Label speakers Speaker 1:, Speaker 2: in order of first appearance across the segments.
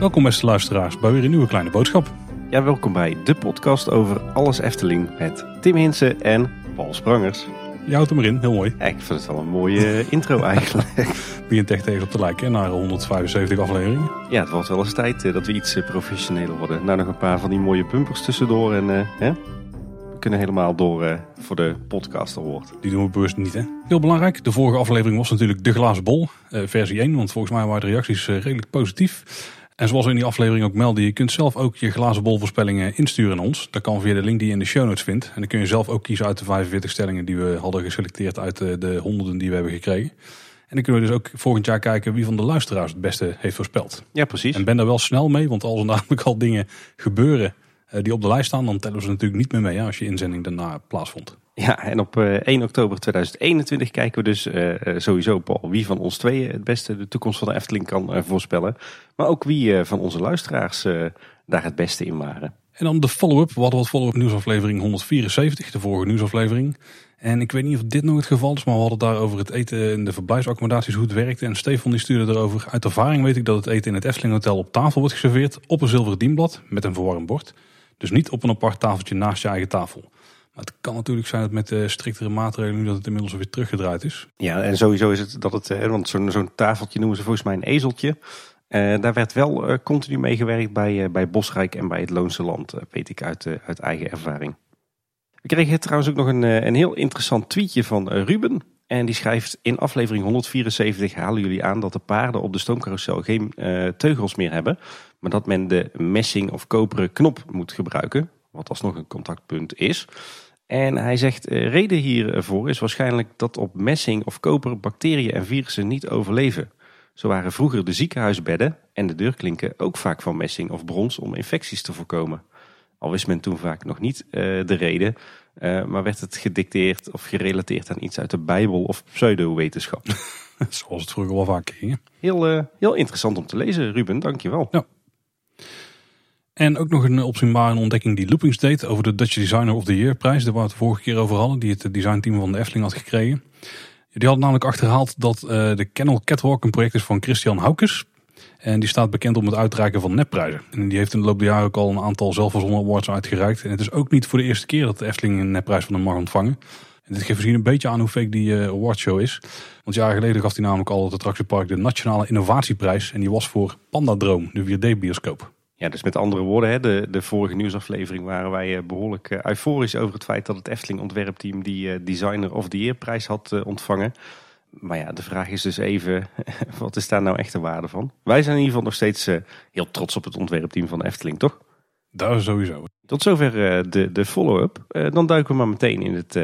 Speaker 1: Welkom beste luisteraars bij weer een nieuwe kleine boodschap.
Speaker 2: Ja, welkom bij de podcast over alles Efteling met Tim Hinsen en Paul Sprangers.
Speaker 1: Je houdt hem erin, heel mooi.
Speaker 2: Ja, ik vind het wel een mooie intro eigenlijk.
Speaker 1: Begint echt tegen op te lijken hè, naar 175 afleveringen.
Speaker 2: Ja, het wordt wel eens tijd eh, dat we iets eh, professioneler worden. Nou, nog een paar van die mooie pumpers tussendoor en eh, hè? Kunnen helemaal door eh, voor de podcast award.
Speaker 1: Die doen we bewust niet hè. Heel belangrijk, de vorige aflevering was natuurlijk de glazen bol, eh, versie 1. Want volgens mij waren de reacties eh, redelijk positief. En zoals we in die aflevering ook melden, je kunt zelf ook je glazen bol voorspellingen insturen naar ons. Dat kan via de link die je in de show notes vindt. En dan kun je zelf ook kiezen uit de 45 stellingen die we hadden geselecteerd uit de, de honderden die we hebben gekregen. En dan kunnen we dus ook volgend jaar kijken wie van de luisteraars het beste heeft voorspeld.
Speaker 2: Ja, precies.
Speaker 1: En ben daar wel snel mee, want als er namelijk al dingen gebeuren die op de lijst staan, dan tellen we ze natuurlijk niet meer mee hè, als je inzending daarna plaatsvond.
Speaker 2: Ja, en op eh, 1 oktober 2021 kijken we dus eh, eh, sowieso, Paul, wie van ons tweeën het beste de toekomst van de Efteling kan eh, voorspellen. Maar ook wie eh, van onze luisteraars eh, daar het beste in waren.
Speaker 1: En dan de follow-up. We hadden wat follow-up nieuwsaflevering 174, de vorige nieuwsaflevering. En ik weet niet of dit nog het geval is, maar we hadden daar over het eten en de verblijfsaccommodaties, hoe het werkte. En Stefan die stuurde erover. Uit ervaring weet ik dat het eten in het Efteling Hotel op tafel wordt geserveerd op een zilveren dienblad met een verwarmd bord. Dus niet op een apart tafeltje naast je eigen tafel. Maar het kan natuurlijk zijn dat met de striktere maatregelen nu dat het inmiddels weer teruggedraaid is.
Speaker 2: Ja, en sowieso is het dat het, eh, want zo'n zo'n tafeltje noemen ze volgens mij een ezeltje. Eh, daar werd wel eh, continu mee gewerkt bij, bij Bosrijk en bij het Loonse Land, weet ik uit, uit eigen ervaring. We kregen trouwens ook nog een, een heel interessant tweetje van Ruben. En die schrijft, in aflevering 174 halen jullie aan dat de paarden op de stoomcarousel geen teugels meer hebben. Maar dat men de messing of koperen knop moet gebruiken, wat alsnog een contactpunt is. En hij zegt, eh, reden hiervoor is waarschijnlijk dat op messing of koper bacteriën en virussen niet overleven. Zo waren vroeger de ziekenhuisbedden en de deurklinken ook vaak van messing of brons om infecties te voorkomen. Al wist men toen vaak nog niet eh, de reden, eh, maar werd het gedicteerd of gerelateerd aan iets uit de Bijbel of pseudowetenschap.
Speaker 1: Zoals het vroeger wel vaak ging.
Speaker 2: Heel, heel interessant om te lezen, Ruben, dankjewel.
Speaker 1: En ook nog een opzienbare ontdekking die Loopings deed over de Dutch Designer of the Year prijs. Daar waar we het de vorige keer over hadden, die het designteam van de Efteling had gekregen. Die had namelijk achterhaald dat eh, de Kennel Catwalk een project is van Christian Haukes. En die staat bekend om het uitreiken van nepprijzen. En die heeft in de loop der jaren ook al een aantal zelfverzonnen awards uitgereikt. En het is ook niet voor de eerste keer dat de Efteling een nepprijs van hem mag ontvangen. En dit geeft misschien een beetje aan hoe fake die eh, awardshow is. Want jaren geleden gaf hij namelijk al het attractiepark de Nationale Innovatieprijs. En die was voor Pandadroom, de 4D-bioscoop.
Speaker 2: Ja, dus met andere woorden, hè, de, de vorige nieuwsaflevering waren wij eh, behoorlijk eh, euforisch over het feit dat het Efteling ontwerpteam die eh, Designer of the Year prijs had ontvangen. Maar ja, de vraag is dus even, wat is daar nou echt de waarde van? Wij zijn in ieder geval nog steeds heel trots op het ontwerpteam van de Efteling, toch?
Speaker 1: Daar sowieso.
Speaker 2: Tot zover de, de follow-up. Dan duiken we maar meteen in het,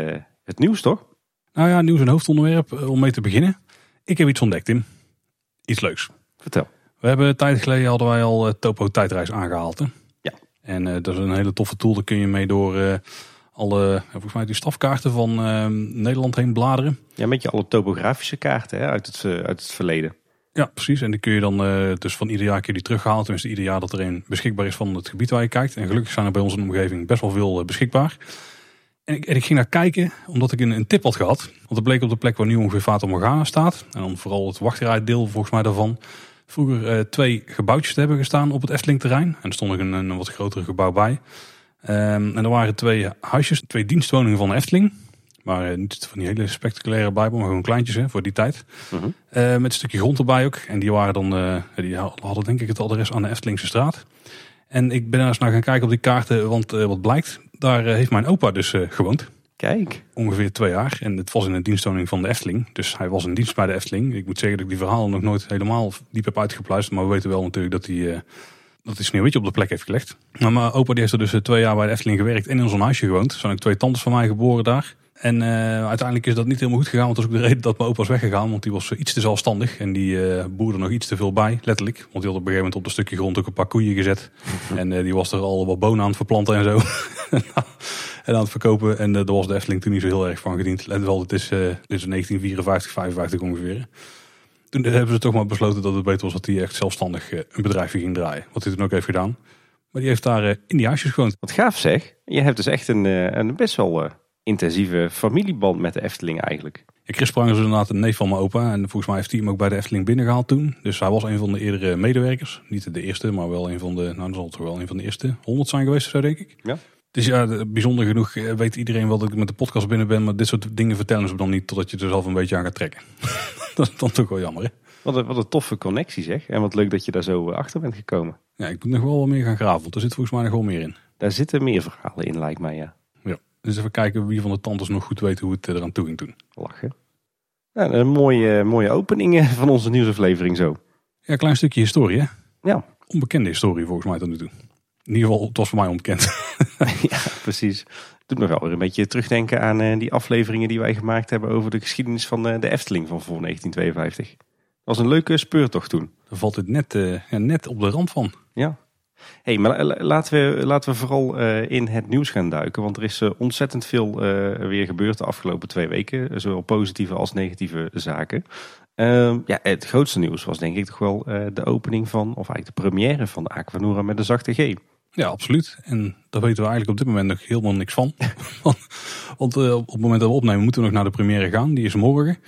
Speaker 2: het nieuws, toch?
Speaker 1: Nou ja, nieuws en hoofdonderwerp om mee te beginnen. Ik heb iets ontdekt, Tim. Iets leuks.
Speaker 2: Vertel.
Speaker 1: We hebben een tijd geleden hadden wij al eh, Topo tijdreis aangehaald. Hè?
Speaker 2: Ja.
Speaker 1: En eh, dat is een hele toffe tool. Daar kun je mee door eh, alle, volgens mij die stafkaarten van Nederland heen bladeren.
Speaker 2: Ja, met je alle topografische kaarten hè, uit, het, uit het verleden.
Speaker 1: Ja, precies. En die kun je dan dus van ieder jaar kun je die teruggehaald. Tenminste, ieder jaar dat er een beschikbaar is van het gebied waar je kijkt. En gelukkig zijn er bij ons in de omgeving best wel veel beschikbaar. En ik, en ik ging naar kijken, omdat ik een, een tip had gehad. Want het bleek op de plek waar nu ongeveer Fata Morgana staat. En dan vooral het wachtrijdeel volgens mij daarvan. Vroeger eh, twee gebouwtjes te hebben gestaan op het Efteling-terrein. En er stond nog een, een wat groter gebouw bij. Ehm, en er waren twee huisjes, twee dienstwoningen van de Efteling. Maar eh, niet van die hele spectaculaire Bijbel, maar gewoon kleintjes hè, voor die tijd.
Speaker 2: Mhm.
Speaker 1: Eh, met een stukje grond erbij ook. En die waren dan, eh, die hadden denk ik het adres aan de Eftelingse straat. En ik ben daar eens naar gaan kijken op die kaarten, want wat blijkt, daar heeft mijn opa dus gewoond.
Speaker 2: Kijk.
Speaker 1: Ongeveer twee jaar. En het was in een dienstwoning van de Efteling. Dus hij was in dienst bij de Efteling. Ik moet zeggen dat ik die verhalen nog nooit helemaal diep heb uitgepluisterd. Maar we weten wel natuurlijk dat hij, eh, dat hij sneeuwwitje op de plek heeft gelegd. Maar mijn opa die heeft er dus eh, twee jaar bij de Efteling gewerkt en in zo'n huisje gewoond. Er zijn ook twee tantes van mij geboren daar. En eh, uiteindelijk is dat niet helemaal goed gegaan. Want dat is ook de reden dat mijn opa is weggegaan. Want die was iets te zelfstandig. En die eh boerde nog iets te veel bij, letterlijk. Want die had op een gegeven moment op een stukje grond ook een paar koeien gezet. en die was er al wat bonen aan het verplanten en zo. en aan het verkopen. En eh, daar was de Efteling toen niet zo heel erg van gediend. Let wel, het is, eh dit is 1954, 55 ongeveer. Toen hebben ze toch maar besloten dat het beter was dat hij echt zelfstandig eh, een bedrijfje ging draaien. Wat hij toen ook heeft gedaan. Maar die heeft daar in die huisjes gewoond.
Speaker 2: Wat gaaf zeg. Je hebt dus echt een, een best wel intensieve familieband met de Efteling eigenlijk.
Speaker 1: Ja, Chris Sprang is inderdaad een neef van mijn opa. En volgens mij heeft hij hem ook bij de Efteling binnengehaald toen. Dus hij was een van de eerdere medewerkers. Niet de eerste, maar wel een van de, nou dat zal toch wel een van de eerste honderd zijn geweest, zo denk ik.
Speaker 2: Ja.
Speaker 1: Dus ja, de- bijzonder genoeg eh, weet iedereen wel dat ik met de podcast binnen ben. Maar dit soort dingen vertellen ze dan niet totdat je er zelf een beetje aan gaat trekken. dat is dan toch wel jammer hè.
Speaker 2: Wat een, wat een toffe connectie zeg. En wat leuk dat je daar zo eh, achter bent gekomen.
Speaker 1: Ja, ik moet nog wel wat meer gaan graven. Want er zit volgens mij nog wel meer in.
Speaker 2: Daar zitten meer verhalen in, lijkt mij, ja.
Speaker 1: Ja. Dus even kijken wie van de tantes nog goed weet hoe het eh, eraan toe ging toen.
Speaker 2: Lachen. Ja, een mooie, mooie opening van onze nieuwsaflevering zo.
Speaker 1: Ja, een klein stukje historie hè.
Speaker 2: Ja,
Speaker 1: Onbekende historie volgens mij tot nu toe. In ieder geval, het was voor mij onbekend.
Speaker 2: ja precies. Doet me wel weer een beetje terugdenken aan eh, die afleveringen die wij gemaakt hebben over de geschiedenis van eh, de Efteling van voor 1952. Dat was een leuke speurtocht toen.
Speaker 1: Daar valt het net, eh, ja, net op de rand van.
Speaker 2: Ja. hey, maar la- laten we, laten we vooral in het nieuws gaan duiken. Want er is ontzettend veel weer gebeurd de afgelopen twee weken. Zowel positieve als negatieve zaken. Ehm, ja, het grootste nieuws was denk ik toch wel de opening van, of eigenlijk de première van de Aquanura met de zachte G.
Speaker 1: Ja, absoluut. En daar weten we eigenlijk op dit moment nog helemaal niks van. want eh, op het moment dat we opnemen moeten we nog naar de première gaan. Die is morgen.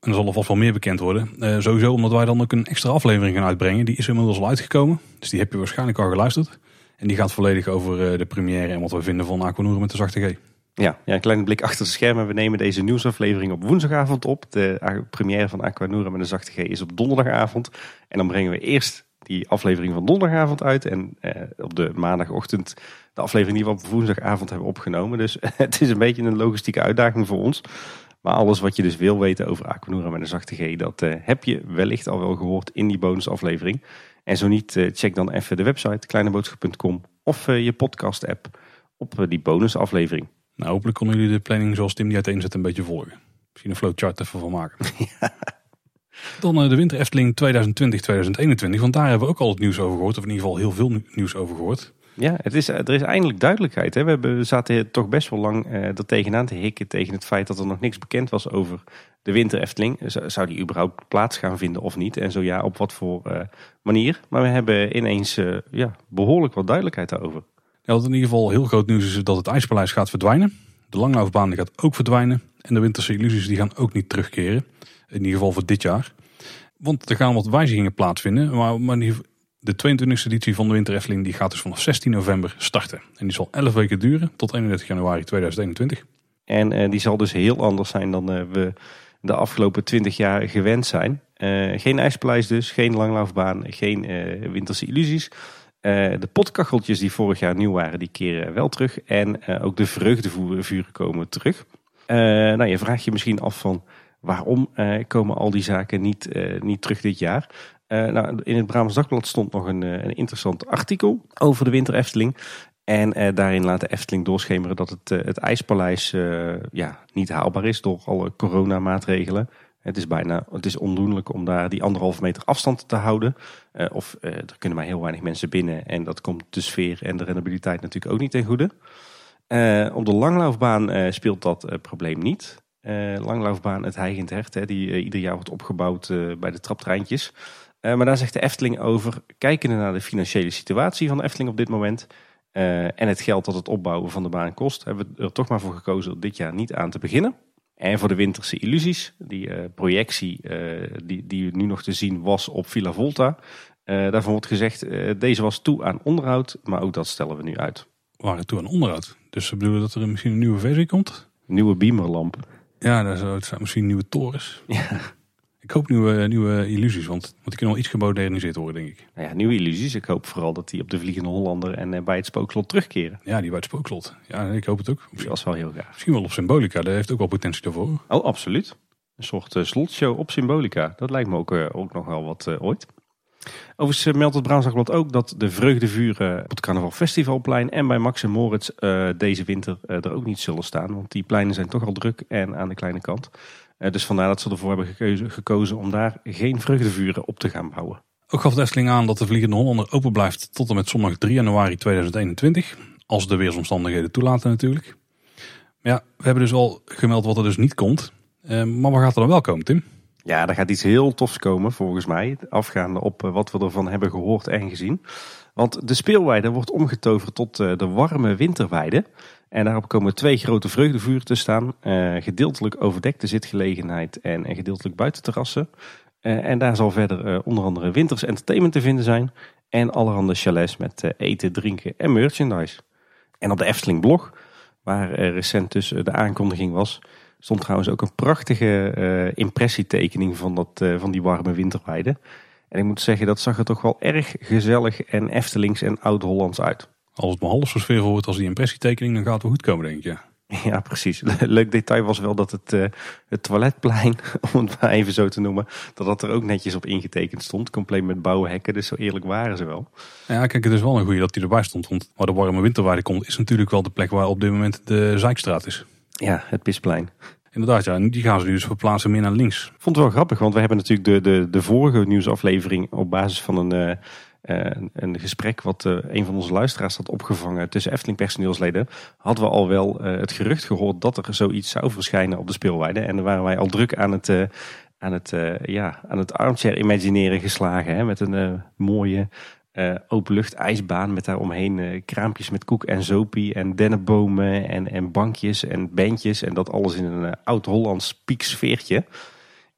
Speaker 1: En er zal alvast wel meer bekend worden. Eh, sowieso omdat wij dan ook een extra aflevering gaan uitbrengen. Die is inmiddels al uitgekomen. Dus die heb je waarschijnlijk al geluisterd. En die gaat volledig over eh, de première en wat we vinden van Aquanura met de zachte G.
Speaker 2: Ja, ja, een kleine blik achter de schermen. We nemen deze nieuwsaflevering op woensdagavond op. De première van Aquanura met de zachte G is op donderdagavond. En dan brengen we eerst die aflevering van donderdagavond uit. En eh, op de maandagochtend de aflevering die we op woensdagavond hebben opgenomen. Dus het is een beetje een logistieke uitdaging voor ons. Maar alles wat je dus wil weten over Aquanura met een zachte G, dat eh, heb je wellicht al wel gehoord in die bonusaflevering. En zo niet, eh, check dan even de website kleineboodschap.com of je podcast app op die bonusaflevering.
Speaker 1: Nou, hopelijk konden jullie de planning zoals Tim die uiteenzet een beetje volgen. Misschien een flowchart even van maken. Dan eh, de Winter Efteling 2020-2021. Want daar hebben we ook al het nieuws over gehoord. Of in ieder geval heel veel nieuws over gehoord.
Speaker 2: Ja, het is, er is eindelijk duidelijkheid. Hè? We, hebben, we zaten toch best wel lang eh, er tegenaan te hikken tegen het feit dat er nog niks bekend was over de Winter Efteling. Z- Zou die überhaupt plaats gaan vinden of niet? En zo ja, op wat voor eh, manier? Maar we hebben ineens eh, ja, behoorlijk wat duidelijkheid daarover.
Speaker 1: Ja, wat in ieder geval heel groot nieuws is dat het IJspaleis gaat verdwijnen. De langlaufbaan gaat ook verdwijnen. En de Winterse illusies die gaan ook niet terugkeren. In ieder geval voor dit jaar. Want er gaan wat wijzigingen plaatsvinden. Maar, de 22e editie van de Winter die gaat dus vanaf 16 november starten. En die zal 11 weken duren tot 31 januari 2021.
Speaker 2: En eh, die zal dus heel anders zijn dan eh, we de afgelopen twintig jaar gewend zijn. Eh, geen ijspaleis dus, geen langlaufbaan, geen winterse illusies. De potkacheltjes die vorig jaar nieuw waren, die keren wel terug. En ook de vreugdevuren komen terug. Nou, je vraagt je misschien af van waarom eh, komen al die zaken niet, eh, niet terug dit jaar? Eh, nou, in het Brabants Dagblad stond nog een, een interessant artikel over de Winter Efteling. En daarin laat de Efteling doorschemeren dat het, het IJspaleis ja, niet haalbaar is door alle coronamaatregelen. Het is bijna het is ondoenlijk om daar die anderhalve meter afstand te houden. Of er kunnen maar heel weinig mensen binnen. En dat komt de sfeer en de rendabiliteit natuurlijk ook niet ten goede. Op de langlaufbaan speelt dat probleem niet. Eh, langlaufbaan Het Heigend Hert, hè, die eh, ieder jaar wordt opgebouwd eh, bij de traptreintjes. Maar daar zegt de Efteling over, kijkende naar de financiële situatie van de Efteling op dit moment... en het geld dat het opbouwen van de baan kost... hebben we er toch maar voor gekozen om dit jaar niet aan te beginnen. En voor de winterse illusies, die projectie die, die nu nog te zien was op Villa Volta... eh, daarvan wordt gezegd, deze was toe aan onderhoud, maar ook dat stellen we nu uit.
Speaker 1: We waren toe aan onderhoud. Dus we bedoelen dat er misschien een nieuwe versie komt.
Speaker 2: Nieuwe beamerlamp.
Speaker 1: Ja, daar zou het misschien nieuwe torens. Ik hoop nieuwe, nieuwe illusies, want, want die kunnen wel iets gemoderniseerd worden, denk ik.
Speaker 2: Nou ja, nieuwe illusies. Ik hoop vooral dat die op de Vliegende Hollander en eh, bij het Spookslot terugkeren.
Speaker 1: Ja, die bij het spookslot. Ja, ik hoop het ook.
Speaker 2: Dat was wel heel gaaf.
Speaker 1: Misschien wel op Symbolica, daar heeft ook wel potentie daarvoor.
Speaker 2: Oh, absoluut. Een soort eh, slotshow op Symbolica. Dat lijkt me ook, eh, ook nog wel wat ooit. Overigens eh, meldt het Brabants ook dat de vreugdevuren op het Carnaval Festivalplein en bij Max en Moritz eh, deze winter eh, er ook niet zullen staan. Want die pleinen zijn toch al druk en aan de kleine kant. Dus vandaar dat ze ervoor hebben gekozen, gekozen om daar geen vreugdevuren op te gaan bouwen.
Speaker 1: Ook gaf de aan dat de Vliegende Hollander open blijft tot en met zondag 3 januari 2021. Als de weersomstandigheden toelaten natuurlijk. Maar ja, we hebben dus al gemeld wat er dus niet komt. Maar wat gaat er dan wel komen, Tim?
Speaker 2: Ja, daar gaat iets heel tofs komen volgens mij. Afgaande op eh, wat we ervan hebben gehoord en gezien. Want de speelweide wordt omgetoverd tot eh, de warme winterweide. En daarop komen twee grote vreugdevuren te staan. Uh, gedeeltelijk overdekte zitgelegenheid en, gedeeltelijk buitenterrassen. Uh, en daar zal verder onder andere winters entertainment te vinden zijn. En allerhande chalets met eten, drinken en merchandise. En op de Efteling blog, waar recent dus de aankondiging was... stond trouwens ook een prachtige impressietekening van, dat, van die warme winterweide. En ik moet zeggen, dat zag er toch wel erg gezellig en Eftelings en Oud-Hollands uit.
Speaker 1: Als het maar half zo sfeer wordt als die impressietekening, dan gaat het wel goed komen, denk ik. Ja.
Speaker 2: Precies. Leuk detail was wel dat het, uh, het toiletplein, om het maar even zo te noemen, dat dat er ook netjes op ingetekend stond. Compleet met bouwhekken, dus zo eerlijk waren ze wel.
Speaker 1: Ja, kijk, het is wel een goede dat die erbij stond. Want waar de warme winterwaarde komt, is natuurlijk wel de plek waar op dit moment de Zijkstraat is.
Speaker 2: Ja, het Pisplein.
Speaker 1: Inderdaad, ja. die gaan ze nu dus verplaatsen meer naar links.
Speaker 2: Ik vond het wel grappig, want we hebben natuurlijk de, de, de vorige nieuwsaflevering op basis van een... Uh, een gesprek wat uh, een van onze luisteraars had opgevangen tussen Efteling personeelsleden, hadden we al wel uh, het gerucht gehoord dat er zoiets zou verschijnen op de speelweide. En daar waren wij al druk aan het, aan het, ja, aan het armchair imagineren geslagen. Hè, met een mooie uh, openlucht ijsbaan met daaromheen uh, kraampjes met koek en zopie en dennenbomen en, en bankjes en bandjes. En dat alles in een uh, oud-Hollands pieksfeertje.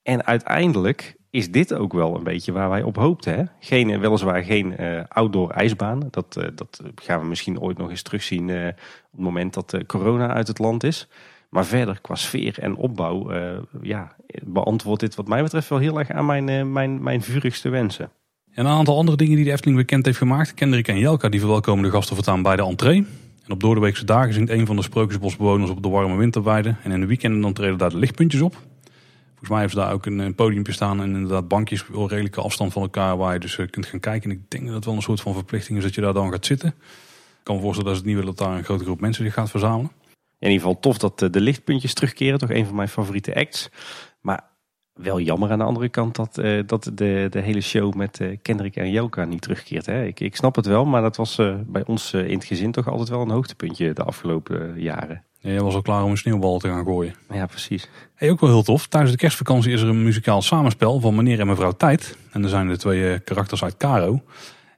Speaker 2: En uiteindelijk is dit ook wel een beetje waar wij op hoopten. Hè? Geen, weliswaar geen outdoor ijsbaan. Dat, dat gaan we misschien ooit nog eens terugzien op het moment dat corona uit het land is. Maar verder qua sfeer en opbouw ja, beantwoordt dit wat mij betreft wel heel erg aan mijn, mijn, mijn vurigste wensen.
Speaker 1: En een aantal andere dingen die de Efteling bekend heeft gemaakt. Kendrick en Jelka die verwelkomen de gasten voortaan bij de entree. En op doordeweekse dagen zingt een van de sprookjesbosbewoners op de warme winterweide. En in de weekenden dan treden daar de lichtpuntjes op. Volgens mij hebben ze daar ook een, podiumpje staan en inderdaad bankjes op redelijke afstand van elkaar waar je dus eh, kunt gaan kijken. En ik denk dat het wel een soort van verplichting is dat je daar dan gaat zitten. Ik kan me voorstellen dat ze het niet willen dat daar een grote groep mensen zich gaat verzamelen.
Speaker 2: In ieder geval tof dat eh, de lichtpuntjes terugkeren, toch een van mijn favoriete acts. Maar wel jammer aan de andere kant dat, uh, dat de, de hele show met uh, Kendrick en Jelka niet terugkeert. Hè? Ik, ik snap het wel, maar dat was uh, bij ons in het gezin toch altijd wel een hoogtepuntje de afgelopen jaren.
Speaker 1: Ja, jij was al klaar om een sneeuwbal te gaan gooien.
Speaker 2: Ja, precies.
Speaker 1: Hey, ook wel heel tof. Tijdens de kerstvakantie is er een muzikaal samenspel van meneer en mevrouw Tijd. En er zijn de twee karakters uit Caro.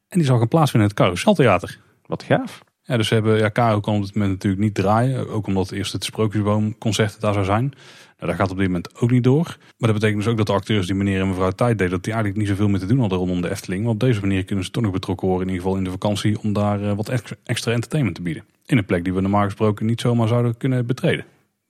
Speaker 1: En die zal gaan plaatsvinden in het Carouseltheater.
Speaker 2: Wat gaaf.
Speaker 1: Ja, dus we hebben, ja, Caro kan op dit moment natuurlijk niet draaien. Ook omdat eerst het Sprookjesboomconcert daar zou zijn. Nou, dat gaat op dit moment ook niet door. Maar dat betekent dus ook dat de acteurs die meneer en mevrouw tijd deden, dat die eigenlijk niet zoveel meer te doen hadden rondom de Efteling. Maar op deze manier kunnen ze toch nog betrokken worden, in ieder geval in de vakantie, om daar eh, wat extra entertainment te bieden. In een plek die we normaal gesproken niet zomaar zouden kunnen betreden.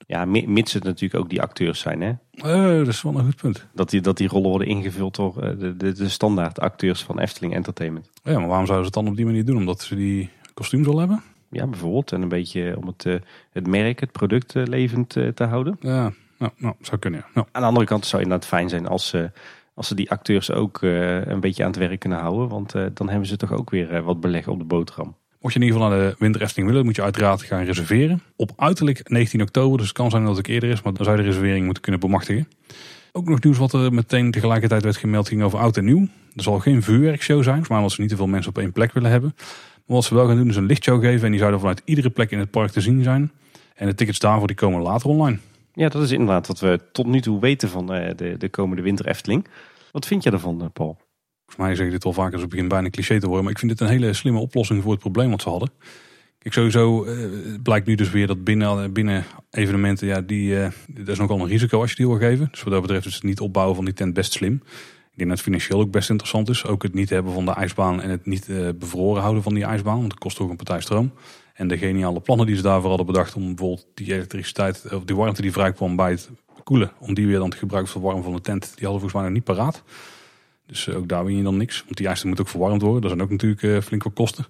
Speaker 2: Ja, mits het natuurlijk ook die acteurs zijn, hè?
Speaker 1: Uh, dat is wel een goed punt.
Speaker 2: Dat die, dat die rollen worden ingevuld door eh, de, de, de standaard acteurs van Efteling Entertainment.
Speaker 1: Ja, maar waarom zouden ze het dan op die manier doen? Omdat ze die kostuums al hebben?
Speaker 2: Ja, bijvoorbeeld. En een beetje om het, het merk, het product levend te houden.
Speaker 1: Ja, nou, nou, zou kunnen. Ja.
Speaker 2: Aan de andere kant zou het inderdaad fijn zijn als ze, als ze die acteurs ook een beetje aan het werk kunnen houden. Want dan hebben ze toch ook weer wat beleg op de boterham.
Speaker 1: Mocht je in ieder geval naar de winterefteling willen, moet je uiteraard gaan reserveren. Op uiterlijk 19 oktober, dus het kan zijn dat het eerder is, maar dan zou je de reservering moeten kunnen bemachtigen. Ook nog nieuws wat er meteen tegelijkertijd werd gemeld ging over oud en nieuw. Er zal geen vuurwerkshow zijn, maar omdat ze niet te veel mensen op één plek willen hebben. Maar wat ze wel gaan doen is een lichtshow geven en die zouden vanuit iedere plek in het park te zien zijn. En de tickets daarvoor die komen later online.
Speaker 2: Ja, dat is inderdaad wat we tot nu toe weten van eh, de, de komende winter Efteling. Wat vind je ervan, eh, Paul?
Speaker 1: Volgens mij zeg ik dit al vaker, dus het begint bijna cliché te worden. Maar ik vind dit een hele slimme oplossing voor het probleem wat ze hadden. Kijk, sowieso uh, blijkt nu dus weer dat binnen, binnen evenementen, ja, die, dat is nogal een risico als je die wil geven. Dus wat dat betreft is het niet opbouwen van die tent best slim. Ik denk dat het financieel ook best interessant is. Ook het niet hebben van de ijsbaan en het niet uh, bevroren houden van die ijsbaan. Want dat kost ook een partij stroom. En de geniale plannen die ze daarvoor hadden bedacht om bijvoorbeeld die elektriciteit, of die warmte die vrijkwam bij het koelen, om die weer dan te gebruiken voor warm van de tent, die hadden volgens mij nog niet paraat. Dus ook daar win je dan niks. Want die ijs moet ook verwarmd worden. Dat zijn ook natuurlijk uh, flink wat kosten.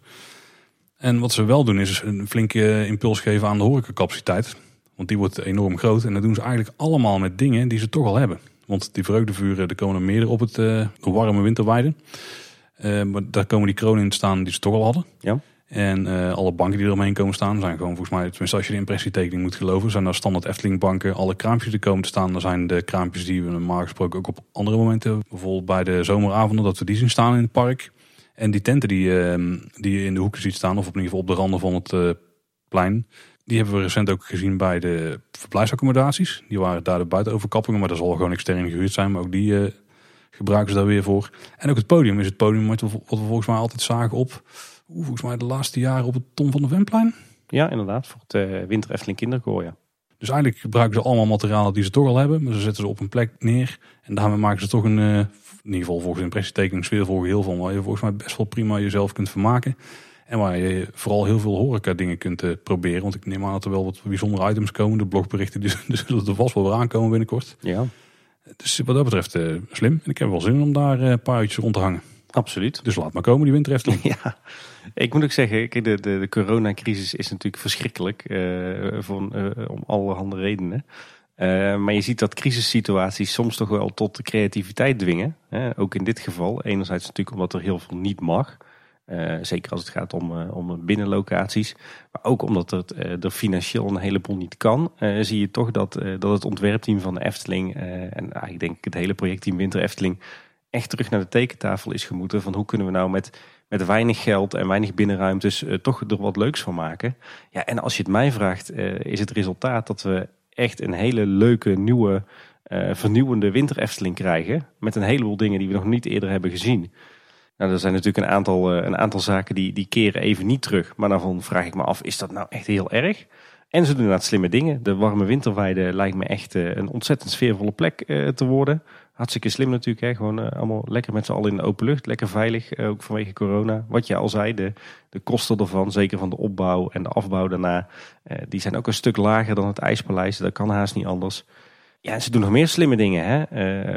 Speaker 1: En wat ze wel doen is een flinke impuls geven aan de horecacapaciteit. Want die wordt enorm groot. En dat doen ze eigenlijk allemaal met dingen die ze toch al hebben. Want die vreugdevuren, er komen er meerdere op het uh, warme winterweide. Uh, maar daar komen die kronen in te staan die ze toch al hadden.
Speaker 2: Ja.
Speaker 1: En uh, alle banken die eromheen komen staan zijn gewoon volgens mij, tenminste als je de impressietekening moet geloven, zijn daar standaard Efteling banken. Alle kraampjes die komen te staan, dan zijn de kraampjes die we normaal gesproken ook op andere momenten, bijvoorbeeld bij de zomeravonden, dat we die zien staan in het park. En die tenten die, uh, die je in de hoeken ziet staan, of op in ieder geval op de randen van het plein, die hebben we recent ook gezien bij de verblijfsaccommodaties. Die waren daar de buitenoverkappingen, maar dat zal gewoon extern gehuurd zijn, maar ook die gebruiken ze daar weer voor. En ook het podium is het podium wat we, wat we volgens mij altijd zagen op volgens mij de laatste jaren op het Tom van de Venplein.
Speaker 2: Ja, inderdaad. Voor het uh, Winter Efteling Kinderkoor, ja.
Speaker 1: Dus eigenlijk gebruiken ze allemaal materialen die ze toch al hebben. Maar ze zetten ze op een plek neer. En daarmee maken ze toch een, uh, in ieder geval volgens een impressietekening, sfeervol geheel van. Waar je volgens mij best wel prima jezelf kunt vermaken. En waar je vooral heel veel horeca dingen kunt uh, proberen. Want ik neem aan dat er wel wat bijzondere items komen. De blogberichten, dus, dus dat er vast wel weer aankomen binnenkort.
Speaker 2: Ja.
Speaker 1: Dus wat dat betreft uh, slim. En ik heb wel zin om daar een paar uurtjes rond te hangen.
Speaker 2: Absoluut.
Speaker 1: Dus laat maar komen, die winterefteling.
Speaker 2: Ja, ik moet ook zeggen, de, de, de coronacrisis is natuurlijk verschrikkelijk. Uh, voor, uh, om allerhande redenen. Uh, maar je ziet dat crisissituaties soms toch wel tot de creativiteit dwingen. Hè? Ook in dit geval. Enerzijds natuurlijk omdat er heel veel niet mag. Zeker als het gaat om, om binnenlocaties. Maar ook omdat het er financieel een heleboel niet kan. zie je toch dat, dat het ontwerpteam van de Efteling. en eigenlijk denk ik het hele projectteam Winter Efteling echt terug naar de tekentafel is gemoeten. Van hoe kunnen we nou met, met weinig geld en weinig binnenruimtes toch er wat leuks van maken. Ja, en als je het mij vraagt, is het resultaat dat we echt een hele leuke, nieuwe, vernieuwende winter Efteling krijgen. Met een heleboel dingen die we nog niet eerder hebben gezien. Nou, er zijn natuurlijk een aantal, een aantal zaken die, die keren even niet terug. Maar daarvan vraag ik me af, is dat nou echt heel erg? En ze doen inderdaad slimme dingen. De warme winterweide lijkt me echt een ontzettend sfeervolle plek te worden. Hartstikke slim natuurlijk. Hè? Gewoon allemaal lekker met z'n allen in de open lucht. Lekker veilig, ook vanwege corona. Wat je al zei, de, de kosten ervan, zeker van de opbouw en de afbouw daarna, die zijn ook een stuk lager dan het IJspaleis. Dat kan haast niet anders. Ja, en ze doen nog meer slimme dingen. Hè?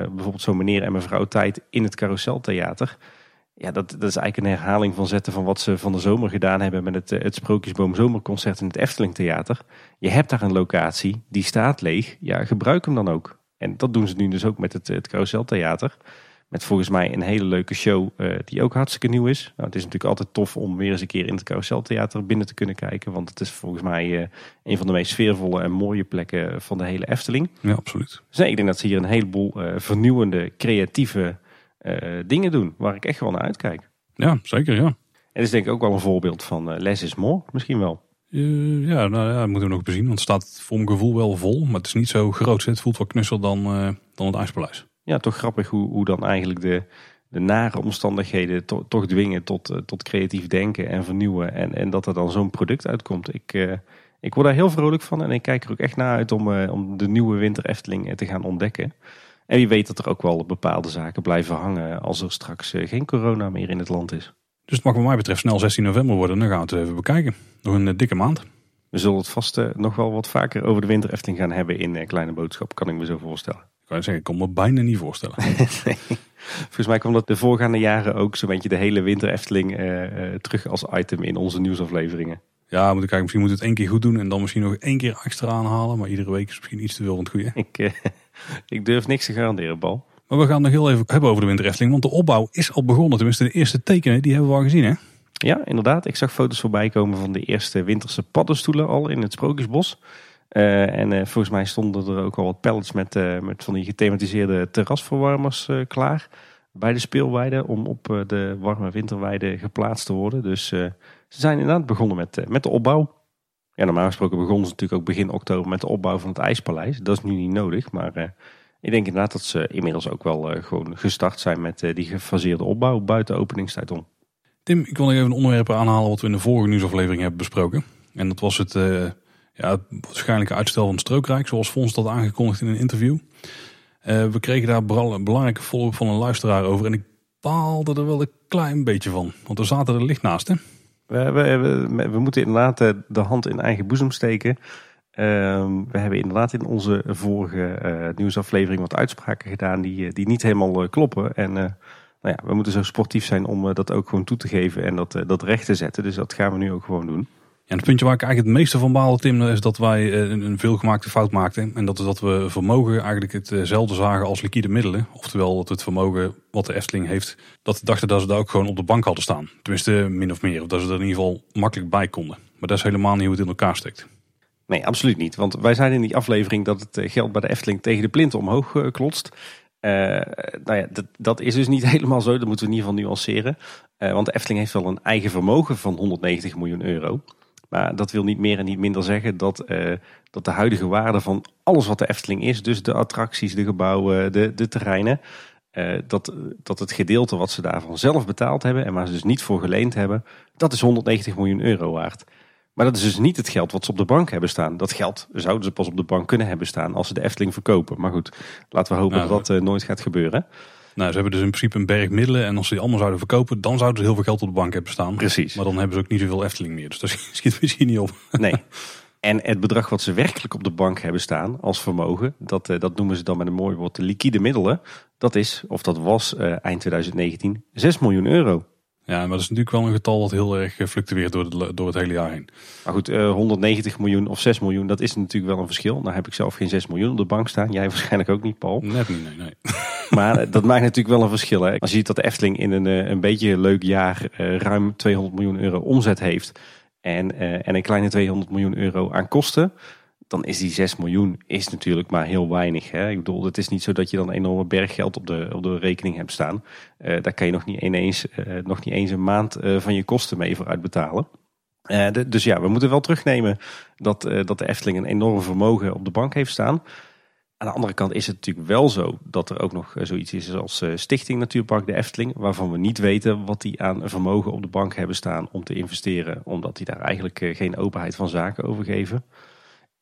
Speaker 2: bijvoorbeeld zo'n meneer en mevrouw Tijd in het Carouseltheater. Ja, dat, dat is eigenlijk een herhaling van zetten van wat ze van de zomer gedaan hebben met het, het Sprookjesboom Zomerconcert in het Efteling Theater. Je hebt daar een locatie, die staat leeg. Ja, gebruik hem dan ook. En dat doen ze nu dus ook met het, het Carouseltheater. Met volgens mij een hele leuke show uh, die ook hartstikke nieuw is. Nou, het is natuurlijk altijd tof om weer eens een keer in het Carouseltheater binnen te kunnen kijken. Want het is volgens mij uh, een van de meest sfeervolle en mooie plekken van de hele Efteling.
Speaker 1: Ja, absoluut.
Speaker 2: Dus nee, ik denk dat ze hier een heleboel uh, vernieuwende, creatieve dingen doen. Waar ik echt wel naar uitkijk.
Speaker 1: Ja, zeker ja.
Speaker 2: En is denk ik ook wel een voorbeeld van less is more misschien wel.
Speaker 1: Uh, ja, nou ja, dat moeten we nog bezien. Want het staat voor mijn gevoel wel vol. Maar het is niet zo groot. Het voelt wat knusser dan, dan het IJspaleis.
Speaker 2: Ja, toch grappig hoe, hoe dan eigenlijk de, de nare omstandigheden to, toch dwingen tot, tot creatief denken en vernieuwen. En, en dat er dan zo'n product uitkomt. Ik, ik word daar heel vrolijk van. En ik kijk er ook echt naar uit om, om de nieuwe Winter Efteling te gaan ontdekken. En wie weet dat er ook wel bepaalde zaken blijven hangen als er straks geen corona meer in het land is.
Speaker 1: Dus het mag wat mij betreft snel 16 november worden. Dan gaan we het even bekijken. Nog een dikke maand.
Speaker 2: We zullen het vast uh, nog wel wat vaker over de winter Efteling gaan hebben in Kleine Boodschap. Kan ik me zo voorstellen.
Speaker 1: Ik kan zeggen, ik kan me bijna niet voorstellen.
Speaker 2: nee. Volgens mij kwam dat de voorgaande jaren ook zo'n beetje de hele winter Efteling uh, terug als item in onze nieuwsafleveringen.
Speaker 1: Ja, moet ik kijken. Misschien moet het één keer goed doen en dan misschien nog één keer extra aanhalen. Maar iedere week is misschien iets te veel van het goede.
Speaker 2: Ik, ik durf niks te garanderen, Bal.
Speaker 1: Maar we gaan nog heel even hebben over de winter Efteling. Want de opbouw is al begonnen. Tenminste, de eerste tekenen die hebben we al gezien hè?
Speaker 2: Ja, inderdaad. Ik zag foto's voorbij komen van de eerste winterse paddenstoelen al in het Sprookjesbos. Uh, en uh, volgens mij stonden er ook al wat pallets met, uh, met van die gethematiseerde terrasverwarmers klaar. Bij de speelweide om op de warme winterweide geplaatst te worden. Dus ze zijn inderdaad begonnen met, met de opbouw. Ja, normaal gesproken begonnen ze natuurlijk ook begin oktober met de opbouw van het IJspaleis. Dat is nu niet nodig, maar ik denk inderdaad dat ze inmiddels ook wel gewoon gestart zijn met die gefaseerde opbouw buiten openingstijd om.
Speaker 1: Tim, ik wil nog even een onderwerp aanhalen wat we in de vorige nieuwsaflevering hebben besproken. En dat was het, ja, het waarschijnlijke uitstel van het strookrijk, zoals Fons dat aangekondigd in een interview. We kregen daar een belangrijke follow-up van een luisteraar over. En ik baalde er wel een klein beetje van. Want er zaten er licht naast, hè?
Speaker 2: We, we, we, moeten inderdaad eh, de hand in eigen boezem steken. Uh, we hebben inderdaad in onze vorige uh, nieuwsaflevering wat uitspraken gedaan die, die niet helemaal kloppen. En nou ja, we moeten zo sportief zijn om eh, dat ook gewoon toe te geven en dat, eh, dat recht te zetten. Dus dat gaan we nu ook gewoon doen.
Speaker 1: Ja, het puntje waar ik eigenlijk het meeste van baalde, Tim, is dat wij eh, een veelgemaakte fout maakten. En dat is dat we vermogen eigenlijk hetzelfde zagen als liquide middelen. Oftewel dat het vermogen wat de Efteling heeft, dat dachten dat ze daar ook gewoon op de bank hadden staan. Tenminste, min of meer. Of dat ze er in ieder geval makkelijk bij konden. Maar dat is helemaal niet hoe het in elkaar steekt.
Speaker 2: Nee, absoluut niet. Want wij zeiden in die aflevering dat het geld bij de Efteling tegen de plint omhoog klotst. Uh, nou ja, dat, dat, is dus niet helemaal zo. Dat moeten we in ieder geval nuanceren. Uh, want de Efteling heeft wel een eigen vermogen van 190 miljoen euro. Maar dat wil niet meer en niet minder zeggen dat, uh, dat de huidige waarde van alles wat de Efteling is, dus de attracties, de gebouwen, de, de terreinen, dat, dat het gedeelte wat ze daarvan zelf betaald hebben en waar ze dus niet voor geleend hebben, dat is 190 miljoen euro waard. Maar dat is dus niet het geld wat ze op de bank hebben staan. Dat geld zouden ze pas op de bank kunnen hebben staan als ze de Efteling verkopen. Maar goed, laten we hopen
Speaker 1: Nou,
Speaker 2: dat dat eh, nooit gaat gebeuren.
Speaker 1: Nou, ze hebben dus in principe een berg middelen. En als ze die allemaal zouden verkopen, dan zouden ze heel veel geld op de bank hebben staan.
Speaker 2: Precies.
Speaker 1: Maar dan hebben ze ook niet zoveel Efteling meer. Dus dat schiet misschien niet op.
Speaker 2: Nee. En het bedrag wat ze werkelijk op de bank hebben staan als vermogen, dat, eh, dat noemen ze dan met een mooi woord de liquide middelen. Dat is, of dat was eh, eind 2019, 6 miljoen euro.
Speaker 1: Ja, maar dat is natuurlijk wel een getal wat heel erg eh, fluctueert door, de, door het hele jaar heen.
Speaker 2: Maar goed, eh, 190 miljoen of 6 miljoen, dat is natuurlijk wel een verschil. Nou heb ik zelf geen 6 miljoen op de bank staan. Jij waarschijnlijk ook niet, Paul.
Speaker 1: Net niet, nee, nee.
Speaker 2: Maar eh, dat maakt natuurlijk wel een verschil. Hè. Als je ziet dat de Efteling in een, eh, een beetje leuk jaar eh, ruim 200 miljoen euro omzet heeft. En, eh, en een kleine 200 miljoen euro aan kosten. Dan is die 6 miljoen is natuurlijk maar heel weinig. Hè. Ik bedoel, het is niet zo dat je dan een enorme berg geld op de, op de rekening hebt staan. Eh, daar kan je nog niet ineens, eh, nog niet eens een maand eh, van je kosten mee voor uitbetalen. Dus ja, we moeten wel terugnemen dat, dat de Efteling een enorm vermogen op de bank heeft staan. Aan de andere kant is het natuurlijk wel zo dat er ook nog zoiets is als Stichting Natuurpark de Efteling. Waarvan we niet weten wat die aan vermogen op de bank hebben staan om te investeren. Omdat die daar eigenlijk geen openheid van zaken over geven.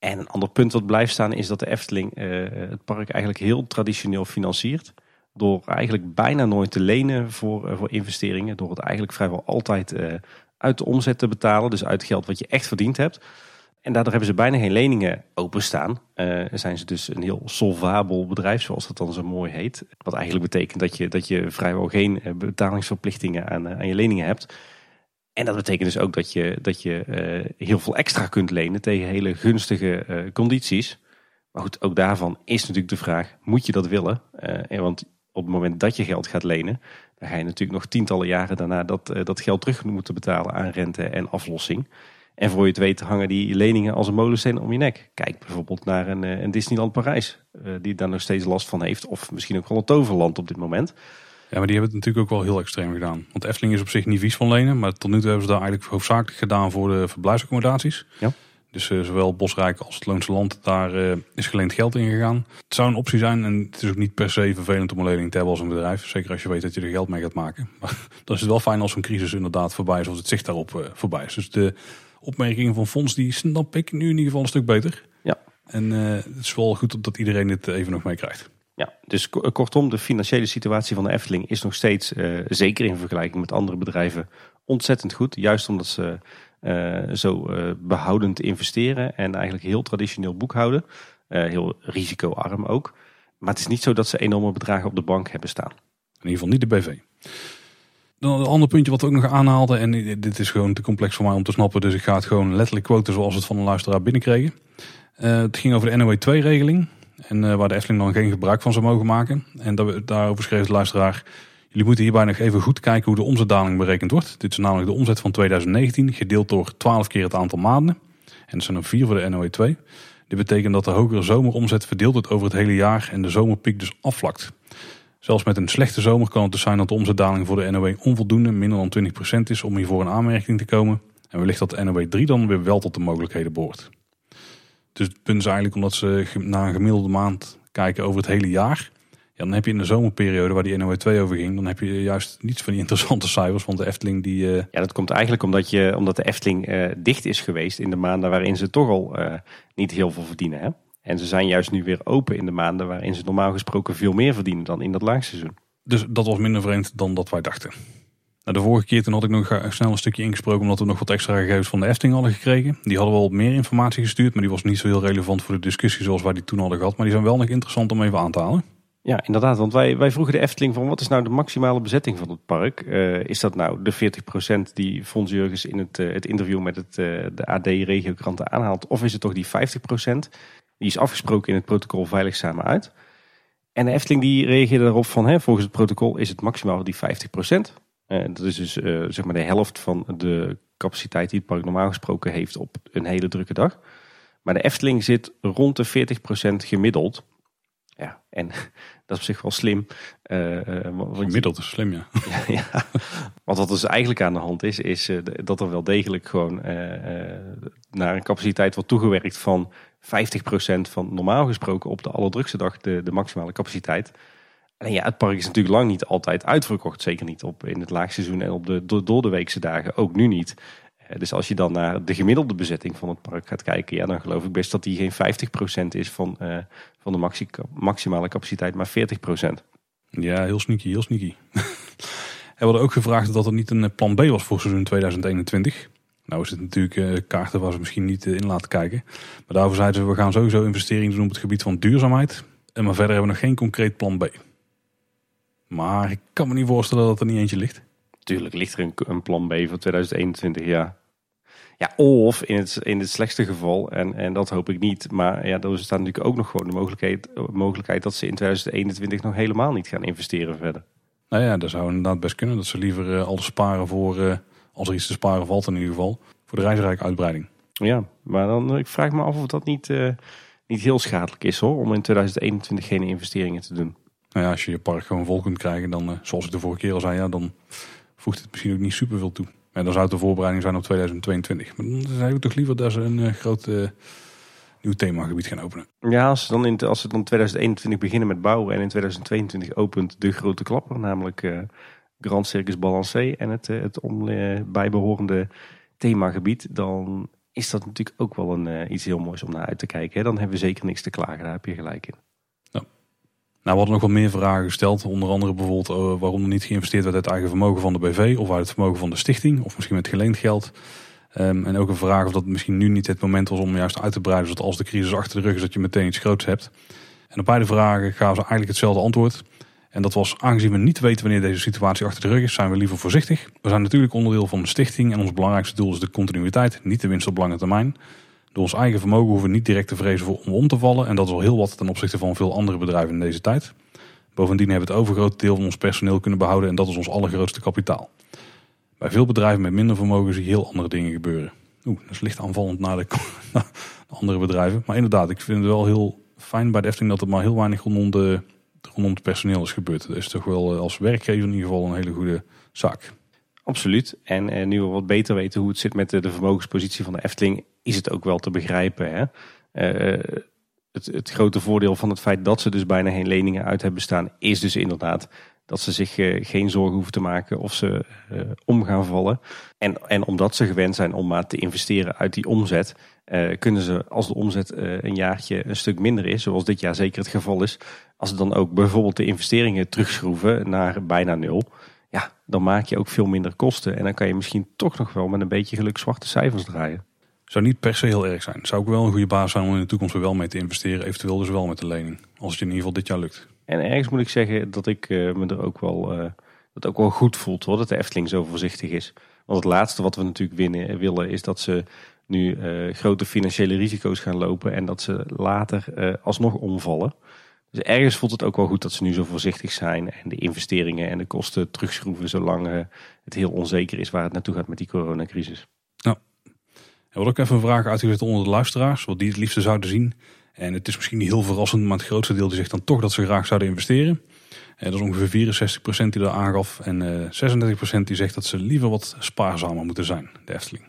Speaker 2: En een ander punt wat blijft staan is dat de Efteling eh, het park eigenlijk heel traditioneel financiert. Door eigenlijk bijna nooit te lenen voor, eh, voor investeringen. Door het eigenlijk vrijwel altijd eh, uit de omzet te betalen. Dus uit geld wat je echt verdiend hebt. En daardoor hebben ze bijna geen leningen openstaan. Zijn ze dus een heel solvabel bedrijf, zoals dat dan zo mooi heet. Wat eigenlijk betekent dat je, dat je vrijwel geen betalingsverplichtingen aan, aan je leningen hebt. En dat betekent dus ook dat je, dat je eh, heel veel extra kunt lenen tegen hele gunstige eh, condities. Maar goed, ook daarvan is natuurlijk de vraag, moet je dat willen? Eh, want op het moment dat je geld gaat lenen, dan ga je natuurlijk nog tientallen jaren daarna dat, dat geld terug moeten betalen aan rente en aflossing. En voor je het weet hangen die leningen als een molensteen om je nek. Kijk bijvoorbeeld naar een, een Disneyland Parijs, die daar nog steeds last van heeft. Of misschien ook wel een toverland op dit moment.
Speaker 1: Ja, maar die hebben het natuurlijk ook wel heel extreem gedaan. Want Efteling is op zich niet vies van lenen. Maar tot nu toe hebben ze daar eigenlijk hoofdzakelijk gedaan voor de verblijfsaccommodaties.
Speaker 2: Ja.
Speaker 1: Dus eh, zowel Bosrijk als het Loonse Land, daar eh, is geleend geld in gegaan. Het zou een optie zijn en het is ook niet per se vervelend om een lening te hebben als een bedrijf. Zeker als je weet dat je er geld mee gaat maken. Maar dan is het wel fijn als zo'n crisis inderdaad voorbij is, of het zicht daarop eh, voorbij is. Dus de opmerkingen van Fons, die snap ik nu in ieder geval een stuk beter.
Speaker 2: Ja.
Speaker 1: En het is wel goed dat iedereen dit even nog meekrijgt.
Speaker 2: Ja, dus ko- kortom, de financiële situatie van de Efteling is nog steeds, eh, zeker in vergelijking met andere bedrijven, ontzettend goed. Juist omdat ze eh, zo eh, behoudend investeren en eigenlijk heel traditioneel boekhouden. Eh, heel risicoarm ook. Maar het is niet zo dat ze enorme bedragen op de bank hebben staan.
Speaker 1: In ieder geval niet de BV. Dan een ander puntje wat we ook nog aanhaalden. En dit is gewoon te complex voor mij om te snappen. Dus ik ga het gewoon letterlijk quoten zoals we het van een luisteraar binnenkregen. Eh, het ging over de NOE2-regeling. En eh, waar de Efteling dan geen gebruik van zou mogen maken. En daar- daarover schreef de luisteraar... Jullie moeten hierbij nog even goed kijken hoe de omzetdaling berekend wordt. Dit is namelijk de omzet van 2019 gedeeld door 12 keer het aantal maanden. En dat zijn er 4 voor de NOE2. Dit betekent dat de hogere zomeromzet verdeeld wordt over het hele jaar en de zomerpiek dus afvlakt. Zelfs met een slechte zomer kan het dus zijn dat de omzetdaling voor de NOE onvoldoende, minder dan 20% is om hiervoor in aanmerking te komen. En wellicht dat de NOE 3 dan weer wel tot de mogelijkheden behoort. Dus het punt is eigenlijk omdat ze naar een gemiddelde maand kijken over het hele jaar. Ja, dan heb je in de zomerperiode waar die NOE 2 over ging, dan heb je juist niets van die interessante cijfers. Want de Efteling die, eh,
Speaker 2: Ja, dat komt eigenlijk omdat, je, omdat de Efteling eh, dicht is geweest in de maanden waarin ze toch al eh, niet heel veel verdienen. Hè? En ze zijn juist nu weer open in de maanden waarin ze normaal gesproken veel meer verdienen dan in dat laagseizoen.
Speaker 1: Dus dat was minder vreemd dan dat wij dachten. Nou, de vorige keer toen had ik nog eh, snel een stukje ingesproken omdat we nog wat extra gegevens van de Efteling hadden gekregen. Die hadden wel meer informatie gestuurd, maar die was niet zo heel relevant voor de discussie zoals wij die toen hadden gehad. Maar die zijn wel nog interessant om even aan te halen.
Speaker 2: Ja, inderdaad. Want wij, wij vroegen de Efteling van wat is nou de maximale bezetting van het park? Eh, is dat nou de 40% die Fons Jurgens in het, eh, het interview met het, de AD-regiokranten aanhaalt? Of is het toch die 50%? Die is afgesproken in het protocol Veilig Samen uit. En de Efteling die reageerde daarop van hè, volgens het protocol is het maximaal die 50%. Eh, dat is dus eh, zeg maar de helft van de capaciteit die het park normaal gesproken heeft op een hele drukke dag. Maar de Efteling zit rond de 40% gemiddeld. Ja, en dat is op zich wel slim. Want-
Speaker 1: Gemiddeld is slim, ja.
Speaker 2: ja, want wat dus eigenlijk aan de hand is, is dat er wel degelijk gewoon naar een capaciteit wordt toegewerkt van 50% van normaal gesproken op de allerdrukste dag de, de maximale capaciteit. Alleen ja, het park is natuurlijk lang niet altijd uitverkocht. Zeker niet op in het laagseizoen en op de do- door de weekse dagen ook nu niet. Dus als je dan naar de gemiddelde bezetting van het park gaat kijken, ja, dan geloof ik best dat die geen 50% is van, van de maximale capaciteit, maar 40%.
Speaker 1: Ja, heel sneaky, heel sneaky. We hadden ook gevraagd dat er niet een plan B was voor seizoen 2021. Nou is het natuurlijk kaarten waar ze misschien niet in laten kijken. Maar daarvoor zeiden ze, we gaan sowieso investeringen doen op het gebied van duurzaamheid. En maar verder hebben we nog geen concreet plan B. Maar ik kan me niet voorstellen dat er niet eentje ligt.
Speaker 2: Tuurlijk ligt er een, een plan B voor 2021, ja. Ja, of in het, in het slechtste geval, en, en dat hoop ik niet. Maar ja, er staat natuurlijk ook nog gewoon de mogelijkheid, mogelijkheid dat ze in 2021 nog helemaal niet gaan investeren verder.
Speaker 1: Nou ja, dat zou inderdaad best kunnen. Dat ze liever uh, alles sparen voor, uh, als er iets te sparen valt in ieder geval, voor de reisrijk uitbreiding.
Speaker 2: Ja, maar dan ik vraag me af of dat niet, uh, niet heel schadelijk is hoor, om in 2021 geen investeringen te doen.
Speaker 1: Nou ja, als je je park gewoon vol kunt krijgen, dan zoals ik de vorige keer al zei, ja, dan voegt het misschien ook niet super veel toe. En dan zou het de voorbereiding zijn op 2022. Maar dan zijn we toch liever dat ze een groot nieuw themagebied gaan openen.
Speaker 2: Ja, als ze dan in als ze dan 2021 beginnen met bouwen en in 2022 opent de grote klapper, namelijk Grand Circus Balancé en het, het om, bijbehorende themagebied, dan is dat natuurlijk ook wel een, iets heel moois om naar uit te kijken. Hè? Dan hebben we zeker niks te klagen, daar heb je gelijk in.
Speaker 1: Nou, we hadden nog wel meer vragen gesteld. Onder andere bijvoorbeeld waarom er niet geïnvesteerd werd uit het eigen vermogen van de BV of uit het vermogen van de stichting. Of misschien met geleend geld. Um, en ook een vraag of dat misschien nu niet het moment was om juist uit te breiden. Zodat als de crisis achter de rug is dat je meteen iets groots hebt. En op beide vragen gaven ze eigenlijk hetzelfde antwoord. En dat was, aangezien we niet weten wanneer deze situatie achter de rug is, zijn we liever voorzichtig. We zijn natuurlijk onderdeel van de stichting en ons belangrijkste doel is de continuïteit, niet de winst op lange termijn. Door ons eigen vermogen hoeven we niet direct te vrezen voor om om te vallen. En dat is al heel wat ten opzichte van veel andere bedrijven in deze tijd. Bovendien hebben we het overgrote deel van ons personeel kunnen behouden en dat is ons allergrootste kapitaal. Bij veel bedrijven met minder vermogen zie je heel andere dingen gebeuren. Oeh, dat is licht aanvallend naar de, andere bedrijven. Maar inderdaad, ik vind het wel heel fijn bij de Efteling dat er maar heel weinig rondom, de, rondom het personeel is gebeurd. Dat is toch wel eh, als werkgever in ieder geval een hele goede zaak.
Speaker 2: Absoluut. En, en nu we wat beter weten hoe het zit met de vermogenspositie van de Efteling, is het ook wel te begrijpen. Hè? Uh, het, het grote voordeel van het feit dat ze dus bijna geen leningen uit hebben staan, is dus inderdaad dat ze zich eh, geen zorgen hoeven te maken of ze uh, om gaan vallen. En, en omdat ze gewend zijn om maar te investeren uit die omzet, kunnen ze als de omzet een jaartje een stuk minder is, zoals dit jaar zeker het geval is, als ze dan ook bijvoorbeeld de investeringen terugschroeven naar bijna nul, ja, dan maak je ook veel minder kosten. En dan kan je misschien toch nog wel met een beetje geluk zwarte cijfers draaien.
Speaker 1: Zou niet per se heel erg zijn. Zou ook wel een goede baas zijn om in de toekomst er wel mee te investeren, eventueel dus wel met de lening. Als het in ieder geval dit jaar lukt.
Speaker 2: En ergens moet ik zeggen dat ik uh, me er ook wel, uh, dat ook wel goed voelt hoor, dat de Efteling zo voorzichtig is. Want het laatste wat we natuurlijk winnen, willen is dat ze nu grote financiële risico's gaan lopen en dat ze later alsnog omvallen. Dus ergens voelt het ook wel goed dat ze nu zo voorzichtig zijn en de investeringen en de kosten terugschroeven zolang het heel onzeker is waar het naartoe gaat met die coronacrisis.
Speaker 1: Er wordt ook even een vraag uitgezet onder de luisteraars, wat die het liefste zouden zien. En het is misschien niet heel verrassend, maar het grootste deel die zegt dan toch dat ze graag zouden investeren. En dat is ongeveer 64% die dat aangaf. En uh, 36% die zegt dat ze liever wat spaarzamer moeten zijn, de Efteling.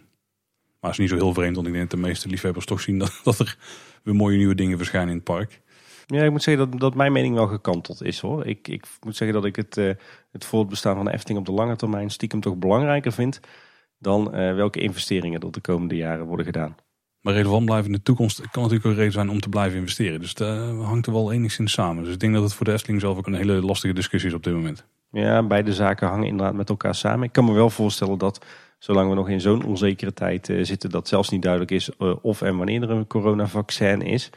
Speaker 1: Maar is niet zo heel vreemd, want ik denk dat de meeste liefhebbers toch zien dat, dat er weer mooie nieuwe dingen verschijnen in het park.
Speaker 2: Ja, ik moet zeggen dat, dat mijn mening wel gekanteld is hoor. Ik, ik moet zeggen dat ik het, uh, het voortbestaan van de Efteling op de lange termijn stiekem toch belangrijker vind dan uh, welke investeringen er de komende jaren worden gedaan.
Speaker 1: Maar reden van blijven in de toekomst kan natuurlijk ook reden zijn om te blijven investeren. Dus dat hangt er wel enigszins samen. Dus ik denk dat het voor de Efteling zelf ook een hele lastige discussie is op dit moment.
Speaker 2: Ja, beide zaken hangen inderdaad met elkaar samen. Ik kan me wel voorstellen dat zolang we nog in zo'n onzekere tijd uh, zitten, dat zelfs niet duidelijk is of en wanneer er een coronavaccin is,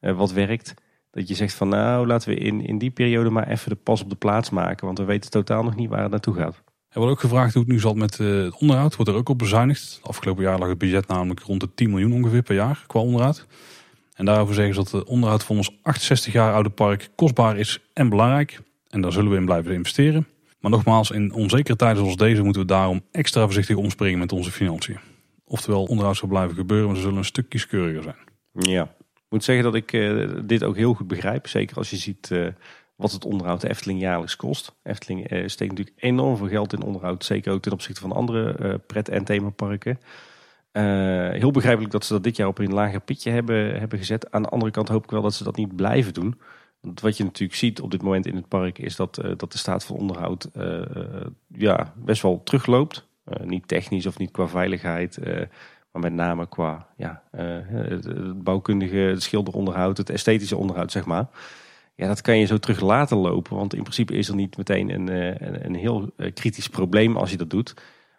Speaker 2: wat werkt. Dat je zegt van nou, laten we in, in die periode maar even de pas op de plaats maken. Want we weten totaal nog niet waar het naartoe gaat.
Speaker 1: Er wordt ook gevraagd hoe het nu zat met eh, het onderhoud. Wordt er ook op bezuinigd. Afgelopen jaar lag het budget namelijk rond de 10 miljoen ongeveer per jaar qua onderhoud. En daarover zeggen ze dat het onderhoud van ons 68 jaar oude park kostbaar is en belangrijk. En daar zullen we in blijven investeren. Maar nogmaals, in onzekere tijden zoals deze moeten we daarom extra voorzichtig omspringen met onze financiën. Oftewel, onderhoud zal blijven gebeuren, maar ze zullen een stuk kieskeuriger zijn.
Speaker 2: Ja, ik moet zeggen dat ik uh, dit ook heel goed begrijp. Zeker als je ziet uh, wat het onderhoud de Efteling jaarlijks kost. Efteling eh, steekt natuurlijk enorm veel geld in onderhoud, zeker ook ten opzichte van andere uh, pret- en themaparken. Uh, heel begrijpelijk dat ze dat dit jaar op een lager pitje hebben, hebben gezet. Aan de andere kant hoop ik wel dat ze dat niet blijven doen. Want wat je natuurlijk ziet op dit moment in het park is dat, dat de staat van onderhoud ja, best wel terugloopt. niet technisch of niet qua veiligheid, maar met name qua ja, het bouwkundige, het schilderonderhoud, het esthetische onderhoud, zeg maar. Ja, dat kan je zo terug laten lopen. Want in principe is er niet meteen een, een, een heel kritisch probleem als je dat doet.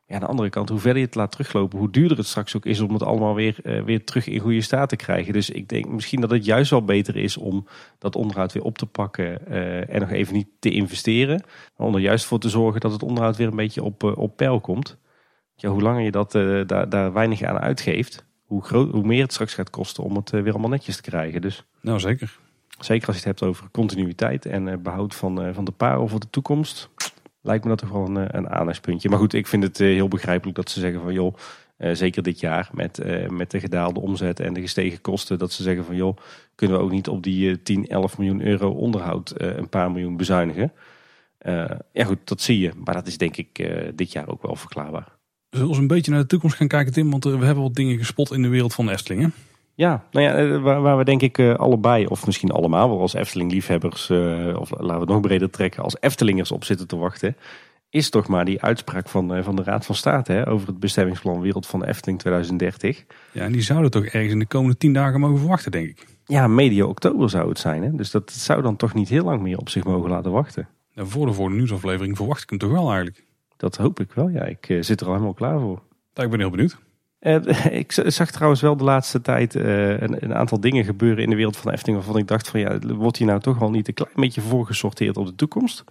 Speaker 2: Ja, aan de andere kant, hoe verder je het laat teruglopen, hoe duurder het straks ook is om het allemaal weer, uh, weer terug in goede staat te krijgen. Dus ik denk misschien dat het juist wel beter is om dat onderhoud weer op te pakken en nog even niet te investeren. Maar om er juist voor te zorgen dat het onderhoud weer een beetje op, op peil komt. Ja, hoe langer je dat, daar, daar weinig aan uitgeeft, hoe, groot, hoe meer het straks gaat kosten om het weer allemaal netjes te krijgen. Dus,
Speaker 1: nou, zeker.
Speaker 2: Zeker als je het hebt over continuïteit en behoud van, van de parel voor de toekomst lijkt me dat toch wel een, eh, een aandachtspuntje. Maar goed, ik vind het eh, heel begrijpelijk dat ze zeggen van joh, zeker dit jaar met, met de gedaalde omzet en de gestegen kosten, dat ze zeggen van joh, kunnen we ook niet op die uh, 10, 11 miljoen euro onderhoud een paar miljoen bezuinigen. ja goed, dat zie je. Maar dat is denk ik dit jaar ook wel verklaarbaar.
Speaker 1: Zullen we een beetje naar de toekomst gaan kijken Tim? Want we hebben wat dingen gespot in de wereld van de.
Speaker 2: Ja, nou ja, eh, waar, waar we denk ik uh, allebei, of misschien allemaal wel als Efteling-liefhebbers, uh, of laten we het nog breder trekken, als Eftelingers op zitten te wachten, is toch maar die uitspraak van, uh, van de Raad van State hè, over het bestemmingsplan Wereld van de Efteling 2030.
Speaker 1: Ja, en die zouden toch ergens in de komende tien dagen mogen verwachten, denk ik.
Speaker 2: Ja, medio oktober zou het zijn. Hè? Dus dat zou dan toch niet heel lang meer op zich mogen laten wachten.
Speaker 1: Ja, voor de volgende nieuwsaflevering verwacht ik hem toch wel eigenlijk.
Speaker 2: Dat hoop ik wel, ja. Ik zit er al helemaal klaar voor.
Speaker 1: Ja, ik ben heel benieuwd.
Speaker 2: Uh, ik zag trouwens wel de laatste tijd uh, een, een, aantal dingen gebeuren in de wereld van de Efteling. Waarvan ik dacht van ja, wordt hier nou toch al niet een klein beetje voorgesorteerd op de toekomst.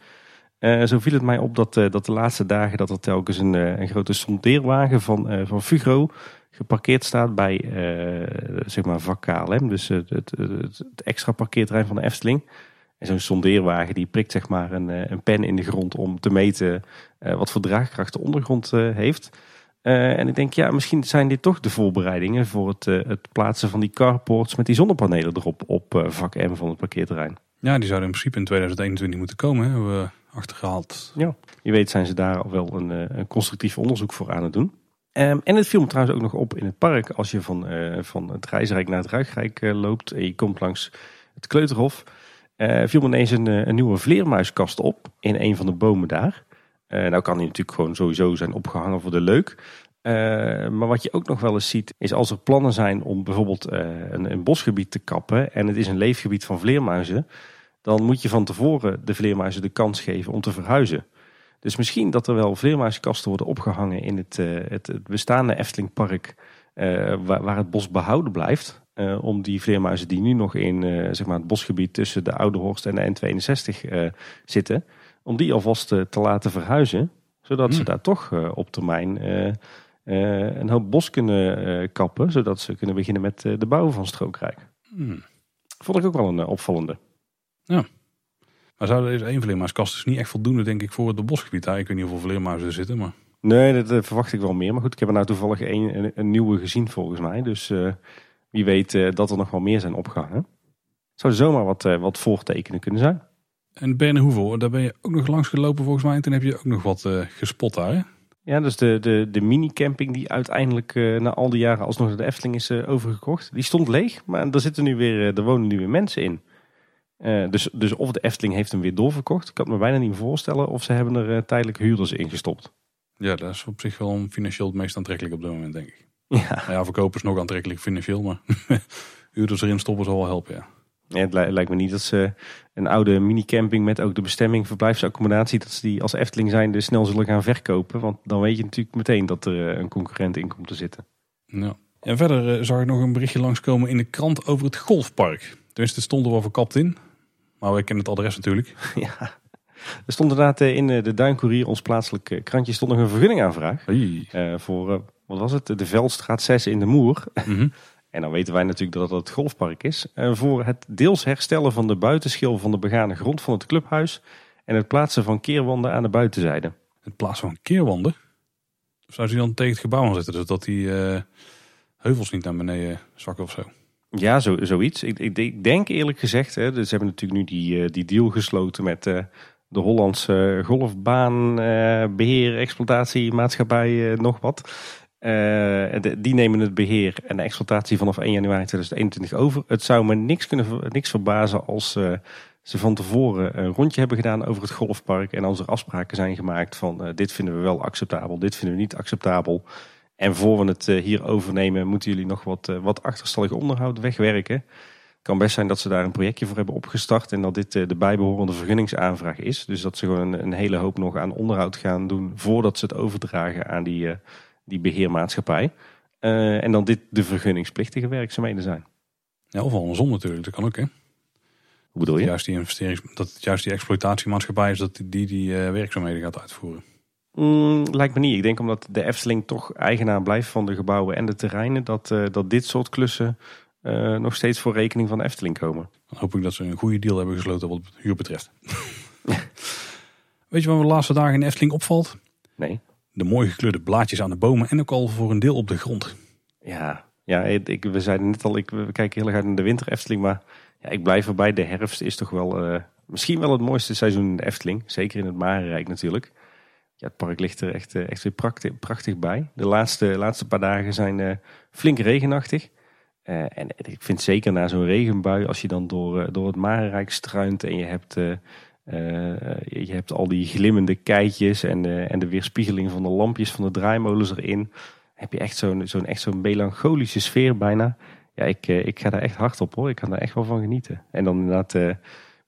Speaker 2: Uh, zo viel het mij op dat, dat de laatste dagen dat er telkens een, een grote sondeerwagen van, van Fugro geparkeerd staat bij zeg maar vak KLM. Dus het, het, het, extra parkeerterrein van de Efteling. En zo'n sondeerwagen die prikt zeg maar een, een pen in de grond om te meten wat voor draagkracht de ondergrond heeft. Uh, en ik denk, ja, misschien zijn dit toch de voorbereidingen voor het, uh, het plaatsen van die carports met die zonnepanelen erop op uh, vak M van het parkeerterrein.
Speaker 1: Ja, die zouden in principe in 2021 moeten komen, hebben we achtergehaald.
Speaker 2: Ja, je weet zijn ze daar al wel een, een constructief onderzoek voor aan het doen. Um, en het viel me trouwens ook nog op in het park als je van, van het Reisrijk naar het Ruigrijk loopt en je komt langs het Kleuterhof. viel me ineens een, een nieuwe vleermuiskast op in een van de bomen daar. Uh, nou kan die natuurlijk gewoon sowieso zijn opgehangen voor de leuk. Uh, maar wat je ook nog wel eens ziet, is als er plannen zijn om bijvoorbeeld uh, een, een, bosgebied te kappen en het is een leefgebied van vleermuizen, dan moet je van tevoren de vleermuizen de kans geven om te verhuizen. Dus misschien dat er wel vleermuiskasten worden opgehangen in het, het, het bestaande Eftelingpark, waar, waar, het bos behouden blijft. om die vleermuizen die nu nog in zeg maar het bosgebied tussen de Oude Horst en de N62 zitten, om die alvast te, te laten verhuizen. Zodat ze hmm. daar toch uh, op termijn uh, een hoop bos kunnen kappen. Zodat ze kunnen beginnen met de bouw van strookrijk. Hmm. Vond ik ook wel een opvallende.
Speaker 1: Ja. Maar zou deze één vleermuiskast dus niet echt voldoende, denk ik, voor het bosgebied? Ik weet niet hoeveel vleermuizen er zitten, maar...
Speaker 2: Nee, dat verwacht ik wel meer. Maar goed, ik heb er nou toevallig een, een, een nieuwe gezien volgens mij. Dus wie weet dat er nog wel meer zijn opgehangen. Zou zomaar wat, wat voortekenen kunnen zijn.
Speaker 1: En Berne Hoevel, daar ben je ook nog langs gelopen volgens mij. En toen heb je ook nog wat uh, gespot daar. Hè?
Speaker 2: Ja, dus de, de, de mini-camping die uiteindelijk uh, na al die jaren alsnog naar de Efteling is uh, overgekocht. Die stond leeg, maar er, zitten nu weer, er wonen nu weer mensen in. dus, dus of de Efteling heeft hem weer doorverkocht. Ik kan me bijna niet voorstellen of ze hebben er tijdelijk huurders in gestopt.
Speaker 1: Ja, dat is op zich wel financieel het meest aantrekkelijk op dit moment, denk ik. Ja, nou ja verkopen is nog aantrekkelijk financieel, maar huurders erin stoppen zal wel helpen, ja.
Speaker 2: Ja, het lijkt me niet dat ze een oude minicamping met ook de bestemming verblijfsaccommodatie, dat ze die als Efteling zijn dus snel zullen gaan verkopen. Want dan weet je natuurlijk meteen dat er eh, een concurrent in komt te zitten.
Speaker 1: Ja. En verder uh, zag ik nog een berichtje langskomen in de krant over het golfpark. Tenminste, het stond er wel verkapt in. Maar we kennen het adres natuurlijk.
Speaker 2: Ja. Er stond inderdaad eh, in de Duincourier, ons plaatselijk krantje, stond nog een vergunningaanvraag. Hey. voor, wat was het, de Veldstraat 6 in de Moer. Mm En dan weten wij natuurlijk dat het het golfpark is. Voor het deels herstellen van de buitenschil van de begane grond van het clubhuis. En het plaatsen van keerwanden aan de buitenzijde.
Speaker 1: Het plaatsen van keerwanden? Of zou ze dan tegen het gebouw aan zetten, zodat die uh, heuvels niet naar beneden zakken of zo?
Speaker 2: Ja, zo, zoiets. Ik, ik, ik, denk eerlijk gezegd, hè, dus ze hebben natuurlijk nu die, uh, die deal gesloten met uh, de Hollandse golfbaanbeheer, exploitatie, maatschappij, nog wat. Uh, die nemen het beheer en de exploitatie vanaf 1 januari 2021 over. Het zou me niks, kunnen, niks verbazen als uh, ze van tevoren een rondje hebben gedaan over het golfpark. En als er afspraken zijn gemaakt van dit vinden we wel acceptabel, dit vinden we niet acceptabel. En voor we het hier overnemen, moeten jullie nog wat, wat achterstallig onderhoud wegwerken. Het kan best zijn dat ze daar een projectje voor hebben opgestart en dat dit de bijbehorende vergunningsaanvraag is. Dus dat ze gewoon een, een hele hoop nog aan onderhoud gaan doen voordat ze het overdragen aan die, die beheermaatschappij. Uh, en dan dit de vergunningsplichtige werkzaamheden zijn.
Speaker 1: Ja, of andersom natuurlijk, dat kan ook hè.
Speaker 2: Hoe bedoel je?
Speaker 1: Juist die investering, dat het juist die exploitatiemaatschappij is dat die die uh, werkzaamheden gaat uitvoeren.
Speaker 2: Mm, lijkt me niet. Ik denk omdat de Efteling toch eigenaar blijft van de gebouwen en de terreinen, dat, uh, dat dit soort klussen nog steeds voor rekening van de Efteling komen.
Speaker 1: Dan hoop ik dat ze een goede deal hebben gesloten wat het huur betreft. Weet je wat de laatste dagen in de Efteling opvalt?
Speaker 2: Nee
Speaker 1: de mooi gekleurde blaadjes aan de bomen en ook al voor een deel op de grond.
Speaker 2: Ja, ja ik, we zeiden net al, ik, we kijken heel erg uit naar de winter Efteling, maar ja, ik blijf erbij. De herfst is toch wel uh, misschien wel het mooiste seizoen in de Efteling. Zeker in het Marenrijk natuurlijk. Ja, het park ligt er echt, echt weer prachtig, bij. De laatste, laatste paar dagen zijn uh, flink regenachtig. En ik vind zeker na zo'n regenbui, als je dan door, door het Marenrijk struint en je hebt eh, je hebt al die glimmende keitjes en, en de weerspiegeling van de lampjes van de draaimolens erin. Heb je echt zo'n echt zo'n melancholische sfeer bijna. Ja, ik, eh, ik ga daar echt hard op hoor. Ik kan daar echt wel van genieten. En dan inderdaad, uh,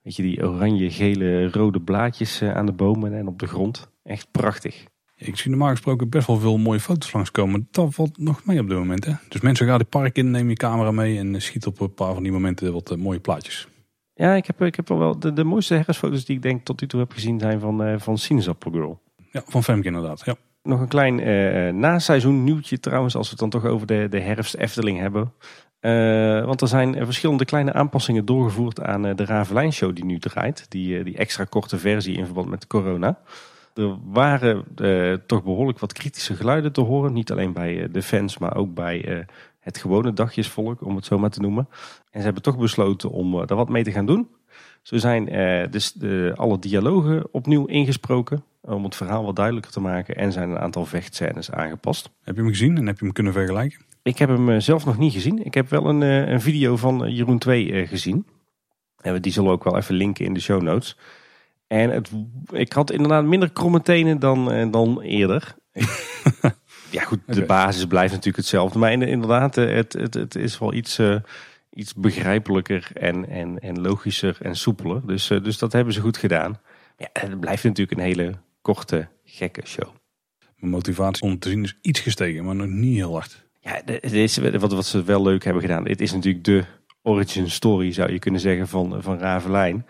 Speaker 2: weet je, die oranje, gele, rode blaadjes aan de bomen en op de grond. Echt prachtig.
Speaker 1: Ik zie normaal gesproken best wel veel mooie foto's langskomen. Dat valt nog mee op dit moment. Hè? Dus mensen gaan het park in, neem je camera mee en schiet op een paar van die momenten wat mooie plaatjes.
Speaker 2: Ja, ik heb, ik heb wel de, de mooiste herfstfoto's die ik denk tot nu toe heb gezien zijn van, uh, van Sinaasappelgirl.
Speaker 1: Ja, van Femke inderdaad. Ja.
Speaker 2: Nog een klein uh, naseizoen nieuwtje trouwens, als we het dan toch over de, de herfst Efteling hebben. Uh, want er zijn verschillende kleine aanpassingen doorgevoerd aan de Ravelijn show die nu draait. Die, die extra korte versie in verband met corona. Er waren toch behoorlijk wat kritische geluiden te horen. Niet alleen bij de fans, maar ook bij het gewone dagjesvolk, om het zo maar te noemen. En ze hebben toch besloten om uh, daar wat mee te gaan doen. Zo zijn uh, dus de, alle dialogen opnieuw ingesproken om het verhaal wat duidelijker te maken. En zijn een aantal vechtscènes aangepast.
Speaker 1: Heb je hem gezien en heb je hem kunnen vergelijken?
Speaker 2: Ik heb hem zelf nog niet gezien. Ik heb wel een, een video van Jeroen 2 gezien. En die zullen we ook wel even linken in de show notes. En het, ik had inderdaad minder kromme tenen dan, dan eerder. ja goed, de basis blijft natuurlijk hetzelfde. Maar inderdaad, het, het, het is wel iets iets begrijpelijker en, en, en logischer en soepeler. Dus, uh, dus dat hebben ze goed gedaan. Ja, het blijft natuurlijk een hele korte, gekke show.
Speaker 1: Mijn motivatie om te zien is iets gestegen, maar nog niet heel hard.
Speaker 2: Ja, het is, wat, wat ze wel leuk hebben gedaan. Het is natuurlijk de origin story, zou je kunnen zeggen, van, van Ravelijn.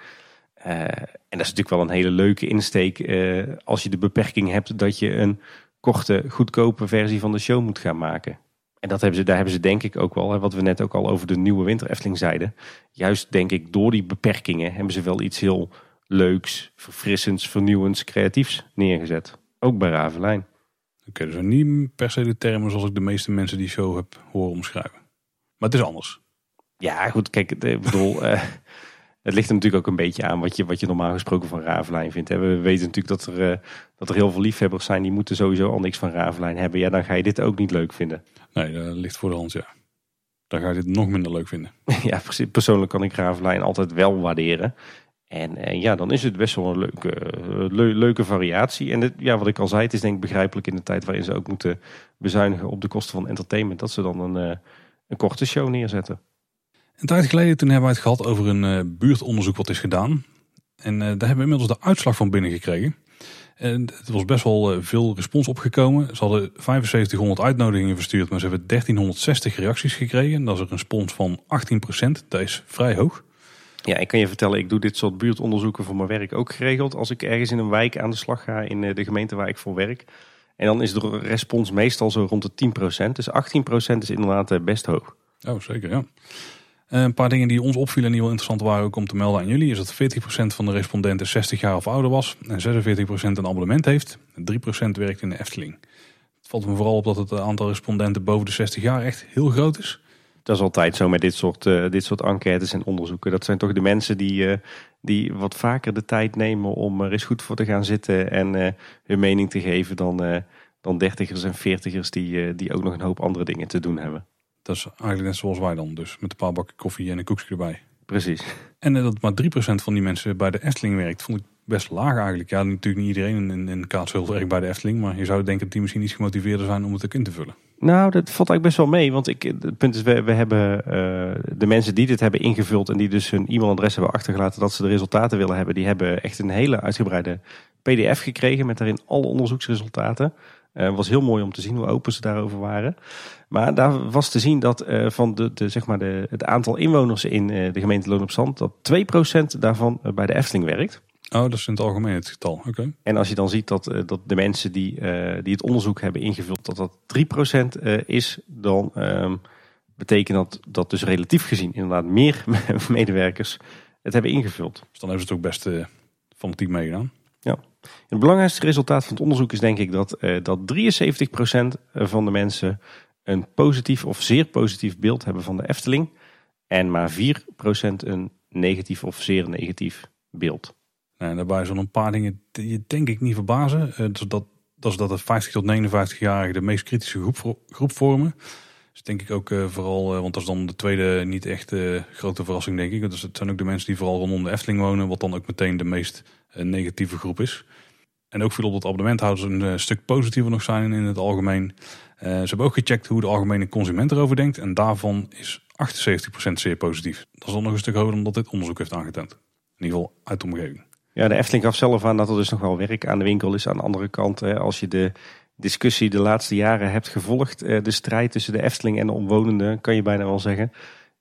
Speaker 2: Uh, en dat is natuurlijk wel een hele leuke insteek uh, als je de beperking hebt dat je een korte, goedkope versie van de show moet gaan maken. En dat hebben ze, daar hebben ze denk ik ook wel, wat we net ook al over de nieuwe winter Efteling zeiden. Juist denk ik door die beperkingen hebben ze wel iets heel leuks, verfrissends, vernieuwends, creatiefs neergezet. Ook bij Ravelijn.
Speaker 1: Oké, okay, dus niet per se de termen zoals ik de meeste mensen die show heb horen omschrijven. Maar het is anders.
Speaker 2: Ja, goed, kijk, ik bedoel, uh, Het ligt er natuurlijk ook een beetje aan wat je, wat je normaal gesproken van Ravelijn vindt. We weten natuurlijk dat er, uh, dat er heel veel liefhebbers zijn die moeten sowieso al niks van Ravelijn hebben. Ja, dan ga je dit ook niet leuk vinden.
Speaker 1: Nee, dat ligt voor de hand, ja. Dan ga je dit nog minder leuk vinden.
Speaker 2: ja, persoonlijk kan ik Ravelijn altijd wel waarderen. En uh, ja, dan is het best wel een leuke, le leuke variatie. En het, ja, wat ik al zei, het is denk ik begrijpelijk in de tijd waarin ze ook moeten bezuinigen op de kosten van entertainment. Dat ze dan een, een korte show neerzetten.
Speaker 1: Een tijd geleden toen hebben we het gehad over een uh, buurtonderzoek wat is gedaan. En uh, daar hebben we inmiddels de uitslag van binnengekregen. En het was best wel uh, veel respons opgekomen. Ze hadden 7500 uitnodigingen verstuurd, maar ze hebben 1360 reacties gekregen. Dat is een respons van 18%. Dat is vrij hoog.
Speaker 2: Ja, ik kan je vertellen, ik doe dit soort buurtonderzoeken voor mijn werk ook geregeld. Als ik ergens in een wijk aan de slag ga in de gemeente waar ik voor werk. En dan is de respons meestal zo rond de 10%. Dus 18% is inderdaad best hoog.
Speaker 1: Oh, zeker, ja. Eh, een paar dingen die ons opvielen en die wel interessant waren ook om te melden aan jullie. Is dat 40% van de respondenten 60 jaar of ouder was. En 46% een abonnement heeft. En 3% werkt in de Efteling. Het valt me vooral op dat het aantal respondenten boven de 60 jaar echt heel groot is.
Speaker 2: Dat is altijd zo met dit soort, uh, dit soort enquêtes en onderzoeken. Dat zijn toch de mensen die, uh, die wat vaker de tijd nemen om er eens goed voor te gaan zitten en hun mening te geven dan, dan dertigers en veertigers die, die ook nog een hoop andere dingen te doen hebben.
Speaker 1: Dat is eigenlijk net zoals wij dan. Dus met een paar bakken koffie en een koekje erbij.
Speaker 2: Precies.
Speaker 1: En dat maar 3% van die mensen bij de Efteling werkt, vond ik best laag eigenlijk. Ja, natuurlijk niet iedereen in, in Kaatsheuvel werkt bij de Efteling. Maar je zou denken dat die misschien iets gemotiveerder zijn om het ook in te vullen.
Speaker 2: Nou, dat valt eigenlijk best wel mee. Want ik, het punt is, we, we hebben de mensen die dit hebben ingevuld en die dus hun e-mailadres hebben achtergelaten dat ze de resultaten willen hebben, die hebben echt een hele uitgebreide PDF gekregen met daarin alle onderzoeksresultaten. Uh, was heel mooi om te zien hoe open ze daarover waren. Maar daar was te zien dat uh, van de, de, zeg maar de, het aantal inwoners in uh, de gemeente Loon op Zand, dat 2% daarvan bij de Efteling werkt.
Speaker 1: Oh, dat is in het algemeen het getal. Oké.
Speaker 2: En als je dan ziet dat, dat de mensen die, die het onderzoek hebben ingevuld, dat dat 3% is, dan ehm, betekent dat dat dus relatief gezien inderdaad meer medewerkers het hebben ingevuld.
Speaker 1: Dus dan hebben ze het ook best van het team meegedaan.
Speaker 2: Ja. Het belangrijkste resultaat van het onderzoek is denk ik dat, dat 73% van de mensen een positief of zeer positief beeld hebben van de Efteling. En maar 4% een negatief of zeer negatief beeld.
Speaker 1: En daarbij zullen een paar dingen die je denk ik niet verbazen. Uh, dat, dat is dat de 50 tot 59-jarigen de meest kritische groep, groep vormen. Dus denk ik ook uh, vooral, uh, want dat is dan de tweede niet echt grote verrassing denk ik. Dus het zijn ook de mensen die vooral rondom de Efteling wonen, wat dan ook meteen de meest negatieve groep is. En ook veel op het abonnementhouders een stuk positiever nog zijn in het algemeen. Ze hebben ook gecheckt hoe de algemene consument erover denkt. En daarvan is 78% zeer positief. Dat is nog een stuk hoger dan dat dit onderzoek heeft aangetoond. In ieder geval uit de omgeving.
Speaker 2: Ja, de Efteling gaf zelf aan dat er dus nog wel werk aan de winkel is. Aan de andere kant, als je de discussie de laatste jaren hebt gevolgd, de strijd tussen de Efteling en de omwonenden, kan je bijna wel zeggen.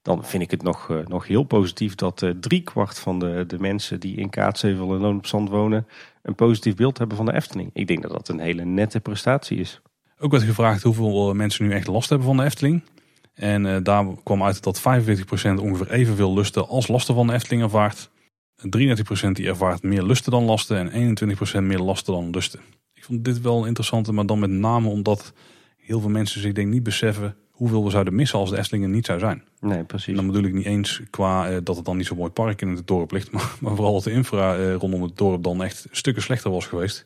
Speaker 2: Dan vind ik het nog, nog heel positief dat driekwart van de, de mensen die in Kaatsheuvel en Loon op Zand wonen, een positief beeld hebben van de Efteling. Ik denk dat dat een hele nette prestatie is.
Speaker 1: Ook werd gevraagd hoeveel mensen nu echt last hebben van de Efteling. En uh, daar kwam uit dat 45% ongeveer evenveel lusten als lasten van de Efteling ervaart. 33% die ervaart meer lusten dan lasten en 21% meer lasten dan lusten. Ik vond dit wel interessant, maar dan met name omdat heel veel mensen zich denk niet beseffen hoeveel we zouden missen als de Efteling er niet zou zijn.
Speaker 2: Nee, precies. En
Speaker 1: dan bedoel ik niet eens qua uh, dat het dan niet zo mooi park in het dorp ligt, maar, maar vooral dat de infra uh, rondom het dorp dan echt stukken slechter was geweest.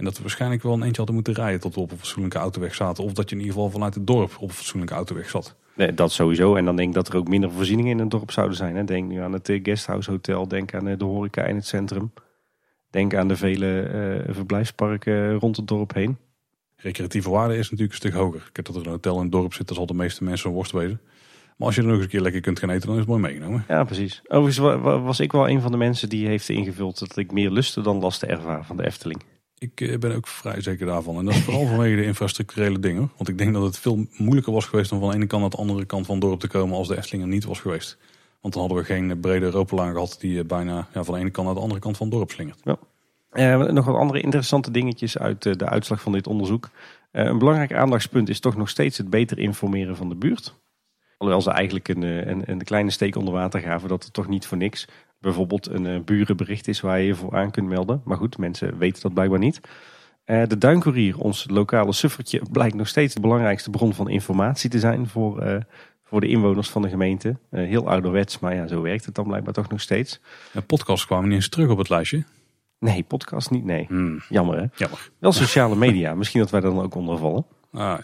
Speaker 1: En dat we waarschijnlijk wel een eentje hadden moeten rijden tot we op een fatsoenlijke autoweg zaten. Of dat je in ieder geval vanuit het dorp op een fatsoenlijke autoweg zat.
Speaker 2: Nee, dat sowieso. En dan denk ik dat er ook minder voorzieningen in het dorp zouden zijn. Hè. Denk nu aan het Guesthouse Hotel, denk aan de horeca in het centrum. Denk aan de vele uh, verblijfsparken rond het dorp heen.
Speaker 1: Recreatieve waarde is natuurlijk een stuk hoger. Ik heb dat er een hotel in het dorp zit, dan zal de meeste mensen een worst wezen. Maar als je er nog eens een keer lekker kunt gaan eten, dan is het mooi meegenomen.
Speaker 2: Ja, precies. Overigens was ik wel een van de mensen die heeft ingevuld dat ik meer lusten dan lasten ervaar van de Efteling.
Speaker 1: Ik ben ook vrij zeker daarvan. En dat is vooral vanwege de infrastructurele dingen. Want ik denk dat het veel moeilijker was geweest om van de ene kant naar de andere kant van het dorp te komen als de Efteling er niet was geweest. Want dan hadden we geen brede Europalaan gehad die bijna ja, van de ene kant naar de andere kant van het dorp slingert.
Speaker 2: Ja. Uh, nog wat andere interessante dingetjes uit uh, de uitslag van dit onderzoek. Uh, een belangrijk aandachtspunt is toch nog steeds het beter informeren van de buurt. Alhoewel ze eigenlijk een, een, een kleine steek onder water gaven dat het toch niet voor niks bijvoorbeeld een burenbericht is waar je je voor aan kunt melden. Maar goed, mensen weten dat blijkbaar niet. de Duincourier, ons lokale suffertje, blijkt nog steeds de belangrijkste bron van informatie te zijn voor, voor de inwoners van de gemeente. heel ouderwets, maar ja, zo werkt het dan blijkbaar toch nog steeds.
Speaker 1: De podcast kwamen niet eens terug op het lijstje.
Speaker 2: Nee, podcast niet. Nee.
Speaker 1: Hmm.
Speaker 2: Jammer hè?
Speaker 1: Jammer.
Speaker 2: Wel sociale media. Misschien dat wij dan ook onder vallen.
Speaker 1: Ah,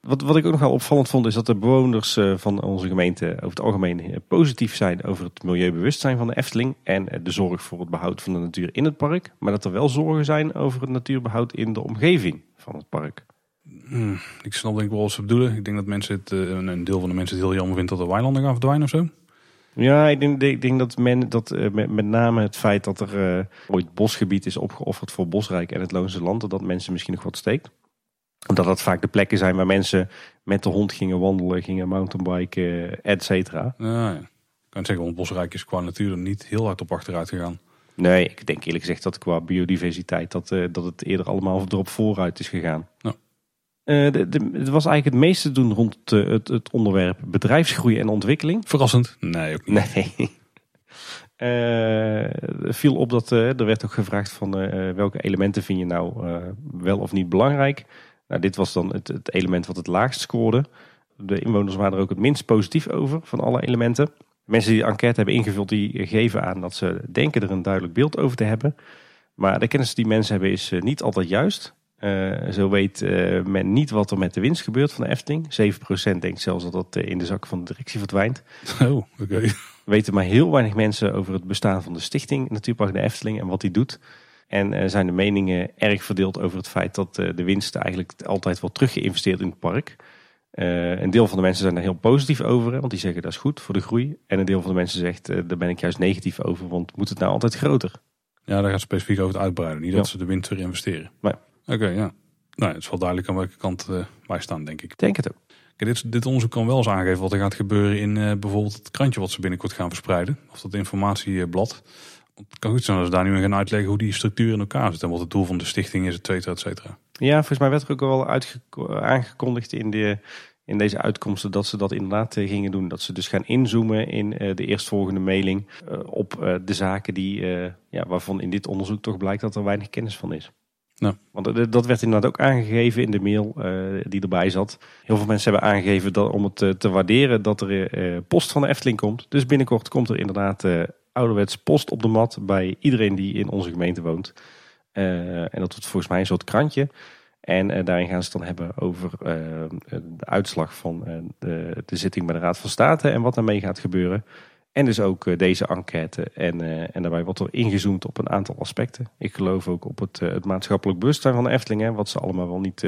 Speaker 2: wat, wat ik ook nog wel opvallend vond is dat de bewoners eh, van onze gemeente over het algemeen eh, positief zijn over het milieubewustzijn van de Efteling en eh, de zorg voor het behoud van de natuur in het park. Maar dat er wel zorgen zijn over het natuurbehoud in de omgeving van het park.
Speaker 1: Hmm, ik snap denk ik wel wat ze bedoelen. Ik denk dat mensen het, een deel van de mensen het heel jammer vindt dat de weilanden gaan verdwijnen of zo.
Speaker 2: Ja, ik denk, ik denk dat men dat uh, met, met, name het feit dat er uh, ooit bosgebied is opgeofferd voor Bosrijk en het Loonse Land, dat mensen misschien nog wat steekt. Omdat dat vaak de plekken zijn waar mensen met de hond gingen wandelen, gingen mountainbiken, et cetera.
Speaker 1: Ja. Ik kan zeggen, want Bosrijk is qua natuur niet heel hard op achteruit gegaan.
Speaker 2: Nee, ik denk eerlijk gezegd dat qua biodiversiteit dat, uh, dat het eerder allemaal erop vooruit is gegaan.
Speaker 1: Ja.
Speaker 2: Uh, de, de, het was eigenlijk het meeste doen rond uh, het, het, onderwerp bedrijfsgroei en ontwikkeling.
Speaker 1: Verrassend? Nee, ook niet.
Speaker 2: Nee. uh, viel op dat er werd ook gevraagd van welke elementen vind je nou wel of niet belangrijk. Nou, dit was dan het, het, element wat het laagst scoorde. De inwoners waren er ook het minst positief over van alle elementen. Mensen die de enquête hebben ingevuld, die geven aan dat ze denken er een duidelijk beeld over te hebben. Maar de kennis die mensen hebben is niet altijd juist. Eh, zo weet eh, men niet wat er met de winst gebeurt van de Efteling. 7% denkt zelfs dat dat eh, in de zak van de directie verdwijnt.
Speaker 1: Oh, oké.
Speaker 2: weten maar heel weinig mensen over het bestaan van de stichting Natuurpark de Efteling en wat die doet. En eh, zijn de meningen erg verdeeld over het feit dat eh, de winst eigenlijk altijd wordt teruggeïnvesteerd in het park. Eh, een deel van de mensen zijn er heel positief over, want die zeggen dat is goed voor de groei. En een deel van de mensen zegt, daar ben ik juist negatief over, want moet het nou altijd groter?
Speaker 1: Ja, daar gaat specifiek over het uitbreiden. Niet dat ze de winst weer investeren.
Speaker 2: Nee.
Speaker 1: Oké, ja. Nou, het is wel duidelijk aan welke kant wij staan, denk ik.
Speaker 2: Denk het ook.
Speaker 1: Kijk, dit, dit onderzoek kan wel eens aangeven wat er gaat gebeuren in bijvoorbeeld het krantje wat ze binnenkort gaan verspreiden. Of dat informatieblad. Het kan goed zijn dat ze daar nu in gaan uitleggen hoe die structuur in elkaar zit. En wat het doel van de stichting is, et cetera, et cetera.
Speaker 2: Ja, volgens mij werd er ook al uitge- aangekondigd in, de, in deze uitkomsten dat ze dat inderdaad eh, gingen doen. Dat ze dus gaan inzoomen in eh, de eerstvolgende mailing eh, op de zaken die, ja, waarvan in dit onderzoek toch blijkt dat er weinig kennis van is.
Speaker 1: Ja.
Speaker 2: Want dat werd inderdaad ook aangegeven in de mail die erbij zat. Heel veel mensen hebben aangegeven dat, om het te waarderen dat er post van de Efteling komt. Dus binnenkort komt er inderdaad ouderwets post op de mat bij iedereen die in onze gemeente woont. Eh, en dat wordt volgens mij een soort krantje. En eh, daarin gaan ze het dan hebben over eh, de uitslag van de, de zitting bij de Raad van State en wat daarmee gaat gebeuren. En dus ook deze enquête. En, en daarbij wordt er ingezoomd op een aantal aspecten. Ik geloof ook op het, het maatschappelijk bewustzijn van de Efteling. Hè, wat ze allemaal wel niet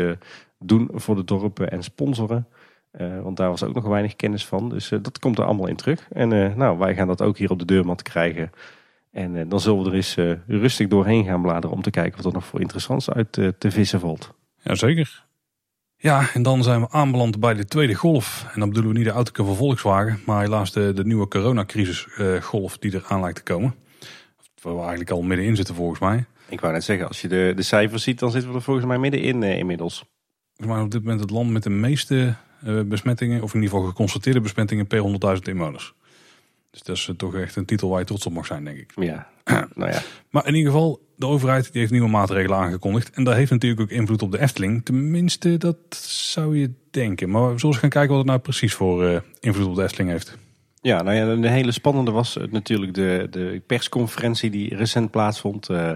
Speaker 2: doen voor de dorpen en sponsoren. Eh, want daar was ook nog weinig kennis van. Dus eh, dat komt er allemaal in terug. En eh, nou, wij gaan dat ook hier op de deurmat krijgen. En dan zullen we er eens rustig doorheen gaan bladeren om te kijken wat er nog voor interessants uit te vissen valt.
Speaker 1: Jazeker. Ja, en dan zijn we aanbeland bij de tweede golf. En dan bedoelen we niet de autoke van Volkswagen, maar helaas de, de nieuwe coronacrisis golf die er aan lijkt te komen. Waar we eigenlijk al middenin zitten volgens mij.
Speaker 2: Ik wou net zeggen, als je de, de cijfers ziet, dan zitten we er volgens mij middenin inmiddels.
Speaker 1: Volgens mij op dit moment het land met de meeste besmettingen, of in ieder geval geconstateerde besmettingen per 100.000 inwoners. Dus dat is eh, toch echt een titel waar je trots op mag zijn, denk ik.
Speaker 2: Ja, nou ja.
Speaker 1: Maar in ieder geval, de overheid die heeft nieuwe maatregelen aangekondigd. En dat heeft natuurlijk ook invloed op de Efteling. Tenminste, dat zou je denken. Maar we zullen eens gaan kijken wat het nou precies voor eh, invloed op de Efteling heeft.
Speaker 2: Ja, nou ja, de hele spannende was eh, natuurlijk de, de persconferentie die recent plaatsvond eh,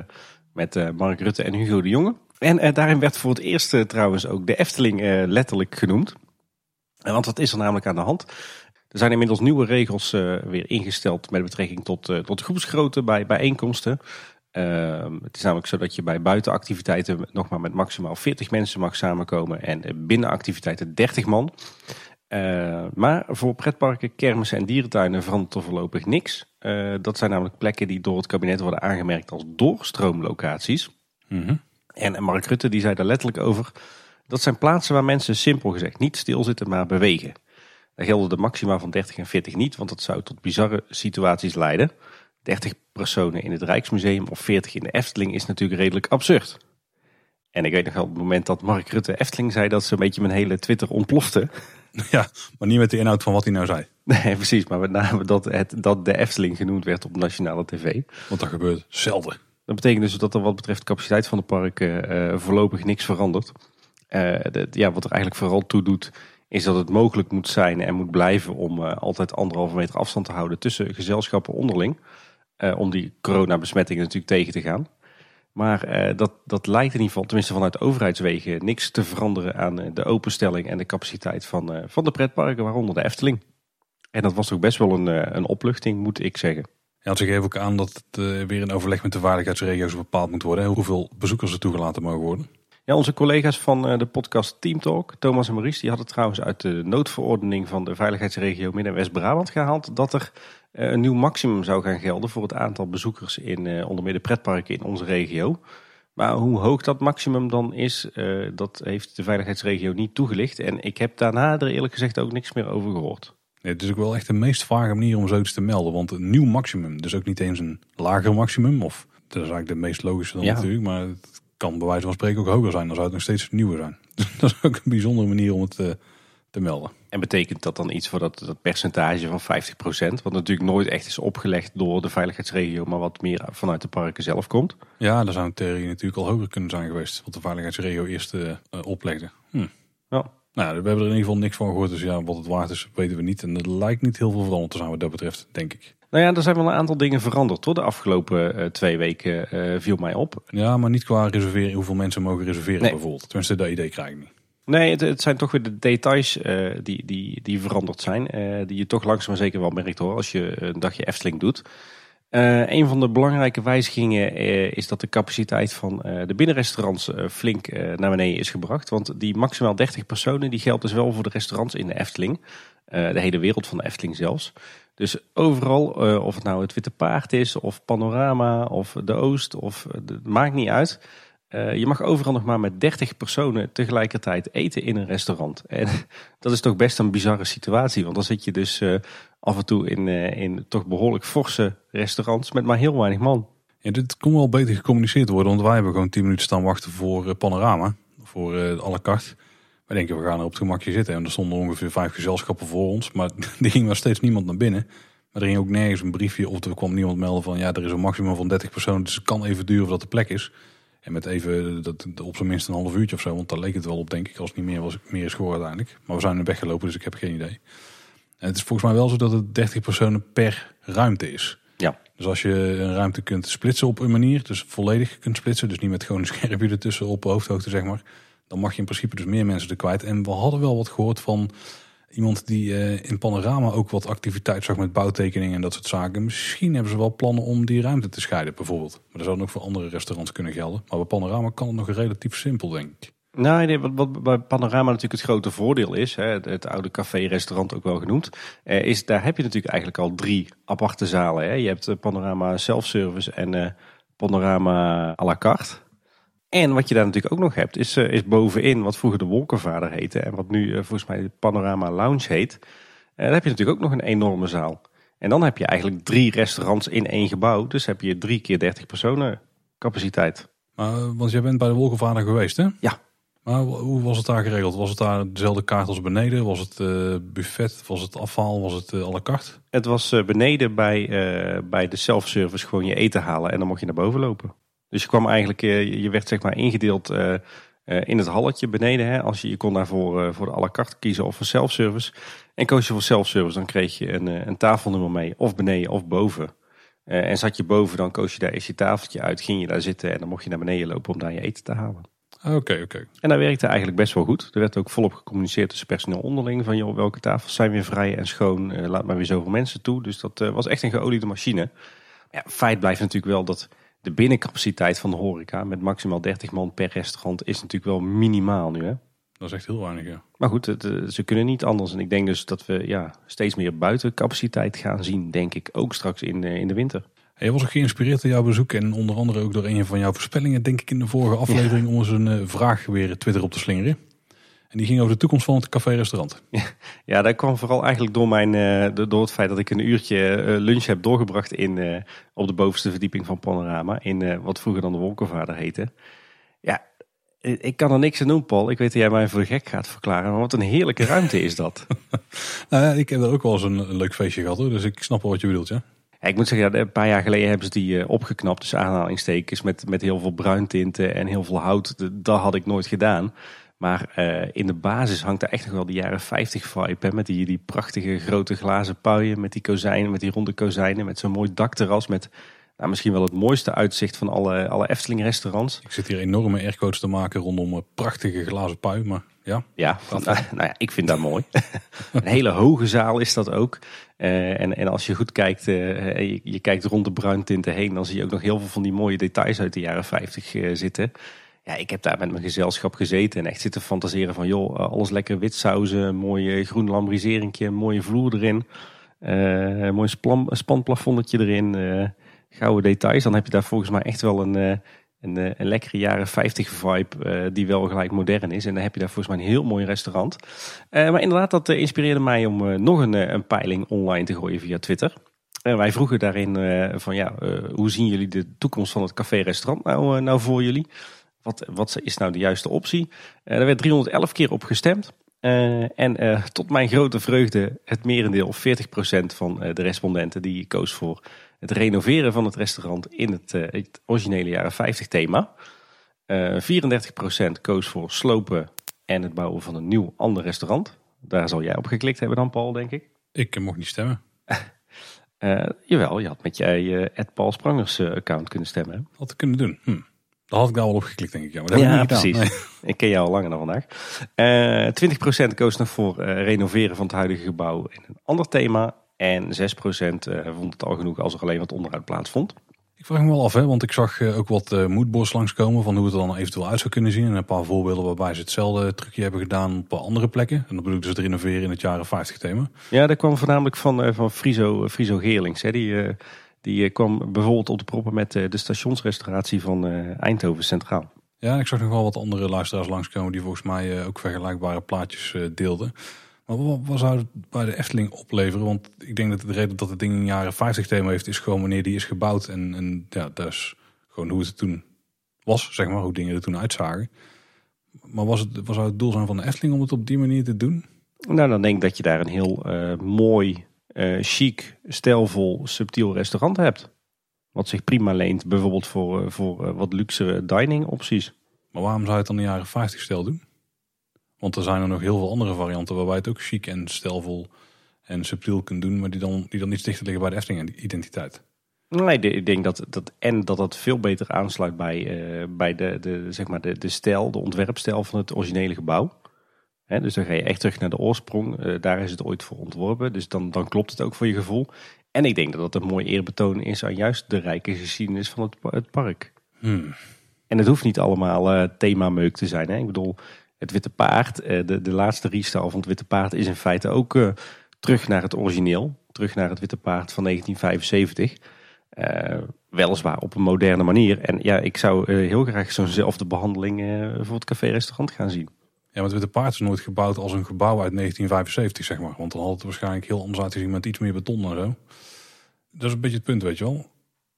Speaker 2: met eh, Mark Rutte en Hugo de Jonge. En eh, daarin werd voor het eerst eh, trouwens ook de Efteling eh, letterlijk genoemd. Want wat is er namelijk aan de hand? Er zijn inmiddels nieuwe regels eh, weer ingesteld met betrekking tot, eh, tot groepsgrootte bij bijeenkomsten. Ehm, het is namelijk zo dat je bij buitenactiviteiten nog maar met maximaal 40 mensen mag samenkomen en eh, binnen activiteiten 30 man. Eh, maar voor pretparken, kermissen en dierentuinen verandert er voorlopig niks. Eh, dat zijn namelijk plekken die door het kabinet worden aangemerkt als doorstroomlocaties.
Speaker 1: Mhm.
Speaker 2: En Mark Rutte die zei daar letterlijk over. Dat zijn plaatsen waar mensen simpel gezegd niet stilzitten, maar bewegen. Daar gelden de maxima van 30 en 40 niet, want dat zou tot bizarre situaties leiden. 30 personen in het Rijksmuseum of 40 in de Efteling is natuurlijk redelijk absurd. En ik weet nog wel op het moment dat Mark Rutte Efteling zei dat ze een beetje mijn hele Twitter ontplofte.
Speaker 1: Ja, maar niet met de inhoud van wat hij nou zei.
Speaker 2: Nee, precies, maar met name dat, het, dat de Efteling genoemd werd op nationale tv.
Speaker 1: Want dat gebeurt zelden.
Speaker 2: Dat betekent dus dat er wat betreft de capaciteit van de parken eh, voorlopig niks verandert. Eh, ja, wat er eigenlijk vooral toe doet, is dat het mogelijk moet zijn en moet blijven om eh, altijd anderhalve meter afstand te houden tussen gezelschappen onderling. Eh, om die coronabesmettingen natuurlijk tegen te gaan. Maar dat, dat lijkt in ieder geval, tenminste vanuit overheidswegen, niks te veranderen aan de openstelling en de capaciteit van, van de pretparken, waaronder de Efteling. En dat was ook best wel een, een opluchting, moet ik zeggen.
Speaker 1: Ja, ze geven ook aan dat het weer in overleg met de veiligheidsregio's bepaald moet worden. Hoeveel bezoekers er toegelaten mogen worden.
Speaker 2: Ja, onze collega's van eh, de podcast Team Talk, Thomas en Maurice, die hadden trouwens uit de noodverordening van de veiligheidsregio Midden- en West-Brabant gehaald dat er eh, een nieuw maximum zou gaan gelden voor het aantal bezoekers in eh, onder meer de pretparken in onze regio. Maar hoe hoog dat maximum dan is, dat heeft de veiligheidsregio niet toegelicht. En ik heb daarna er eerlijk gezegd ook niks meer over gehoord.
Speaker 1: Nee, het is ook wel echt de meest vage manier om zoiets te melden. Want een nieuw maximum, dus ook niet eens een lager maximum. Of dat is eigenlijk de meest logische dan
Speaker 2: Ja.
Speaker 1: natuurlijk. Maar het kan bij wijze van spreken ook hoger zijn. Dan zou het nog steeds nieuwer zijn. Dus dat is ook een bijzondere manier om het eh, te melden.
Speaker 2: En betekent dat dan iets voor dat, dat percentage van 50%, wat natuurlijk nooit echt is opgelegd door de veiligheidsregio, maar wat meer vanuit de parken zelf komt?
Speaker 1: Ja, daar zou in theorie natuurlijk al hoger kunnen zijn geweest. Wat de veiligheidsregio eerst eh, eh, oplegde. Hm.
Speaker 2: Ja.
Speaker 1: Nou, we hebben er in ieder geval niks van gehoord. Dus ja, wat het waard is, weten we niet. En er lijkt niet heel veel veranderd te zijn wat dat betreft, denk ik.
Speaker 2: Nou ja, er zijn wel een aantal dingen veranderd hoor. De afgelopen uh, twee weken uh, viel mij op.
Speaker 1: Ja, maar niet qua reserveren, hoeveel mensen mogen reserveren nee. bijvoorbeeld. Tenminste, dat idee krijg ik niet.
Speaker 2: Nee, het, het zijn toch weer de details uh, die, die, die veranderd zijn. die je toch langzaam maar zeker wel merkt hoor, als je een dagje Efteling doet. Uh, een van de belangrijke wijzigingen uh, is dat de capaciteit van uh, de binnenrestaurants flink naar beneden is gebracht. Want die maximaal 30 personen die geldt dus wel voor de restaurants in de Efteling. de hele wereld van de Efteling zelfs. Dus overal, of het nou het Witte Paard is, of Panorama, of de Oost, of het maakt niet uit. je mag overal nog maar met 30 personen tegelijkertijd eten in een restaurant. En dat is toch best een bizarre situatie. Want dan zit je dus af en toe in, uh, in toch behoorlijk forse restaurants met maar heel weinig man.
Speaker 1: Ja, dit kon wel beter gecommuniceerd worden, want wij hebben gewoon 10 minuten staan wachten voor uh, Panorama, voor uh, à la carte. Wij denken we gaan er op het gemakje zitten en er stonden ongeveer vijf gezelschappen voor ons, maar er ging maar steeds niemand naar binnen. Maar er ging ook nergens een briefje of er kwam niemand melden van ja, er is een maximum van 30 personen, dus het kan even duren voordat de plek is. En met even dat, op zijn minst een half uurtje of zo, want daar leek het wel op denk ik, als het niet meer, was, meer is geworden uiteindelijk. Maar we zijn er weggelopen, dus ik heb geen idee. En het is volgens mij wel zo dat het 30 personen per ruimte is.
Speaker 2: Ja.
Speaker 1: Dus als je een ruimte kunt splitsen op een manier, dus volledig kunt splitsen, dus niet met gewoon een schermpje ertussen op hoofdhoogte zeg maar, dan mag je in principe dus meer mensen er kwijt. En we hadden wel wat gehoord van iemand die uh, in Panorama ook wat activiteit zag met bouwtekeningen en dat soort zaken. Misschien hebben ze wel plannen om die ruimte te scheiden bijvoorbeeld. Maar dat zou ook voor andere restaurants kunnen gelden. Maar bij Panorama kan het nog relatief simpel denk ik.
Speaker 2: Nou, nee, wat, wat bij Panorama natuurlijk het grote voordeel is, hè, het, oude café-restaurant ook wel genoemd, eh, is daar heb je natuurlijk eigenlijk al drie aparte zalen. Hè. Je hebt eh, Panorama Self-Service en eh, Panorama à la carte. En wat je daar natuurlijk ook nog hebt, is, uh, is bovenin wat vroeger de Wolkenvader heette en wat nu volgens mij de Panorama Lounge heet. daar heb je natuurlijk ook nog een enorme zaal. En dan heb je eigenlijk drie restaurants in één gebouw, dus heb je drie keer 30 personen capaciteit.
Speaker 1: want jij bent bij de Wolkenvader geweest, hè?
Speaker 2: Ja.
Speaker 1: Maar hoe was het daar geregeld? Was het daar dezelfde kaart als beneden? Was het uh, buffet? Was het afval? Was het uh, à la carte?
Speaker 2: Het was uh, beneden bij, bij de self-service gewoon je eten halen en dan mocht je naar boven lopen. Dus je kwam eigenlijk, je werd zeg maar ingedeeld in het halletje beneden. Hè, als je, je kon daarvoor voor de à la carte kiezen of voor self-service. En koos je voor self-service, dan kreeg je een, een tafelnummer mee. Of beneden of boven. en zat je boven, dan koos je daar eens je tafeltje uit. Ging je daar zitten en dan mocht je naar beneden lopen om daar je eten te halen.
Speaker 1: Oké, oké.
Speaker 2: En dat werkte eigenlijk best wel goed. Er werd ook volop gecommuniceerd tussen personeel onderling. Van joh, welke tafels zijn weer vrij en schoon. Uh, laat maar weer zoveel mensen toe. Dus dat uh, was echt een geoliede machine. Ja, feit blijft natuurlijk wel dat de binnencapaciteit van de horeca... met maximaal 30 man per restaurant is natuurlijk wel minimaal nu. Hè?
Speaker 1: Dat is echt heel weinig, ja.
Speaker 2: Maar goed, het, uh, ze kunnen niet anders. En ik denk dus dat we ja, steeds meer buitencapaciteit gaan zien. Denk ik ook straks in, in de winter.
Speaker 1: Hij was ook geïnspireerd door jouw bezoek en onder andere ook door een van jouw voorspellingen, denk ik in de vorige aflevering, om eens een uh, vraag weer Twitter op te slingeren. En die ging over de toekomst van het café-restaurant.
Speaker 2: Ja, dat kwam vooral eigenlijk door, mijn, uh, door het feit dat ik een uurtje uh, lunch heb doorgebracht in, op de bovenste verdieping van Panorama. In wat vroeger dan de Wolkenvader heette. Ja, ik kan er niks aan doen, Paul. Ik weet dat jij mij voor de gek gaat verklaren. Maar wat een heerlijke ruimte is dat.
Speaker 1: nou ja, ik heb er ook wel eens een, een leuk feestje gehad hoor. Dus ik snap wel wat je bedoelt, ja
Speaker 2: ik moet zeggen, een paar jaar geleden hebben ze die uh, opgeknapt. Dus aanhalingstekens met, met heel veel bruintinten en heel veel hout. Dat had ik nooit gedaan. Maar uh, in de basis hangt er echt nog wel de jaren 50 vibe. Hè? Met die, die prachtige grote glazen puien. Met die kozijnen, met die ronde kozijnen. Met zo'n mooi dakterras. Met nou, misschien wel het mooiste uitzicht van alle, alle Efteling restaurants.
Speaker 1: Ik zit hier enorme aircodes te maken rondom een prachtige glazen pui. Maar ja.
Speaker 2: Ja, nou, nou ja, ik vind dat mooi. een hele hoge zaal is dat ook. Uh, en, en als je goed kijkt, uh, je, je, kijkt rond de bruintinten heen, dan zie je ook nog heel veel van die mooie details uit de jaren 50 uh, zitten. Ja, ik heb daar met mijn gezelschap gezeten en echt zitten fantaseren van, joh, alles lekker wit sauzen, een mooi groen lambriseringje, mooie vloer erin, een mooi spanplafondetje erin, gouden details. Dan heb je daar volgens mij echt wel een een, eh, een lekkere jaren 50 vibe uh, die wel gelijk modern is. En dan heb je daar volgens mij een heel mooi restaurant. Maar inderdaad, dat inspireerde mij om nog een, een peiling online te gooien via Twitter. En wij vroegen daarin van ja, hoe zien jullie de toekomst van het café-restaurant nou, nou voor jullie? Wat, wat is nou de juiste optie? er werd 311 keer op gestemd. en tot mijn grote vreugde, het merendeel, 40% van de respondenten, die koos voor het renoveren van het restaurant in het, het originele jaren 50 thema. Uh, eh, 34% koos voor slopen en het bouwen van een nieuw ander restaurant. Daar zal jij op geklikt hebben dan, Paul, denk ik.
Speaker 1: Ik mocht niet stemmen.
Speaker 2: Uh, jawel, je had met jij uh, Ed Paul Sprangers uh, account kunnen stemmen. Hè?
Speaker 1: Had ik kunnen doen. Hm. Daar had ik daar wel op geklikt, denk ik. Ja, maar
Speaker 2: dat ja precies. Nee. Ik ken jou al langer dan vandaag. Uh, 20% koos nog voor renoveren van het huidige gebouw in een ander thema. En 6% vond het al genoeg als er alleen wat onderhoud plaatsvond.
Speaker 1: Ik vraag me wel af, hè, want ik zag ook wat uh, moodboards langskomen van hoe het er dan eventueel uit zou kunnen zien. En een paar voorbeelden waarbij ze hetzelfde trucje hebben gedaan op andere plekken. En dan bedoel ik dus het renoveren in het jaren 50 thema.
Speaker 2: Ja, dat kwam voornamelijk van, uh, van Friso, Friso Geerlings. Hè. Die, uh, die kwam bijvoorbeeld op de proppen met de stationsrestauratie van Eindhoven Centraal.
Speaker 1: Ja, ik zag nog wel wat andere luisteraars langskomen die volgens mij ook vergelijkbare plaatjes deelden. Maar wat, zou het bij de Efteling opleveren? Want ik denk dat de reden dat het ding in de jaren 50 thema heeft, is gewoon wanneer die is gebouwd. En, en ja, dat is gewoon hoe het toen was, zeg maar, hoe dingen er toen uitzagen. Maar was het, was het doel zijn van de Efteling om het op die manier te doen?
Speaker 2: Nou, dan denk ik dat je daar een heel uh, mooi, uh, chic, stijlvol, subtiel restaurant hebt. Wat zich prima leent bijvoorbeeld voor, uh, voor wat luxe dining opties.
Speaker 1: Maar waarom zou je het dan in de jaren 50 stijl doen? Want er zijn er nog heel veel andere varianten waarbij het ook chic en stijlvol en subtiel kunt doen, maar die dan, die dan iets dichter liggen bij de Efteling-identiteit.
Speaker 2: Nee, ik denk dat, dat en dat dat veel beter aansluit bij, uh, bij de, de, zeg maar de, de stijl, de ontwerpstijl van het originele gebouw. He, dus dan ga je echt terug naar de oorsprong. Uh, daar is het ooit voor ontworpen. Dus dan, dan klopt het ook voor je gevoel. En ik denk dat dat een mooi eerbetoon is aan juist de rijke geschiedenis van het, het park.
Speaker 1: Hmm.
Speaker 2: En het hoeft niet allemaal uh, themameuk te zijn. Hè? Ik bedoel, het Witte Paard, eh, de, de laatste restyle van het Witte Paard, is in feite ook uh, terug naar het origineel. Terug naar het Witte Paard van 1975. Uh, eh, weliswaar op een moderne manier. En ja, ik zou heel graag zo'nzelfde behandeling voor het café-restaurant gaan zien.
Speaker 1: Ja, maar het Witte Paard is nooit gebouwd als een gebouw uit 1975, zeg maar. Want dan had het waarschijnlijk heel anders uitgezien met iets meer beton en zo. Dat is een beetje het punt, weet je wel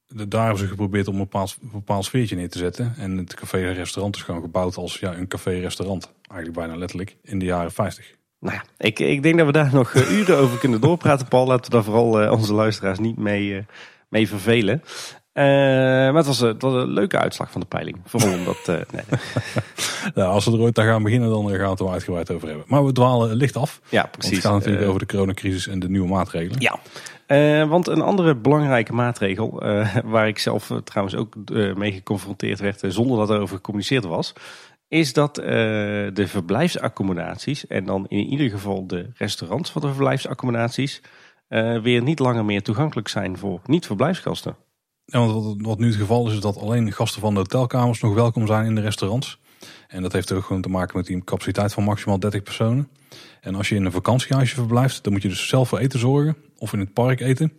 Speaker 1: daar hebben ze geprobeerd om een bepaald, een bepaald sfeertje neer te zetten. En het café-restaurant is gewoon gebouwd als ja, een café-restaurant. Eigenlijk bijna letterlijk in de jaren 50.
Speaker 2: Nou ja, ik, ik denk dat we daar nog eh, uren over kunnen doorpraten, Paul. Laten we daar vooral uh, onze luisteraars niet mee, uh, mee vervelen. Uh, maar het was, het was, een leuke uitslag van de peiling. Vooral omdat... nee.
Speaker 1: nou, als we er ooit daar gaan beginnen, dan gaan we het er uitgebreid over hebben. Maar we dwalen licht af.
Speaker 2: Ja, precies.
Speaker 1: het gaat natuurlijk over de coronacrisis en de nieuwe maatregelen.
Speaker 2: Ja, uh, want een andere belangrijke maatregel, uh, waar ik zelf uh, trouwens ook mee geconfronteerd werd zonder dat er over gecommuniceerd was, is dat de verblijfsaccommodaties, en dan in ieder geval de restaurants van de verblijfsaccommodaties, weer niet langer meer toegankelijk zijn voor niet-verblijfsgasten.
Speaker 1: Want wat, wat, nu het geval is, is dat alleen gasten van de hotelkamers nog welkom zijn in de restaurants. En dat heeft ook gewoon te maken met die capaciteit van maximaal 30 personen. En als je in een vakantiehuisje verblijft, dan moet je dus zelf voor eten zorgen of in het park eten.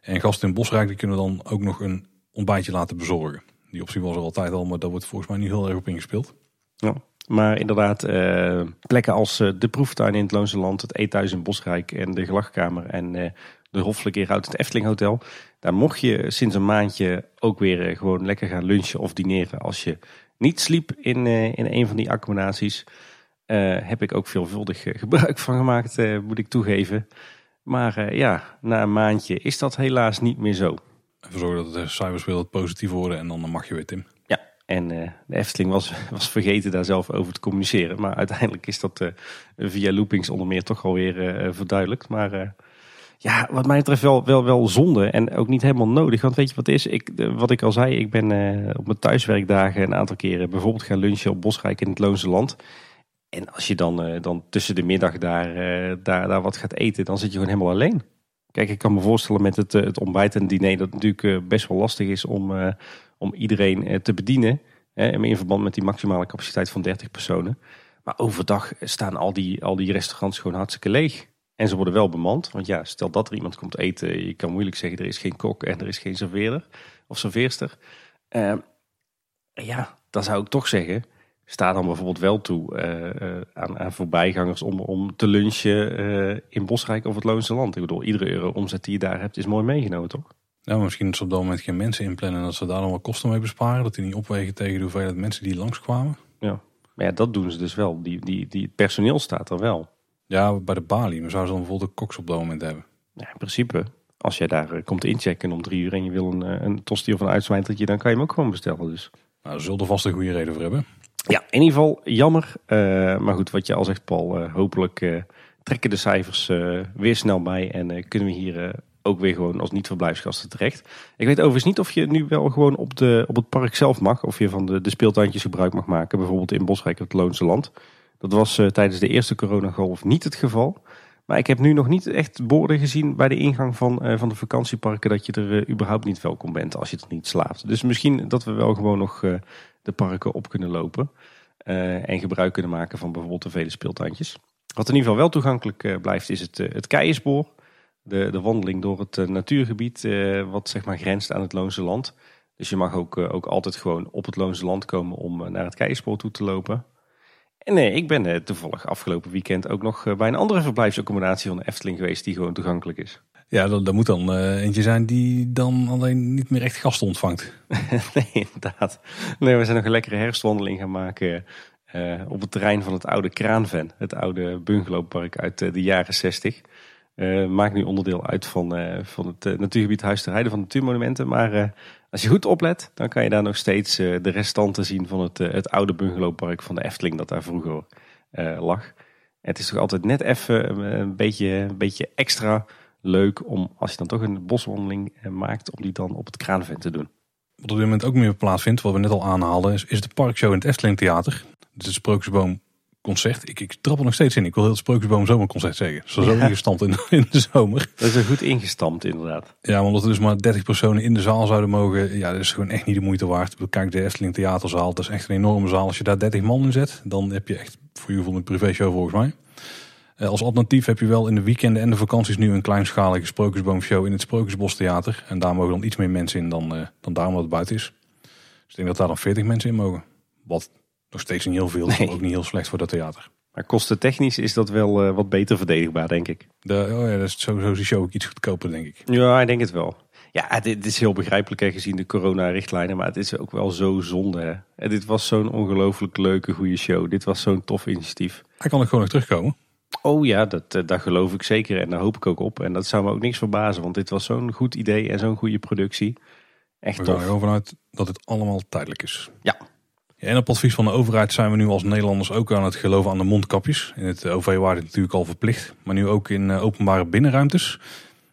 Speaker 1: En gasten in Bosrijk die kunnen dan ook nog een ontbijtje laten bezorgen. Die optie was er altijd al, maar daar wordt volgens mij niet heel erg op ingespeeld.
Speaker 2: Ja, maar inderdaad, eh, plekken als eh, de proeftuin in het Loonse Land, het eethuis in Bosrijk en de gelachkamer en eh, de Hofelijke uit het Efteling Hotel. Daar mocht je sinds een maandje ook weer gewoon lekker gaan lunchen of dineren als je niet sliep in, in een van die accommodaties. Heb ik ook veelvuldig gebruik van gemaakt, moet ik toegeven. Maar uh, ja, na een maandje is dat helaas niet meer zo.
Speaker 1: Even zorgen dat de cijfers weer wat positief worden en dan mag je weer, Tim.
Speaker 2: Ja, en uh, de Efteling was, was vergeten daar zelf over te communiceren. Maar uiteindelijk is dat via loopings onder meer toch alweer verduidelijkt. Maar ja, wat mij betreft wel, wel, wel zonde en ook niet helemaal nodig. Want weet je wat het is? Ik, wat ik al zei, ik ben op mijn thuiswerkdagen een aantal keren bijvoorbeeld gaan lunchen op Bosrijk in het Loonse Land. En als je dan, uh, dan tussen de middag daar, uh, daar, daar wat gaat eten, dan zit je gewoon helemaal alleen. Kijk, ik kan me voorstellen met het, uh, het ontbijt en diner dat het natuurlijk best wel lastig is om, om iedereen te bedienen. in verband met die maximale capaciteit van 30 personen. Maar overdag staan al die, al die restaurants gewoon hartstikke leeg. En ze worden wel bemand. Want ja, stel dat er iemand komt eten, je kan moeilijk zeggen er is geen kok en er is geen serveerder of serveerster. ja, dan zou ik toch zeggen, sta dan bijvoorbeeld wel toe uh, aan, aan, voorbijgangers om, om te lunchen uh, in Bosrijk of het Loonse Land. Ik bedoel, iedere euro omzet die je daar hebt is mooi meegenomen, toch?
Speaker 1: Ja, misschien dat ze op dat moment geen mensen inplannen en dat ze daar dan kosten mee besparen. Dat die niet opwegen tegen de hoeveelheid mensen die langskwamen.
Speaker 2: Ja, maar ja, dat doen ze dus wel. Die, die, die personeel staat er wel.
Speaker 1: Ja, bij de balie. Maar zouden ze dan bijvoorbeeld de koks op dat moment hebben?
Speaker 2: Ja, in principe. Als jij daar komt inchecken om drie uur en je wil een, een tosti of een uitsmijtertje, dan kan je hem ook gewoon bestellen. Dus.
Speaker 1: Nou, daar zullen er vast een goede reden voor hebben.
Speaker 2: Ja, in ieder geval jammer. Uh, maar goed, wat je al zegt Paul, uh, hopelijk uh, trekken de cijfers weer snel bij. En kunnen we hier ook weer gewoon als niet-verblijfsgasten terecht. Ik weet overigens niet of je nu wel gewoon op, de, op het park zelf mag. Of je van de, de speeltuintjes gebruik mag maken. Bijvoorbeeld in Bosrijk het Loonse Land. Dat was tijdens de eerste coronagolf niet het geval. Maar ik heb nu nog niet echt borden gezien bij de ingang van, van de vakantieparken dat je er überhaupt niet welkom bent als je het niet slaapt. Dus misschien dat we wel gewoon nog de parken op kunnen lopen en gebruik kunnen maken van bijvoorbeeld de vele speeltuintjes. Wat in ieder geval wel toegankelijk blijft is het, het Keienspoor. De, de wandeling door het natuurgebied wat zeg maar grenst aan het Loonse Land. Dus je mag ook, ook altijd gewoon op het Loonse Land komen om naar het Keienspoor toe te lopen. En nee, ik ben toevallig afgelopen weekend ook nog eh, bij een andere verblijfsaccommodatie van de Efteling geweest die gewoon toegankelijk is.
Speaker 1: Ja, dat, moet dan uh, eentje zijn die dan alleen niet meer echt gasten ontvangt.
Speaker 2: nee, inderdaad. Nee, we zijn nog een lekkere herfstwandeling gaan maken op het terrein van het oude Kraanven. Het oude bungalowpark uit de jaren 60. maakt nu onderdeel uit van, van het natuurgebied Huis ter Heide van Natuurmonumenten. Maar als je goed oplet, dan kan je daar nog steeds eh, de restanten zien van het, eh, het oude bungalowpark van de Efteling dat daar vroeger lag. Het is toch altijd net even een beetje, een beetje extra leuk om, als je dan toch een boswandeling maakt, om die dan op het Kraanvent te doen.
Speaker 1: Wat op dit moment ook meer plaatsvindt, wat we net al aanhaalden, is, is de parkshow in het Efteling Theater. Dus de Sprookjesboom concert. Ik, ik trap er nog steeds in. Ik wil heel het Sprookjesboom Zomerconcert zeggen. Zo zo ingestampt in, in de zomer.
Speaker 2: Dat is een goed ingestampt inderdaad.
Speaker 1: Ja, omdat er dus maar 30 personen in de zaal zouden mogen. Ja, dat is gewoon echt niet de moeite waard. Kijk de Efteling Theaterzaal. Dat is echt een enorme zaal. Als je daar 30 man in zet, dan heb je echt voor je gevoel een privéshow volgens mij. Eh, als alternatief heb je wel in de weekenden en de vakanties nu een kleinschalige Sprookjesboomshow in het Sprookjesbos Theater. En daar mogen dan iets meer mensen in dan, uh, dan daar omdat het buiten is. Dus ik denk dat daar dan 40 mensen in mogen. Wat nog steeds niet heel veel, nee. ook niet heel slecht voor dat theater.
Speaker 2: Maar kostentechnisch is dat wel uh, wat beter verdedigbaar, denk ik.
Speaker 1: De, oh ja, dat is sowieso die show ook iets goedkoper, denk ik.
Speaker 2: Ja, ik denk het wel. Ja, dit is heel begrijpelijk hè, gezien de corona-richtlijnen, maar het is ook wel zo zonde. Hè. En dit was zo'n ongelooflijk leuke, goede show. Dit was zo'n tof initiatief.
Speaker 1: Hij kan ook gewoon nog terugkomen.
Speaker 2: Oh ja, dat, uh, daar geloof ik zeker en daar hoop ik ook op. En dat zou me ook niks verbazen, want dit was zo'n goed idee en zo'n goede productie. Echt We tof.
Speaker 1: gaan er gewoon vanuit dat het allemaal tijdelijk is.
Speaker 2: Ja,
Speaker 1: en op advies van de overheid zijn we nu als Nederlanders ook aan het geloven aan de mondkapjes. In het OV waren dit natuurlijk al verplicht, maar nu ook in eh, openbare binnenruimtes.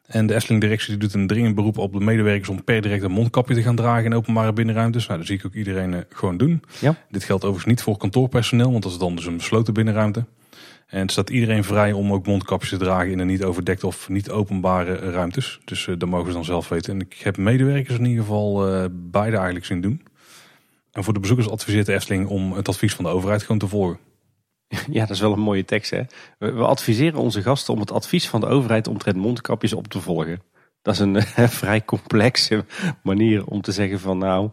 Speaker 1: En de Efteling-directie doet een dringend beroep op de medewerkers om per direct een mondkapje te gaan dragen in openbare binnenruimtes. Nou, dat zie ik ook iedereen eh, gewoon doen.
Speaker 2: Ja.
Speaker 1: Dit geldt overigens niet voor kantoorpersoneel, want dat is dan dus een besloten binnenruimte. En het staat iedereen vrij om ook mondkapjes te dragen in een niet overdekte of niet openbare ruimtes. Dus uh, dat mogen ze dan zelf weten. En ik heb medewerkers in ieder geval uh, beide eigenlijk zien doen. En voor de bezoekers adviseert de Efteling om het advies van de overheid gewoon te volgen.
Speaker 2: Ja, dat is wel een mooie tekst hè. We, adviseren onze gasten om het advies van de overheid omtrent mondkapjes op te volgen. Dat is een vrij complexe manier om te zeggen van nou, uh,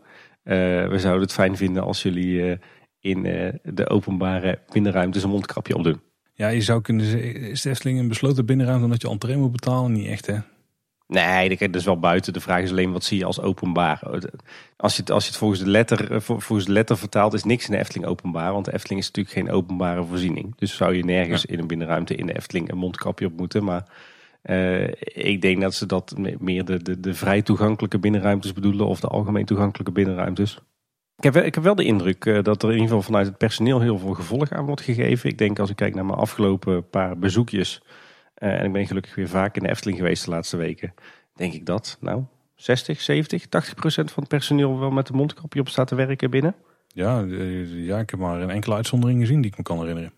Speaker 2: we zouden het fijn vinden als jullie in de openbare binnenruimtes een mondkapje opdoen.
Speaker 1: Ja, je zou kunnen zeggen, is de Efteling een besloten binnenruimte omdat je entree moet betalen? Niet echt hè?
Speaker 2: Nee, dat is wel buiten. De vraag is alleen wat zie je als openbaar. Als je het, als je het volgens, de letter, eh, volgens de letter vertaalt, is niks in de Efteling openbaar. Want de Efteling is natuurlijk geen openbare voorziening. Dus zou je nergens in een binnenruimte in de Efteling een mondkapje op moeten. Maar uh, ik denk dat ze dat meer de, de, de vrij toegankelijke binnenruimtes bedoelen. Of de algemeen toegankelijke binnenruimtes. Ik heb, ik heb wel de indruk uh, dat er in ieder geval vanuit het personeel heel veel gevolg aan wordt gegeven. Ik denk als ik kijk naar mijn afgelopen paar bezoekjes uh, en ik ben gelukkig weer vaak in de Efteling geweest de laatste weken. Denk ik dat, nou, 60, 70, 80 procent van het personeel wel met een mondkapje op staat te werken binnen.
Speaker 1: Ja, ja, ik heb maar een enkele uitzondering gezien die ik me kan herinneren.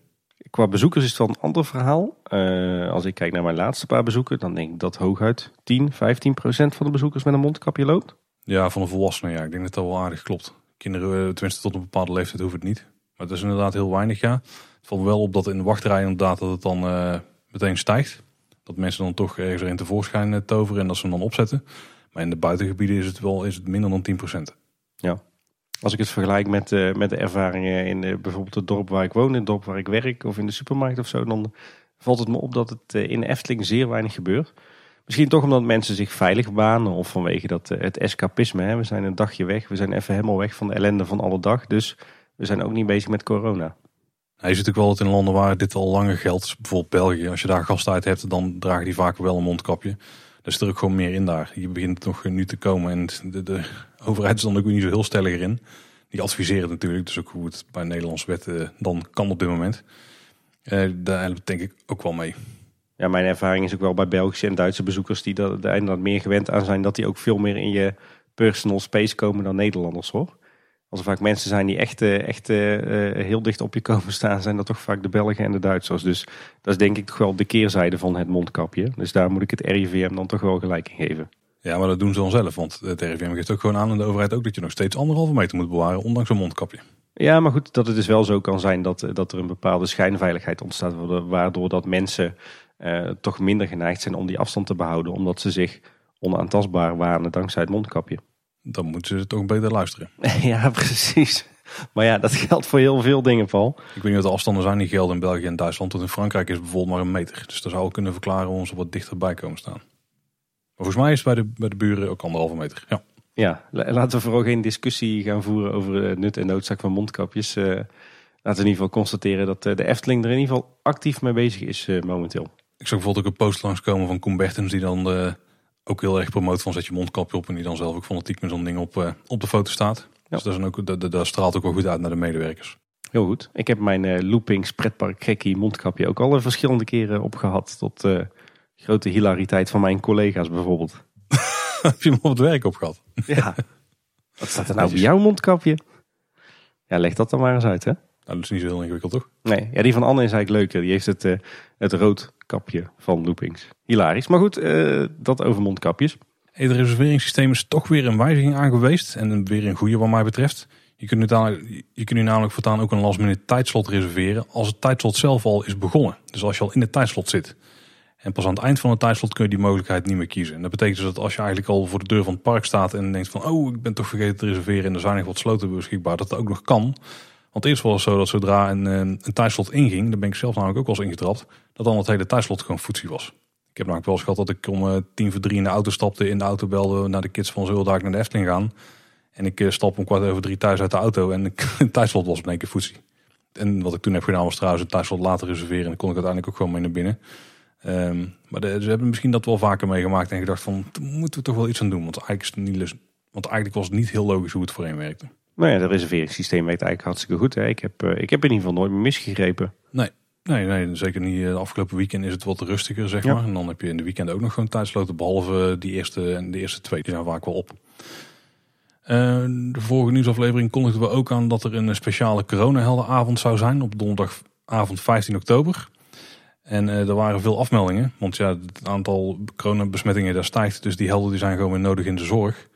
Speaker 2: Qua bezoekers is het wel een ander verhaal. Uh, als ik kijk naar mijn laatste paar bezoeken, dan denk ik dat hooguit 10, 15 procent van de bezoekers met een mondkapje loopt.
Speaker 1: Ja, van de volwassenen, ja. Ik denk dat dat wel aardig klopt. Kinderen, eh, tenminste tot een bepaalde leeftijd, hoeft het niet. Maar het is inderdaad heel weinig, ja. Het valt wel op dat in de wachtrij inderdaad dat het dan uh, meteen stijgt. Dat mensen dan toch ergens erin tevoorschijn eh, toveren en dat ze hem dan opzetten. Maar in de buitengebieden is het wel is het minder dan 10%.
Speaker 2: Ja. Als ik het vergelijk met, met de ervaringen in bijvoorbeeld het dorp waar ik woon, het dorp waar ik werk of in de supermarkt of zo, dan valt het me op dat het in Efteling zeer weinig gebeurt. Misschien toch omdat mensen zich veilig banen of vanwege dat, het escapisme. Hè. We zijn een dagje weg, we zijn even helemaal weg van de ellende van alle dag. Dus we zijn ook niet bezig met corona.
Speaker 1: Hij zit natuurlijk wel dat in landen waar dit al langer geldt. Dus bijvoorbeeld België. Als je daar gastijd hebt, dan dragen die vaak wel een mondkapje. Dus er ook gewoon meer in daar. Je begint nog nu te komen. En de, de overheid is dan ook niet zo heel stellig in. Die adviseren natuurlijk, dus ook hoe het bij Nederlandse wetten dan kan op dit moment. daar helpt denk ik ook wel mee.
Speaker 2: Ja, mijn ervaring is ook wel bij Belgische en Duitse bezoekers die er inderdaad meer gewend aan zijn, dat die ook veel meer in je personal space komen dan Nederlanders hoor. Als er vaak mensen zijn die echt, echt heel dicht op je komen staan, zijn dat toch vaak de Belgen en de Duitsers. Dus dat is denk ik toch wel de keerzijde van het mondkapje. Dus daar moet ik het RIVM dan toch wel gelijk in geven.
Speaker 1: Ja, maar dat doen ze dan zelf. Want het RIVM geeft ook gewoon aan aan de overheid ook dat je nog steeds anderhalve meter moet bewaren, ondanks een mondkapje.
Speaker 2: Ja, maar goed, dat het dus wel zo kan zijn dat, dat er een bepaalde schijnveiligheid ontstaat. Waardoor dat mensen eh, toch minder geneigd zijn om die afstand te behouden. Omdat ze zich onaantastbaar waren dankzij het mondkapje.
Speaker 1: Dan moeten ze toch beter luisteren.
Speaker 2: ja, precies. Maar ja, dat geldt voor heel veel dingen, Paul.
Speaker 1: Ik weet niet wat de afstanden zijn die gelden in België en Duitsland. Tot in Frankrijk is bijvoorbeeld maar een meter. Dus dat zou kunnen verklaren waarom ze wat dichterbij komen staan. Maar volgens mij is het bij de, bij de buren ook anderhalve meter. Ja.
Speaker 2: Ja, laten we vooral geen discussie gaan voeren over het nut en noodzaak van mondkapjes. Uh, laten we in ieder geval constateren dat eh, de Efteling er in ieder geval actief mee bezig is uh, momenteel.
Speaker 1: Ik zag bijvoorbeeld ook een post langskomen van Koen Bertens die dan ook heel erg promoot van zet je mondkapje op. En die dan zelf ook fanatiek met zo'n ding op, op de foto staat. Dus dat, is ook, dat, dat, straalt ook wel goed uit naar de medewerkers.
Speaker 2: Heel goed. Ik heb mijn Loopings pretpark gekkie mondkapje ook al verschillende keren opgehad. Tot grote hilariteit van mijn collega's bijvoorbeeld.
Speaker 1: Heb je hem op het werk op gehad?
Speaker 2: Ja. Wat staat er nou bij jouw mondkapje? Ja, leg dat dan maar eens uit, hè?
Speaker 1: Nou, dat is niet zo heel ingewikkeld, toch?
Speaker 2: Nee, ja, die van Anne is eigenlijk leuker. Die heeft het, uh, het rood kapje van Loopings. Hilarisch. Maar goed, uh, dat over mondkapjes.
Speaker 1: Het reserveringssysteem is toch weer een wijziging aangeweest. En weer een goede wat mij betreft. Je kunt, nu, je kunt nu namelijk voortaan ook een last minute tijdslot reserveren als het tijdslot zelf al is begonnen. Dus als je al in het tijdslot zit. En pas aan het eind van het tijdslot kun je die mogelijkheid niet meer kiezen. En dat betekent dus dat als je eigenlijk al voor de deur van het park staat en denkt van oh, ik ben toch vergeten te reserveren en er zijn nog wat sloten beschikbaar, dat dat ook nog kan. Want eerst was het zo dat zodra een, eh, een tijdslot inging, daar ben ik zelf namelijk ook wel eens ingetrapt, dat dan het hele tijdslot gewoon voetsie was. Ik heb namelijk wel eens gehad dat ik om uh, tien voor drie in de auto stapte, in de auto belde naar de kids van zullen daar naar de Efteling gaan. En ik uh, stap om kwart over drie thuis uit de auto en het tijdslot was in één keer voetsie. En wat ik toen heb gedaan was trouwens het tijdslot later reserveren en dan kon ik uiteindelijk ook gewoon mee naar binnen. Um, maar ze hebben misschien dat wel vaker meegemaakt en gedacht van, moeten we toch wel iets aan doen. Want eigenlijk, is het niet, want eigenlijk was het niet heel logisch hoe het voorheen werkte.
Speaker 2: Nou ja, het reserveringssysteem werkt eigenlijk hartstikke goed. Hè? Ik, heb, uh, ik heb in ieder geval nooit meer misgegrepen.
Speaker 1: Nee, nee, nee zeker niet. De afgelopen weekend is het wat rustiger, zeg maar. En dan heb je in de weekend ook nog gewoon tijdsloten. Behalve die eerste en de eerste twee, die zijn vaak wel op. Uh, de vorige nieuwsaflevering kondigden we ook aan dat er een speciale coronaheldenavond zou zijn op donderdagavond 15 oktober. En uh, er waren veel afmeldingen, want ja, het aantal coronabesmettingen daar stijgt. Dus die helden die zijn gewoon weer nodig in de zorg.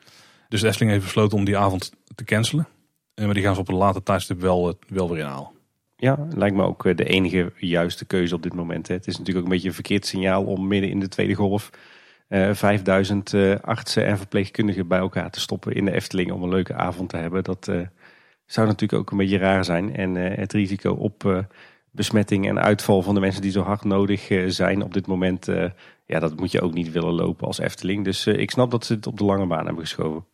Speaker 1: Dus de Efteling heeft besloten om die avond te cancelen. Uh, maar die gaan ze op een later tijdstip wel, uh, wel weer inhalen.
Speaker 2: Ja, lijkt me ook de enige juiste keuze op dit moment. Het is natuurlijk ook een beetje een verkeerd signaal om midden in de tweede golf 5000 artsen en verpleegkundigen bij elkaar te stoppen in de Efteling om een leuke avond te hebben. Dat zou natuurlijk ook een beetje raar zijn. En het risico op besmetting en uitval van de mensen die zo hard nodig eh, zijn op dit moment. Eh, ja, dat moet je ook niet willen lopen als Efteling. Dus eh, ik snap dat ze het op de lange baan hebben geschoven.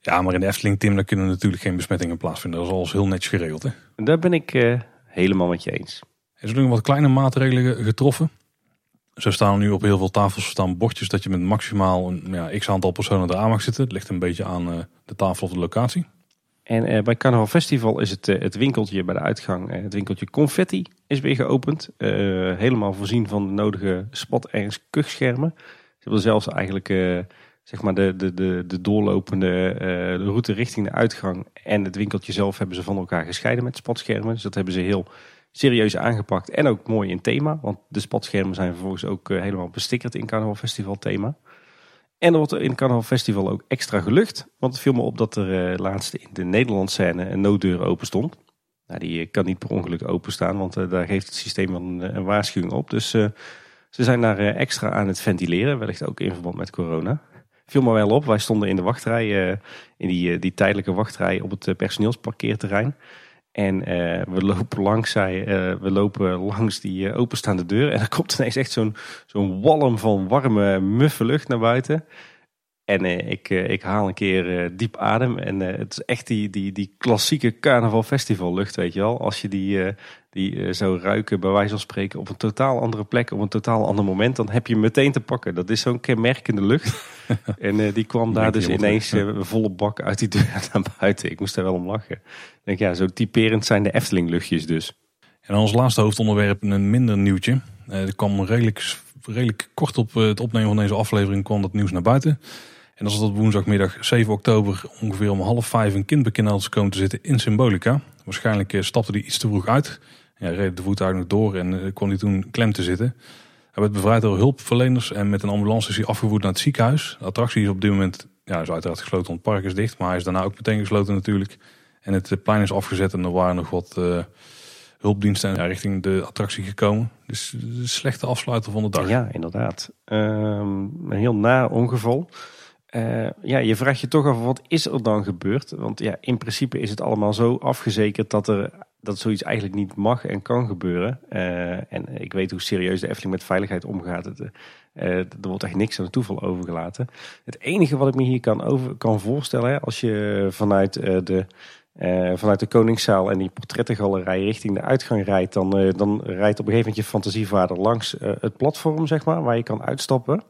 Speaker 1: Ja, maar in de Efteling, Tim, daar kunnen natuurlijk geen besmettingen plaatsvinden. Dat is alles heel netjes geregeld. Hè?
Speaker 2: Daar ben ik helemaal met je eens.
Speaker 1: Er zijn nog wat kleine maatregelen getroffen. Zo staan er nu op heel veel tafels staan bordjes dat je met maximaal een ja, x aantal personen eraan mag zitten. Het ligt een beetje aan de tafel of de locatie.
Speaker 2: En uh, bij Carnaval Festival is het, uh, het winkeltje bij de uitgang, het winkeltje Confetti, is weer geopend. helemaal voorzien van de nodige spot- en kuchschermen. Ze hebben zelfs eigenlijk zeg maar de, de, de, de doorlopende de route richting de uitgang en het winkeltje zelf hebben ze van elkaar gescheiden met spatschermen. Dus dat hebben ze heel serieus aangepakt en ook mooi in thema. Want de spatschermen zijn vervolgens ook helemaal bestickerd in Carnaval Festival thema. En er wordt in het Carnaval Festival ook extra gelucht. Want het viel me op dat er uh, laatst in de Nederlandse scène een nooddeur open stond. Nou, die eh, kan niet per ongeluk openstaan, want daar geeft het systeem een, een waarschuwing op. Dus ze zijn daar extra aan het ventileren, wellicht ook in verband met corona. Viel me wel op, wij stonden in de wachtrij, in die, die tijdelijke wachtrij op het personeelsparkeerterrein. En we lopen langs, zij, we lopen langs die openstaande deur. En er komt ineens echt zo'n zo'n walm van warme, muffe lucht naar buiten. En ik, ik haal een keer diep adem. En het is echt die, die, die klassieke carnaval lucht, weet je wel. Als je die, die zou ruiken, bij wijze van spreken, op een totaal andere plek, op een totaal ander moment, dan heb je meteen te pakken. Dat is zo'n kenmerkende lucht. en die kwam daar dus ineens volle bak uit die deur naar buiten. Ik moest daar wel om lachen. Ik denk, ja, zo typerend zijn de Efteling luchtjes dus.
Speaker 1: En als laatste hoofdonderwerp een minder nieuwtje. Er kwam redelijk, redelijk kort op het opnemen van deze aflevering kwam dat nieuws naar buiten. En dat is dat woensdagmiddag 7 oktober ongeveer om half vijf een kind bekend komen te zitten in Symbolica. Waarschijnlijk eh, stapte hij iets te vroeg uit. Ja, reed de voertuig door en eh, kon hij toen klem te zitten. Hij werd bevrijd door hulpverleners en met een ambulance is hij afgevoerd naar het ziekenhuis. Attractie is op dit moment, ja, is uiteraard gesloten, want het park is dicht. Maar hij is daarna ook meteen gesloten natuurlijk. En het eh, plein is afgezet en er waren nog wat hulpdiensten ja, richting de attractie gekomen. Dus de slechte afsluiter van de dag.
Speaker 2: Ja, inderdaad. Um, een heel na ongeval. Ja, je vraagt je toch af wat is er dan gebeurd? Want ja, in principe is het allemaal zo afgezekerd dat er dat zoiets eigenlijk niet mag en kan gebeuren. Uh, en ik weet hoe serieus de Efteling met veiligheid omgaat. Het, uh, er wordt echt niks aan het toeval overgelaten. Het enige wat ik me hier kan, over, kan voorstellen, als je vanuit de vanuit de Koningszaal en die portrettengalerij richting de uitgang rijdt, dan, dan rijdt op een gegeven moment je fantasievader langs het platform, zeg maar, waar je kan uitstappen.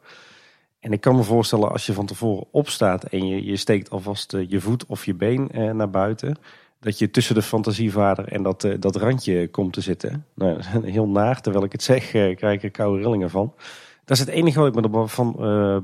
Speaker 2: En ik kan me voorstellen als je van tevoren opstaat en je, je steekt alvast je voet of je been naar buiten, dat je tussen de fantasievader en dat, dat randje komt te zitten. Nou, heel naar, terwijl ik het zeg, krijg ik er koude rillingen van. Dat is het enige wat ik me ervan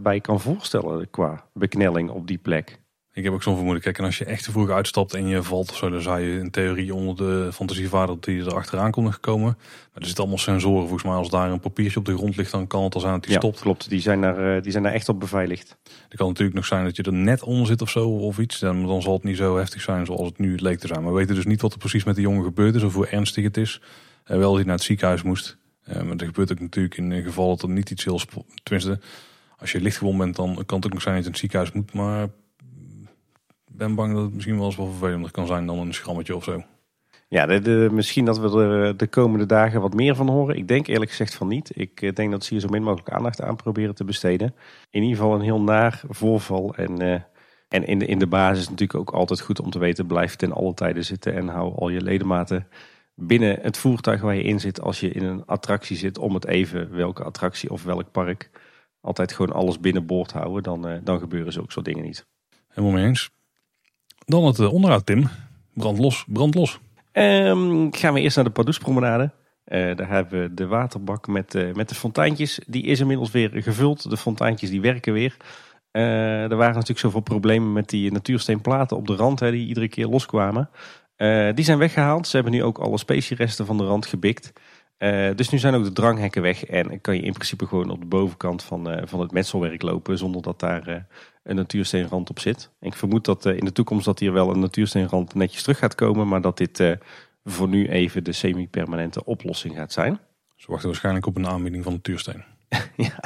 Speaker 2: bij kan voorstellen qua beknelling op die plek.
Speaker 1: Ik heb ook zo'n vermoeden. Kijk, en als je echt te vroeg uitstapt en je valt of zo, dan zou je in theorie onder de fantasievaarder die er achteraan kon gekomen. Maar er zitten allemaal sensoren. Volgens mij als daar een papiertje op de grond ligt, dan kan het al zijn dat die
Speaker 2: ja,
Speaker 1: stopt.
Speaker 2: klopt. Die zijn, daar, eh, die zijn daar echt op beveiligd.
Speaker 1: Het kan natuurlijk nog zijn dat je er net onder zit of zo of iets. Dan, dan zal het niet zo heftig zijn zoals het nu leek te zijn. Maar we weten dus niet wat er precies met die jongen gebeurd is of hoe ernstig het is. Uh, wel dat hij naar het ziekenhuis moest. Uh, maar er gebeurt ook natuurlijk in geval dat er niet iets heel... Tenminste, als je lichtgewond bent, dan kan het ook nog zijn dat je in het ziekenhuis moet. Maar ben bang dat het misschien wel eens wel vervelender kan zijn dan een schrammetje of zo.
Speaker 2: Ja, de, misschien dat we er de komende dagen wat meer van horen. Ik denk eerlijk gezegd van niet. Ik eh, denk dat ze hier zo min mogelijk aandacht aan proberen te besteden. In ieder geval een heel naar voorval. En, uh, en in, de, in de basis natuurlijk ook altijd goed om te weten... blijf ten alle tijden zitten en hou al je ledematen binnen het voertuig waar je in zit... als je in een attractie zit, om het even welke attractie of welk park... altijd gewoon alles binnenboord houden. Dan, uh, dan gebeuren zulke soort dingen niet.
Speaker 1: Helemaal mee eens. Dan het eh, onderhoud, Tim. Brand los, brand los.
Speaker 2: Um, gaan we eerst naar de Pardoespromenade. Uh, daar hebben we de waterbak met, uh, met de fonteintjes. Die is inmiddels weer gevuld. De fonteintjes die werken weer. Er waren natuurlijk zoveel problemen met die natuursteenplaten op de rand hè, die iedere keer loskwamen. die zijn weggehaald. Ze hebben nu ook alle specieresten van de rand gebikt. Dus nu zijn ook de dranghekken weg en kan je in principe gewoon op de bovenkant van, van het metselwerk lopen zonder dat daar een natuursteenrand op zit. Ik vermoed dat uh, in de toekomst dat hier wel een natuursteenrand netjes terug gaat komen, maar dat dit uh, voor nu even de semi-permanente oplossing gaat zijn.
Speaker 1: Ze wachten waarschijnlijk op een aanbieding van natuursteen.
Speaker 2: ja.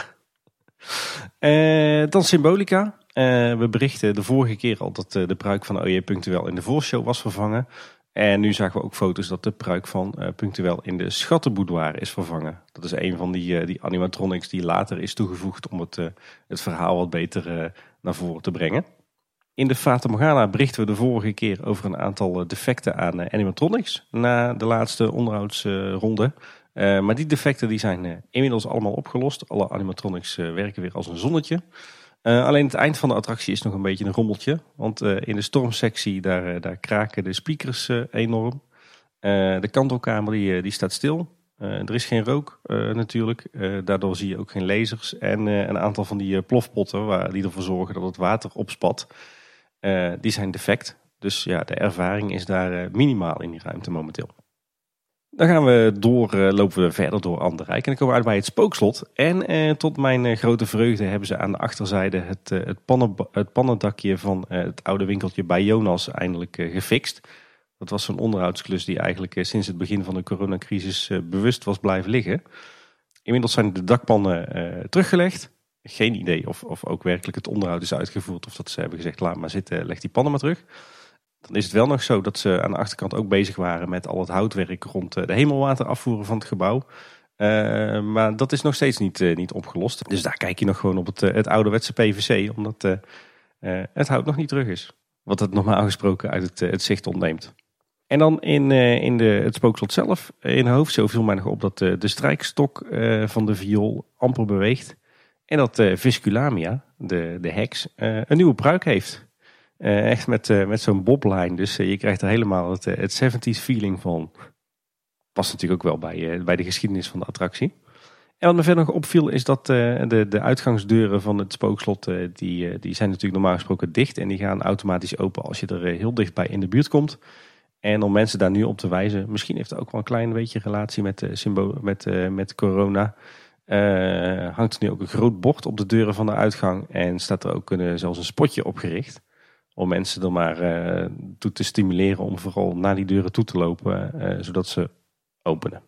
Speaker 2: Uh, dan Symbolica. we berichten de vorige keer al dat de pruik van OJ Punctueel in de voorshow was vervangen. En nu zagen we ook foto's dat de pruik van uh, Punctueel in de Schattenboudoir is vervangen. Dat is een van die, uh, die animatronics die later is toegevoegd om het, uh, het verhaal wat beter naar voren te brengen. In de Fata Morgana berichten we de vorige keer over een aantal defecten aan animatronics na de laatste onderhoudsronde. maar die defecten die zijn inmiddels allemaal opgelost. Alle animatronics werken weer als een zonnetje. Uh, alleen het eind van de attractie is nog een beetje een rommeltje. Want uh, in de stormsectie daar, uh, daar kraken de speakers enorm. de kantelkamer die, die staat stil. er is geen rook natuurlijk. daardoor zie je ook geen lasers. En een aantal van die plofpotten waar, die ervoor zorgen dat het water opspat. die zijn defect. Dus ja, de ervaring is daar minimaal in die ruimte momenteel. Dan gaan we door, uh, lopen we verder door Anderrijk. En dan komen we uit bij het spookslot. En eh, tot mijn uh, grote vreugde hebben ze aan de achterzijde het, het pannendakje van het oude winkeltje bij Jonas eindelijk gefixt. Dat was zo'n onderhoudsklus die eigenlijk sinds het begin van de coronacrisis bewust was blijven liggen. Inmiddels zijn de dakpannen teruggelegd. Geen idee of, of ook werkelijk het onderhoud is uitgevoerd. Of dat ze hebben gezegd, laat maar zitten, leg die pannen maar terug. Dan is het wel nog zo dat ze aan de achterkant ook bezig waren met al het houtwerk rond eh, de hemelwater afvoeren van het gebouw. Uh, maar dat is nog steeds niet, uh, niet opgelost. Dus daar kijk je nog gewoon op het, uh, het ouderwetse PVC. Omdat het hout nog niet terug is. Wat het normaal gesproken uit het, het zicht ontneemt. En dan in, in de, het spookslot zelf. In de hoofdshow viel mij nog op dat de strijkstok van de viool amper beweegt. En dat Visculamia, de, de heks, een nieuwe pruik heeft. Echt met, met zo'n boblijn. Dus je krijgt er helemaal het, het 70s feeling van past natuurlijk ook wel bij, bij de geschiedenis van de attractie. En wat me verder nog opviel is dat de, de uitgangsdeuren van het spookslot, die, die zijn natuurlijk normaal gesproken dicht. En die gaan automatisch open als je er heel dichtbij in de buurt komt. En om mensen daar nu op te wijzen, misschien heeft het ook wel een klein beetje relatie met, symbool, met, met corona. hangt er nu ook een groot bord op de deuren van de uitgang. En staat er ook een, zelfs een spotje opgericht. Om mensen er maar toe te stimuleren om vooral naar die deuren toe te lopen. zodat ze openen.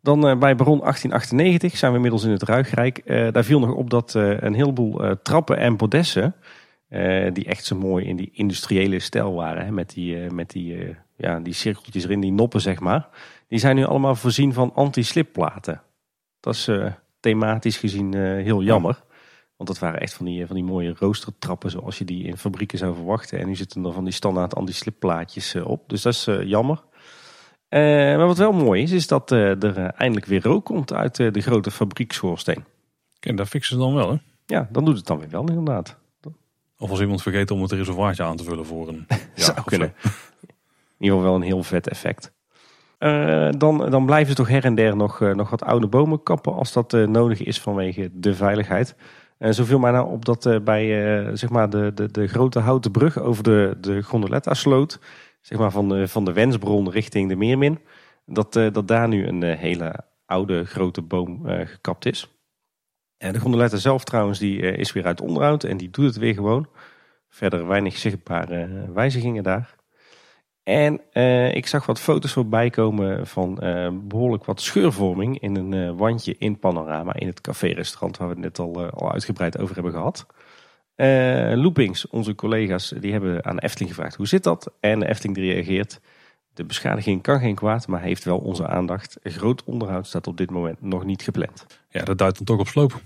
Speaker 2: Dan uh, bij Baron 1898 zijn we inmiddels in het Ruigrijk. Daar viel nog op dat een heleboel trappen en podessen, die echt zo mooi in die industriële stijl waren, met, die, met die, ja, die cirkeltjes erin, die noppen zeg maar, die zijn nu allemaal voorzien van anti-slipplaten. Dat is thematisch gezien heel jammer. Want dat waren echt van die, van die mooie roostertrappen zoals je die in fabrieken zou verwachten. En nu zitten er van die standaard anti-slipplaatjes op. Dus dat is jammer. Uh, maar wat wel mooi is, is dat uh, er uh, eindelijk weer rook komt uit de grote fabriekschoorsteen.
Speaker 1: En dat fixen ze dan wel, hè?
Speaker 2: Ja, dan doet het dan weer wel, inderdaad.
Speaker 1: Of als iemand vergeet om het reservoirtje aan te vullen voor een
Speaker 2: Zou kunnen. In ieder geval wel een heel vet effect. dan, dan blijven ze toch her en der nog, nog wat oude bomen kappen als dat nodig is vanwege de veiligheid. En zo viel mij nou op dat bij zeg maar de, de, de grote houten brug over de, de Gondoletta sloot zeg maar van de, van de Wensbron richting de Meermin. Dat, dat daar nu een hele oude grote boom gekapt is. En de gondoletta zelf trouwens die is weer uit onderhoud en die doet het weer gewoon. Verder weinig zichtbare wijzigingen daar. En ik zag wat foto's voorbij komen van behoorlijk wat scheurvorming in een wandje in Panorama in het café-restaurant waar we het net al, al uitgebreid over hebben gehad. Loopings, onze collega's, die hebben aan Efteling gevraagd hoe zit dat? En de Efteling reageert, de beschadiging kan geen kwaad, maar heeft wel onze aandacht. Groot onderhoud staat op dit moment nog niet gepland.
Speaker 1: Ja, dat duidt dan toch op sloop.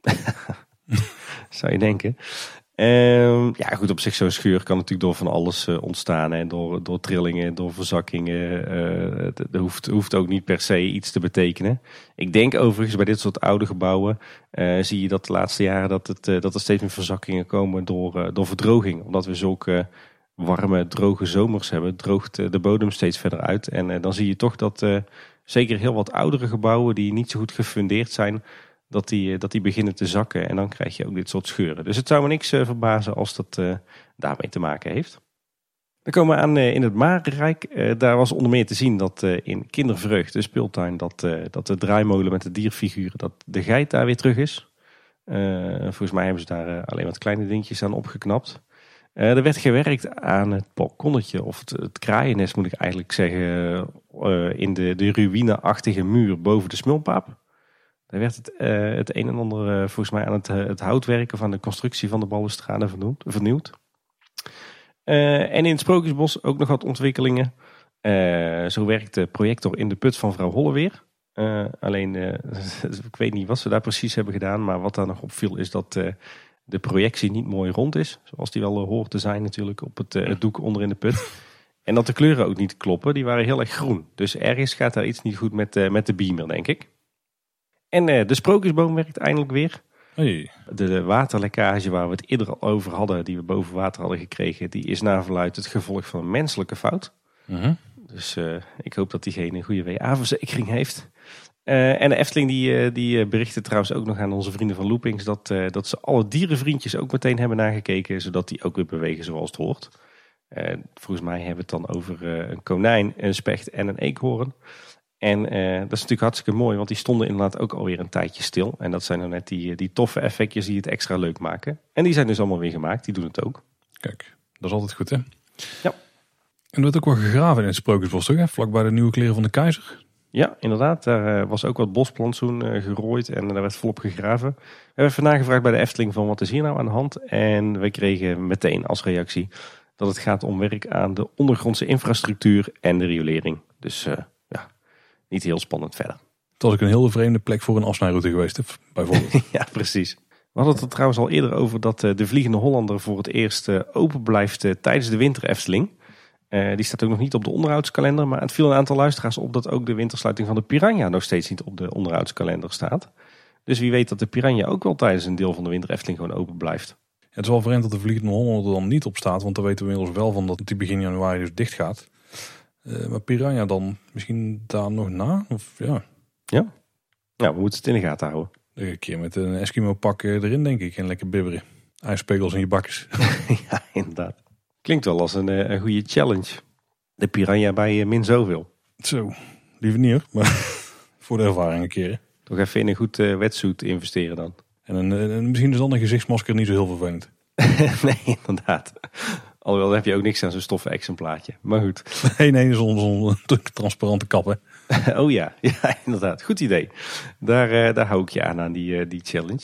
Speaker 2: Zou je denken. Uh, ja, goed, op zich zo'n scheur kan natuurlijk door van alles uh, ontstaan. En door, door trillingen, door verzakkingen. Uh, dat hoeft, hoeft ook niet per se iets te betekenen. Ik denk overigens bij dit soort oude gebouwen uh, zie je dat de laatste jaren dat, het, dat er steeds meer verzakkingen komen door, door verdroging. Omdat we zulke warme, droge zomers hebben, droogt de bodem steeds verder uit. En dan zie je toch dat zeker heel wat oudere gebouwen die niet zo goed gefundeerd zijn dat die, eh, dat die beginnen te zakken. En dan krijg je ook dit soort scheuren. Dus het zou me niks uh, verbazen als dat uh, daarmee te maken heeft. Dan komen we aan in het Marenrijk. daar was onder meer te zien dat in Kindervreugd, de speeltuin, dat, dat de draaimolen met de dierfiguren, dat de geit daar weer terug is. volgens mij hebben ze daar alleen wat kleine dingetjes aan opgeknapt. er werd gewerkt aan het balkonnetje, of het, het kraaiennest moet ik eigenlijk zeggen, in de, de ruïneachtige muur boven de smulpaap. Daar werd het, uh, het een en ander uh, volgens mij aan het, uh, het houtwerken van de constructie van de balustrade vernieuwd. en in het Sprookjesbos ook nog wat ontwikkelingen. zo werkt de projector in de put van vrouw Holleweer. alleen, ik weet niet wat ze daar precies hebben gedaan. Maar wat daar nog opviel is dat de projectie niet mooi rond is. Zoals die wel hoort te zijn natuurlijk op het, het doek onder in de put. En dat de kleuren ook niet kloppen. Die waren heel erg groen. Dus ergens gaat daar iets niet goed met, met de beamer, denk ik. En uh, de sprookjesboom werkt eindelijk weer.
Speaker 1: Hey.
Speaker 2: De, waterlekkage waar we het eerder al over hadden, die we boven water hadden gekregen, die is naar verluid het gevolg van een menselijke fout.
Speaker 1: Uh -huh.
Speaker 2: Dus uh, ik hoop dat diegene een goede WA-verzekering heeft. Uh, en de Efteling die, die berichtte trouwens ook nog aan onze vrienden van Loopings dat, dat ze alle dierenvriendjes ook meteen hebben nagekeken, zodat die ook weer bewegen zoals het hoort. volgens mij hebben we het dan over een konijn, een specht en een eekhoorn. En uh, dat is natuurlijk hartstikke mooi, want die stonden inderdaad ook alweer een tijdje stil. En dat zijn dan net die, die toffe effectjes die het extra leuk maken. En die zijn dus allemaal weer gemaakt, die doen het ook.
Speaker 1: Kijk, dat is altijd goed hè?
Speaker 2: Ja.
Speaker 1: En er werd ook wel gegraven in het Sprookjesbos toch? Hè? Vlakbij de nieuwe kleren van de keizer.
Speaker 2: Ja, inderdaad. Daar uh, was ook wat bosplantsoen gerooid en daar werd volop gegraven. We hebben even nagevraagd bij de Efteling van wat is hier nou aan de hand. En we kregen meteen als reactie dat het gaat om werk aan de ondergrondse infrastructuur en de riolering. Dus niet heel spannend verder.
Speaker 1: Terwijl ik een heel vreemde plek voor een afsnijroute geweest heb, bijvoorbeeld.
Speaker 2: ja, precies. We hadden het er trouwens al eerder over dat eh, de Vliegende Hollander voor het eerst eh, open blijft eh, tijdens de winter Efteling. die staat ook nog niet op de onderhoudskalender, maar het viel een aantal luisteraars op dat ook de wintersluiting van de Piranha nog steeds niet op de onderhoudskalender staat. Dus wie weet dat de Piranha ook wel tijdens een deel van de winter Efteling gewoon open blijft.
Speaker 1: het is wel vreemd dat de Vliegende Hollander er dan niet op staat, want dan weten we inmiddels wel van dat die begin januari dus dicht gaat. Maar Piranha dan misschien daar nog na? Of, ja.
Speaker 2: ja. Nou, we moeten het in de gaten houden.
Speaker 1: Een keer met een Eskimo pak erin denk ik en lekker bibberen. IJspegels in je bakjes.
Speaker 2: ja, inderdaad. Klinkt wel als een, eh, een goede challenge. De piranha bij eh, min zoveel.
Speaker 1: Zo, liever niet hoor. Maar voor de ervaring een keer.
Speaker 2: Toch even in een goed uh, wetsuit investeren dan.
Speaker 1: En een, een, misschien is dan een gezichtsmasker niet zo heel vervelend.
Speaker 2: nee, inderdaad. Alhoewel heb je ook niks aan zo'n stoffen exemplaatje. Maar goed.
Speaker 1: Nee, nee, zo'n transparante kappen.
Speaker 2: oh ja, ja, inderdaad. Goed idee. Daar, uh, daar hou ik je aan, aan die, uh, die challenge.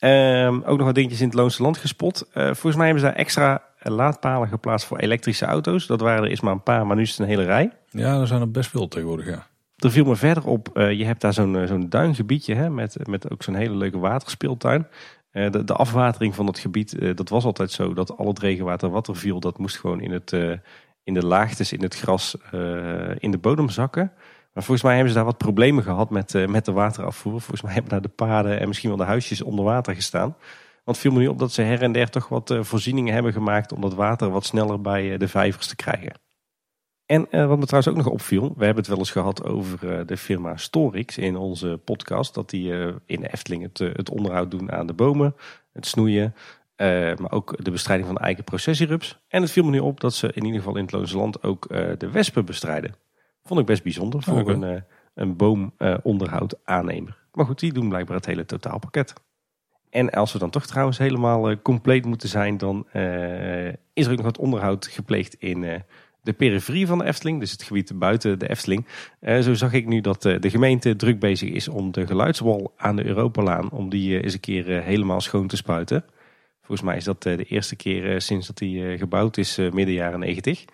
Speaker 2: Um, ook nog wat dingetjes in het Loonse Land gespot. Uh, volgens mij hebben ze daar extra laadpalen geplaatst voor elektrische auto's. Dat waren er eerst maar een paar, maar nu is het een hele rij.
Speaker 1: Ja, er zijn er best veel tegenwoordig, ja.
Speaker 2: Er viel me verder op, je hebt daar zo'n zo'n duingebiedje hè, met, met ook zo'n hele leuke waterspeeltuin. De, de, afwatering van het gebied, dat was altijd zo dat al het regenwater wat er viel, dat moest gewoon in, het, in de laagtes, in het gras, in de bodem zakken. Maar volgens mij hebben ze daar wat problemen gehad met, met de waterafvoer. Volgens mij hebben daar de paden en misschien wel de huisjes onder water gestaan. Want viel me nu op dat ze her en der toch wat voorzieningen hebben gemaakt om dat water wat sneller bij de vijvers te krijgen. En wat me trouwens ook nog opviel, we hebben het wel eens gehad over de firma Storix in onze podcast. Dat die in de Efteling het, het, onderhoud doen aan de bomen, het snoeien, maar ook de bestrijding van de eikenprocessierups. En het viel me nu op dat ze in ieder geval in het Loonse Land ook de wespen bestrijden. Vond ik best bijzonder voor okay. een, een boomonderhoud aannemer. Maar goed, die doen blijkbaar het hele totaalpakket. En als we dan toch trouwens helemaal compleet moeten zijn, dan is er ook nog wat onderhoud gepleegd in de periferie van de Efteling. Dus het gebied buiten de Efteling. zo zag ik nu dat de gemeente druk bezig is om de geluidswal aan de Europalaan, om die eens een keer helemaal schoon te spuiten. Volgens mij is dat de eerste keer sinds dat die gebouwd is, midden jaren 90.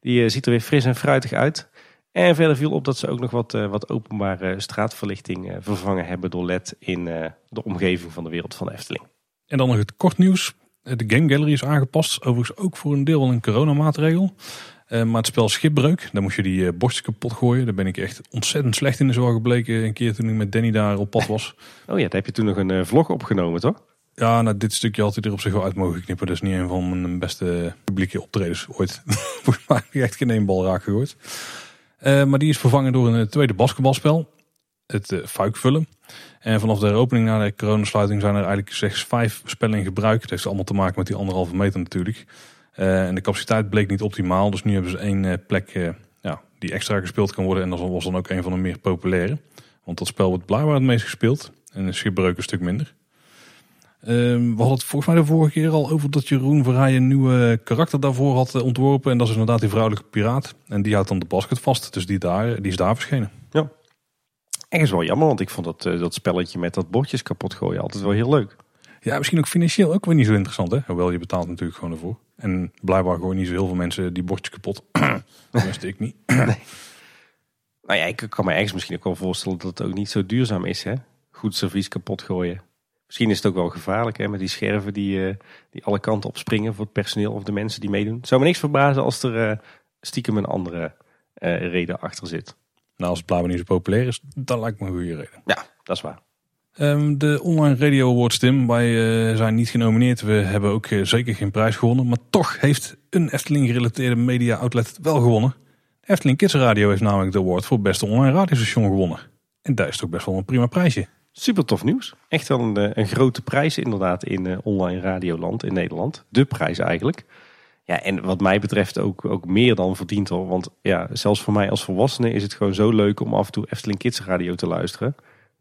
Speaker 2: Die ziet er weer fris en fruitig uit. En verder viel op dat ze ook nog wat, wat openbare straatverlichting vervangen hebben door LED in de omgeving van de wereld van de Efteling.
Speaker 1: En dan nog het kort nieuws. De Game Gallery is aangepast. Overigens ook voor een deel wel een coronamaatregel. Maar het spel Schipbreuk, daar moest je die bordjes kapot gooien. Daar ben ik echt ontzettend slecht in. zo gebleken een keer toen ik met Danny daar op pad was.
Speaker 2: oh ja, daar heb je toen nog een vlog opgenomen, toch?
Speaker 1: Ja, nou, dit stukje had hij er op zich wel uit mogen knippen. Dat is niet een van mijn beste publieke optredens ooit. Volgens mij heb ik echt geen één bal raak gegooid. Uh, maar die is vervangen door een tweede basketbalspel. Het uh, Fuikvullen. En vanaf de opening na de coronasluiting zijn er eigenlijk slechts vijf spellen in gebruik. Het heeft allemaal te maken met die anderhalve meter natuurlijk. Uh, en de capaciteit bleek niet optimaal. Dus nu hebben ze één plek ja, die extra gespeeld kan worden. En dat was dan ook een van de meer populaire. Want dat spel wordt blijkbaar het meest gespeeld. En de schipbreuk een stuk minder. Ehm, we hadden het volgens mij de vorige keer al over dat Jeroen Verheij een nieuwe karakter daarvoor had eh, ontworpen. En dat is inderdaad die vrouwelijke piraat. En die houdt dan de basket vast. Dus die, daar, die is daar verschenen.
Speaker 2: Ja. is wel jammer, want ik vond dat, uh, dat spelletje met dat bordjes kapot gooien altijd wel heel leuk.
Speaker 1: Ja, misschien ook financieel ook weer niet zo interessant. Hè? Hoewel je betaalt natuurlijk gewoon ervoor. En blijkbaar gooien niet zo heel veel mensen die bordjes kapot. dat ik niet. nee.
Speaker 2: Nou ja, ik kan me ergens misschien ook wel voorstellen dat het ook niet zo duurzaam is. Hè? Goed servies kapot gooien. Misschien is het ook wel gevaarlijk hè, met die scherven die, uh, die alle kanten op springen voor het personeel of de mensen die meedoen. Het zou me niks verbazen als er uh, stiekem een andere uh, reden achter zit.
Speaker 1: Nou, als het blijkbaar niet zo populair is, dan lijkt me een goede reden.
Speaker 2: Ja, dat is waar.
Speaker 1: Um, de Online Radio Awards, Tim. Wij zijn niet genomineerd. We hebben ook zeker geen prijs gewonnen. Maar toch heeft een Efteling gerelateerde media outlet wel gewonnen. Efteling Kids Radio heeft namelijk de award voor beste online radiostation gewonnen. En dat is toch best wel een prima prijsje.
Speaker 2: Super tof nieuws. Echt wel een, eh, een grote prijs inderdaad in online radioland in Nederland. De prijs eigenlijk. Ja, en wat mij betreft ook, ook meer dan verdiend hoor. Want ja, zelfs voor mij als volwassene is het gewoon zo leuk om af en toe Efteling Kids radio te luisteren.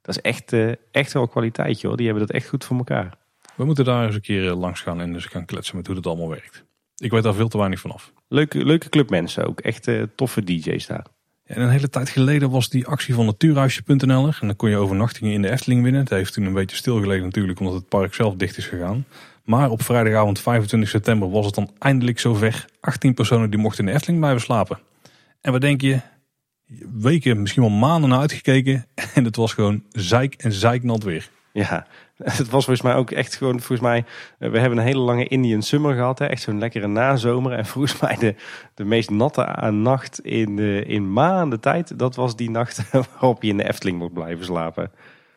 Speaker 2: Dat is echt, uh, echt wel kwaliteit hoor. Die hebben dat echt goed voor elkaar.
Speaker 1: We moeten daar eens een keer langs gaan en eens gaan kletsen met hoe dat allemaal werkt. Ik weet daar veel te weinig van af.
Speaker 2: Leuke, leuke clubmensen ook. Echt toffe DJ's daar.
Speaker 1: En een hele tijd geleden was die actie van natuurhuisje.nl En dan kon je overnachtingen in de Efteling winnen. Het heeft toen een beetje stilgelegen natuurlijk omdat het park zelf dicht is gegaan. Maar op vrijdagavond 25 september was het dan eindelijk zover. 18 personen die mochten in de Efteling blijven slapen. En wat denk je? Weken, misschien wel maanden naar uitgekeken. En het was gewoon zeik en zeiknat weer.
Speaker 2: Ja, het was volgens mij ook echt gewoon, volgens mij, eh, we hebben een hele lange Indian summer gehad. Hè? Echt zo'n lekkere nazomer. En volgens mij de, de meest natte nacht in, de, in maanden tijd, dat was die nacht waarop je in de Efteling moet blijven slapen.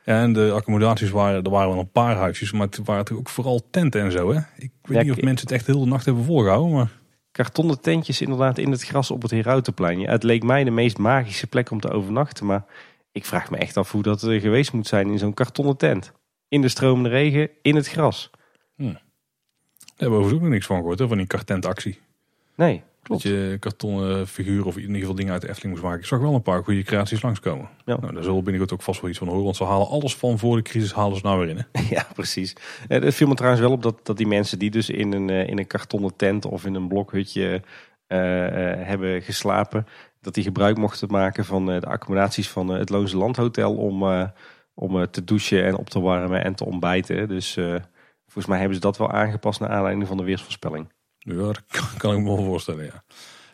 Speaker 1: Ja, en de accommodaties waren, er waren wel een paar huisjes, maar het waren ook vooral tenten en zo. Hè? Ik weet
Speaker 2: Ja,
Speaker 1: niet of mensen het echt heel de nacht hebben volgehouden, maar
Speaker 2: Kartonnen tentjes inderdaad in het gras op het Herautenplein. Ja, het leek mij de meest magische plek om te overnachten. Maar ik vraag me echt af hoe dat eh, geweest moet zijn in zo'n kartonnen tent. In de stromende regen, in het gras.
Speaker 1: daar hebben we overigens ook nog niks van gehoord, hè, van die kartentactie.
Speaker 2: Nee,
Speaker 1: Dat je kartonnen figuren of in ieder geval dingen uit de Efteling moest maken. Ik zag wel een paar goede creaties langskomen.
Speaker 2: Ja.
Speaker 1: Nou, daar zullen we binnenkort ook vast wel iets van horen. Want ze halen alles van voor de crisis halen ze nou weer in. Hè?
Speaker 2: Ja, precies. Eh, Het viel me trouwens wel op dat, dat die mensen die dus in een, eh, in een kartonnen tent of in een blokhutje eh, hebben geslapen, dat die gebruik mochten maken van de accommodaties van het Loonse Landhotel om, om te douchen en op te warmen en te ontbijten. Dus volgens mij hebben ze dat wel aangepast naar aanleiding van de weersvoorspelling.
Speaker 1: Ja, dat kan, ik me wel voorstellen, ja.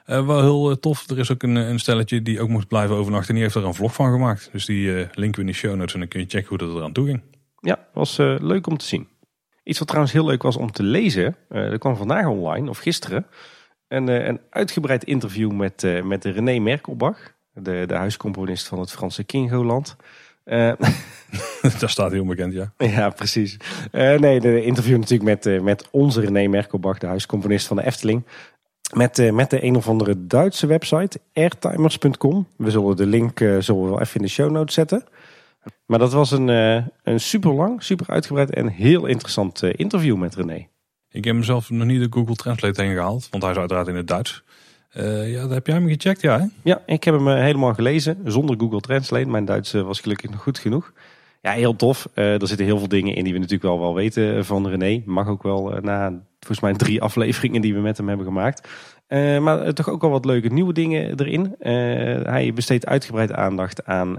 Speaker 1: Eh, wel heel eh, tof. Er is ook een, een stelletje die ook moest blijven overnachten. En die heeft er een vlog van gemaakt. Dus die eh linken we in de show notes. En dan kun je checken hoe dat eraan toe ging.
Speaker 2: Ja, was eh, leuk om te zien. Iets wat trouwens heel leuk was om te lezen, eh er kwam vandaag online, of gisteren, een, eh, een uitgebreid interview met, eh, met René Merkelbach, de, de huiscomponist van het Franse Kingoland. Eh,
Speaker 1: dat staat heel bekend, ja.
Speaker 2: ja, precies. Eh, nee, de interview natuurlijk met, eh, met onze René Merkelbach, de huiscomponist van de Efteling. Met, met de een of andere Duitse website, airtimers.com. We zullen de link zullen we wel even in de show notes zetten. Maar dat was een, een super lang, super uitgebreid en heel interessant interview met René.
Speaker 1: Ik heb mezelf nog niet de Google Translate heen gehaald. Want hij is uiteraard in het Duits. Eh, ja, dat heb jij hem gecheckt, ja?
Speaker 2: Ja, ik heb hem eh, helemaal gelezen zonder Google Translate. Mijn Duits eh, was gelukkig nog goed genoeg. Ja, heel tof. Er zitten heel veel dingen in die we natuurlijk wel, wel weten van René. Mag ook wel na volgens mij drie afleveringen die we met hem hebben gemaakt. Maar toch ook wel wat leuke nieuwe dingen erin. Hij besteedt uitgebreid aandacht aan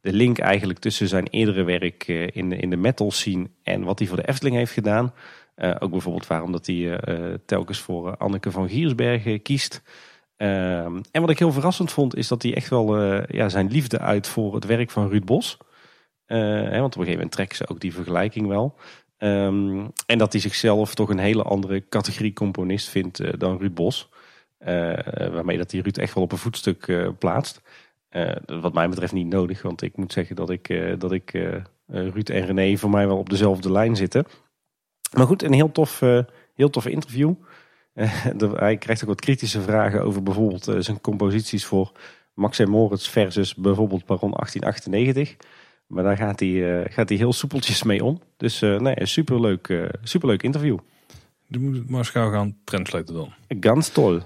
Speaker 2: de link eigenlijk tussen zijn eerdere werk in, in de metal scene en wat hij voor de Efteling heeft gedaan. Eh, ook bijvoorbeeld waarom dat hij eh, eh, telkens voor Anneke van Giersbergen kiest. Ehm, en wat ik heel verrassend vond, is dat hij echt wel ja, zijn liefde uit voor het werk van Ruud Bos. Hè, want op een gegeven moment trekken ze ook die vergelijking wel. Ehm, en dat hij zichzelf toch een hele andere categorie componist vindt dan Ruud Bos. Waarmee dat hij Ruud echt wel op een voetstuk plaatst. Wat mij betreft niet nodig, want ik moet zeggen dat ik, dat ik Ruud en René voor mij wel op dezelfde lijn zitten. Maar goed, een heel tof, eh, heel tof interview. Eh, hij krijgt ook wat kritische vragen over bijvoorbeeld eh, zijn composities voor Max en Moritz versus bijvoorbeeld Baron 1898. Maar daar gaat hij, gaat hij heel soepeltjes mee om. Dus eh nee, een superleuk, superleuk interview.
Speaker 1: Dus moet het maar gauw gaan translaten dan.
Speaker 2: Ganz toll.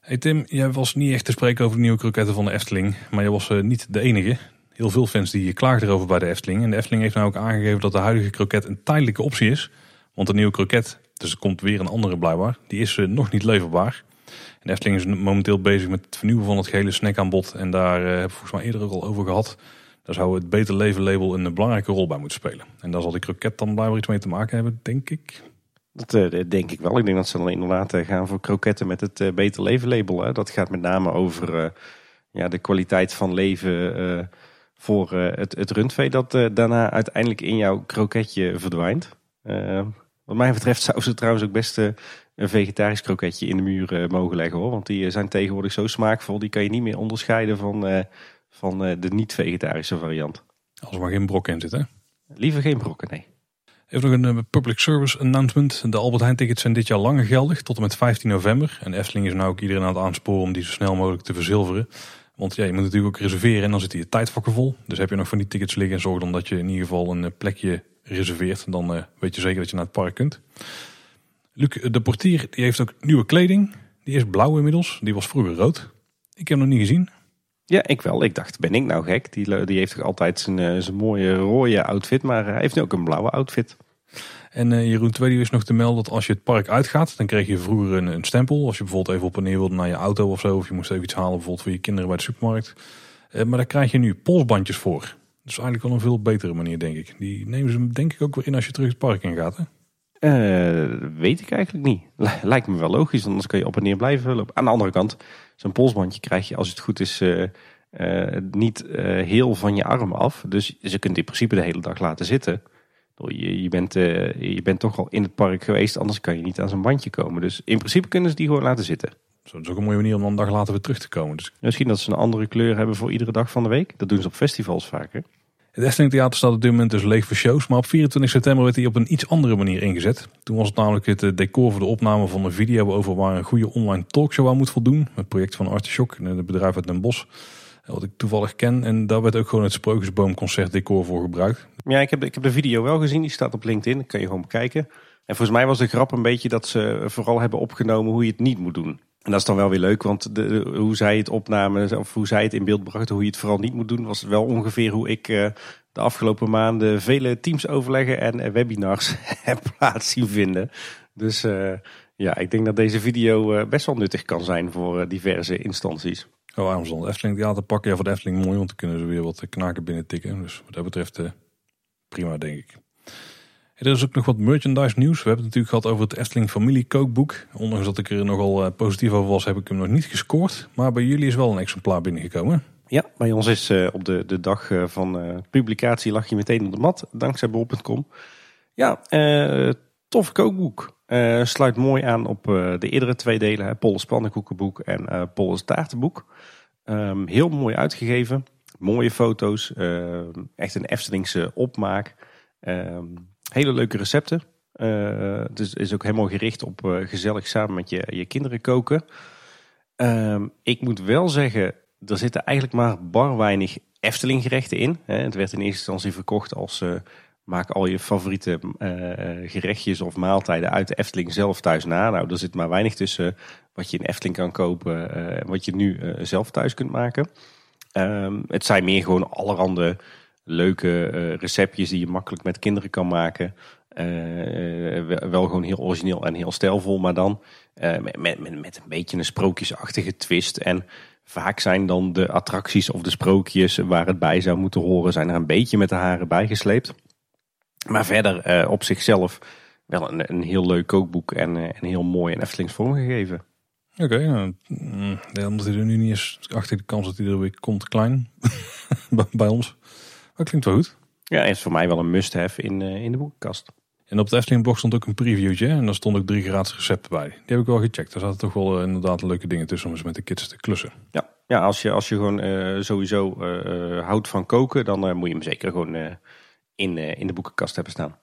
Speaker 1: Hey Tim, jij was niet echt te spreken over de nieuwe kroketten van de Efteling. Maar jij was niet de enige. Heel veel fans die klaagden erover bij de Efteling. En de Efteling heeft nou ook aangegeven dat de huidige kroket een tijdelijke optie is. Want de nieuwe kroket, dus er komt weer een andere blijkbaar, die is eh, nog niet leverbaar. En de Efteling is momenteel bezig met het vernieuwen van het gehele snackaanbod. En daar eh, hebben we volgens mij eerder ook al over gehad. Daar zou het Beter Leven label een belangrijke rol bij moeten spelen. En daar zal die kroket dan blijkbaar iets mee te maken hebben, denk ik.
Speaker 2: Dat eh, denk ik wel. Ik denk dat ze dan inderdaad gaan voor kroketten met het Beter Leven label. Hè. Dat gaat met name over ja, de kwaliteit van leven voor het, het rundvee dat daarna uiteindelijk in jouw kroketje verdwijnt. Wat mij betreft zou ze trouwens ook best eh, een vegetarisch kroketje in de muur eh, mogen leggen hoor. Want die eh, zijn tegenwoordig zo smaakvol, die kan je niet meer onderscheiden van, van de niet-vegetarische variant.
Speaker 1: Als er maar geen brok in zit, hè.
Speaker 2: Liever geen brokken, nee.
Speaker 1: Even nog een public service announcement. De Albert Heijn tickets zijn dit jaar langer geldig, tot en met 15 november. En Efteling is nou ook iedereen aan het aansporen om die zo snel mogelijk te verzilveren. Want ja, je moet natuurlijk ook reserveren en dan zitten je tijdvakken vol. Dus heb je nog van die tickets liggen en zorg dan dat je in ieder geval een plekje reserveert. Dan eh, weet je zeker dat je naar het park kunt. Luc de portier die heeft ook nieuwe kleding. Die is blauw inmiddels. Die was vroeger rood. Ik heb hem nog niet gezien.
Speaker 2: Ja, ik wel. Ik dacht, ben ik nou gek? Die, die heeft toch altijd zijn, eh, zijn mooie rode outfit, maar hij heeft nu ook een blauwe outfit.
Speaker 1: En eh, Jeroen Tweede is nog te melden dat als je het park uitgaat, dan kreeg je vroeger een, een stempel. Als je bijvoorbeeld even op en neer wilde naar je auto of zo, of je moest even iets halen bijvoorbeeld voor je kinderen bij de supermarkt. Eh, maar daar krijg je nu polsbandjes voor. Dus eigenlijk wel een veel betere manier, denk ik. Die nemen ze denk ik ook weer in als je terug het park in gaat. Hè?
Speaker 2: Uh, weet ik eigenlijk niet. Lijkt me wel logisch, anders kan je op en neer blijven lopen. Aan de andere kant, zo'n polsbandje krijg je als het goed is uh, uh, niet heel van je arm af. Dus ze kunt in principe de hele dag laten zitten. Je, je, bent, je bent toch al in het park geweest, anders kan je niet aan zo'n bandje komen. Dus in principe kunnen ze die gewoon laten zitten.
Speaker 1: Dat is ook een mooie manier om dan een dag later weer terug te komen. Dus...
Speaker 2: Misschien dat ze een andere kleur hebben voor iedere dag van de week. Dat doen ze op festivals vaker.
Speaker 1: Het Efteling Theater staat op dit moment dus leeg voor shows. Maar op 24 september werd hij op een iets andere manier ingezet. Toen was het namelijk het eh, decor voor de opname van een video over waar een goede online talkshow aan moet voldoen. Het project van Artishock, het bedrijf uit Den Bosch. Wat ik toevallig ken. En daar werd ook gewoon het Sprookjesboomconcert decor voor gebruikt.
Speaker 2: Ja, ik heb, ik heb de video wel gezien. Die staat op LinkedIn. Dat kan je gewoon bekijken. En volgens mij was de grap een beetje dat ze vooral hebben opgenomen hoe je het niet moet doen. En dat is dan wel weer leuk, want hoe zij het opnamen, of hoe zij het in beeld brachten, hoe je het vooral niet moet doen, was wel ongeveer hoe ik uh, de afgelopen maanden vele teams overleggen en webinars heb plaats zien vinden. Dus uh, ja, ik denk dat deze video best wel nuttig kan zijn voor diverse instanties.
Speaker 1: Oh, waarom de Efteling Theater pakken? Ja, voor de Efteling mooi, want dan kunnen ze weer wat knaken binnen tikken. Dus wat dat betreft prima, denk ik. Er is ook nog wat merchandise nieuws. We hebben het natuurlijk gehad over het Efteling familie kookboek. Ondanks dat ik er nogal positief over was, heb ik hem nog niet gescoord. Maar bij jullie is wel een exemplaar binnengekomen.
Speaker 2: Ja, bij ons is uh, op de, de dag uh, van uh, publicatie lag je meteen op de mat, dankzij bol.com. Ja, tof kookboek. sluit mooi aan op de eerdere twee delen, Polles pannenkoekenboek en Polles taartenboek. Um, heel mooi uitgegeven, mooie foto's, echt een Eftelingse opmaak. Um, hele leuke recepten. het is, ook helemaal gericht op gezellig samen met je, je kinderen koken. Um, ik moet wel zeggen, er zitten eigenlijk maar bar weinig Efteling gerechten in. Het werd in eerste instantie verkocht als uh, maak al je favoriete gerechtjes of maaltijden uit de Efteling zelf thuis na. Nou, er zit maar weinig tussen wat je in Efteling kan kopen en wat je nu zelf thuis kunt maken. Um, het zijn meer gewoon allerhande leuke receptjes die je makkelijk met kinderen kan maken. wel gewoon heel origineel en heel stijlvol, maar dan met, met, met een beetje een sprookjesachtige twist. En Vaak zijn dan de attracties of de sprookjes waar het bij zou moeten horen, zijn er een beetje met de haren bijgesleept. Maar verder eh, op zichzelf wel een, een heel leuk kookboek en, heel mooi en Eftelings vormgegeven.
Speaker 1: Oké, nou, mm, omdat hij er nu niet is, achter de kans dat hij er weer komt klein bij ons. Dat klinkt wel goed.
Speaker 2: Ja, is voor mij wel een must-have in, uh, in de boekenkast.
Speaker 1: En op de Efteling blog stond ook een previewtje en daar stond ook drie gratis recepten bij. Die heb ik wel gecheckt. Daar zaten toch wel uh, inderdaad leuke dingen tussen om eens met de kids te klussen.
Speaker 2: Ja, ja als, je, als je gewoon uh, sowieso uh, houdt van koken, dan moet je hem zeker gewoon in, in de boekenkast hebben staan.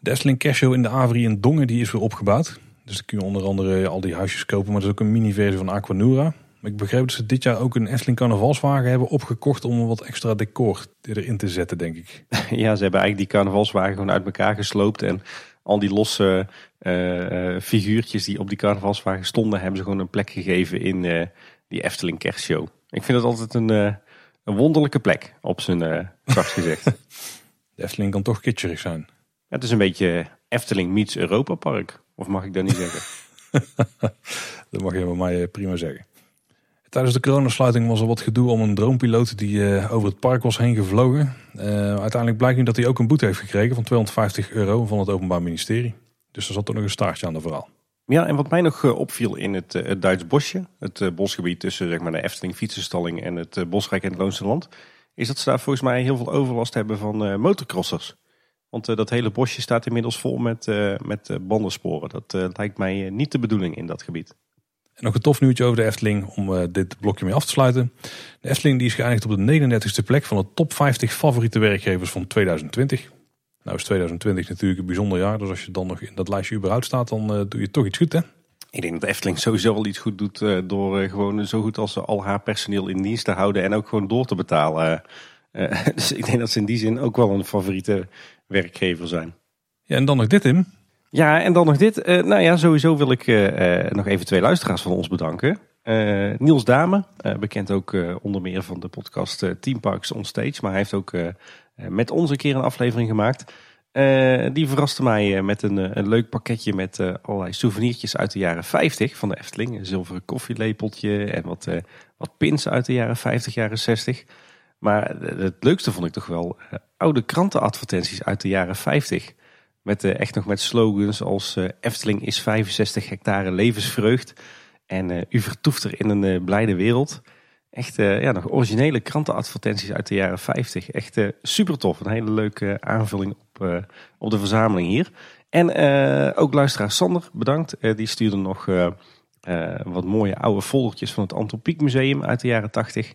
Speaker 1: De Efteling Kershow in de Avri in Dongen die is weer opgebouwd. Dus dan kun je onder andere al die huisjes kopen, maar dat is ook een mini-versie van Aquanura. Ik begreep dat ze dit jaar ook een Efteling carnavalswagen hebben opgekocht om wat extra decor erin te zetten, denk ik.
Speaker 2: Ja, ze hebben eigenlijk die carnavalswagen gewoon uit elkaar gesloopt en al die losse uh, figuurtjes die op die carnavalswagen stonden, hebben ze gewoon een plek gegeven in uh, die Efteling kerstshow. Ik vind het altijd een, uh, een wonderlijke plek, op zijn zacht gezegd.
Speaker 1: De Efteling kan toch kitscherig zijn. Ja,
Speaker 2: het is een beetje Efteling meets Europa Park. Of mag ik dat niet zeggen?
Speaker 1: dat mag je bij mij prima zeggen. Tijdens de coronasluiting was er wat gedoe om een droompiloot die uh, over het park was heen gevlogen. Uh, uiteindelijk blijkt nu dat hij ook een boete heeft gekregen van 250 euro van het Openbaar Ministerie. Dus er zat er nog een staartje aan de verhaal.
Speaker 2: Ja, en wat mij nog uh, opviel in het, Duits bosje, het bosgebied tussen zeg maar, de Efteling fietsenstalling en het Bosrijk en het Loonse Land, is dat ze daar volgens mij heel veel overlast hebben van motocrossers. Want dat hele bosje staat inmiddels vol met, met bandensporen. Dat lijkt mij niet de bedoeling in dat gebied.
Speaker 1: En nog een tof nieuwtje over de Efteling om uh, dit blokje mee af te sluiten. De Efteling die is geëindigd op de 39e plek van de top 50 favoriete werkgevers van 2020. Nou is 2020 natuurlijk een bijzonder jaar, dus als je dan nog in dat lijstje überhaupt staat, dan uh, doe je toch iets goed hè?
Speaker 2: Ik denk dat de Efteling sowieso wel iets goed doet uh, door gewoon zo goed als al haar personeel in dienst te houden en ook gewoon door te betalen. dus ik denk dat ze in die zin ook wel een favoriete werkgever zijn.
Speaker 1: Ja, en dan nog dit Tim.
Speaker 2: Ja, en dan nog dit. Uh, nou ja, sowieso wil ik uh, nog even twee luisteraars van ons bedanken. Niels Dame, bekend ook onder meer van de podcast Team Parks On Stage. Maar hij heeft ook met ons een keer een aflevering gemaakt. die verraste mij met een, een leuk pakketje met allerlei souvenirtjes uit de jaren 50 van de Efteling. Een zilveren koffielepeltje en wat, wat pins uit de jaren 50, jaren 60. Maar het leukste vond ik toch wel oude krantenadvertenties uit de jaren 50. Met, echt nog met slogans als Efteling is 65 hectare levensvreugd. En u vertoeft er in een blijde wereld. Echt ja, nog originele krantenadvertenties uit de jaren 50. Echt super tof. Een hele leuke aanvulling op, op de verzameling hier. En ook luisteraar Sander, bedankt. die stuurde nog wat mooie oude foldertjes van het Antropiek Museum uit de jaren 80.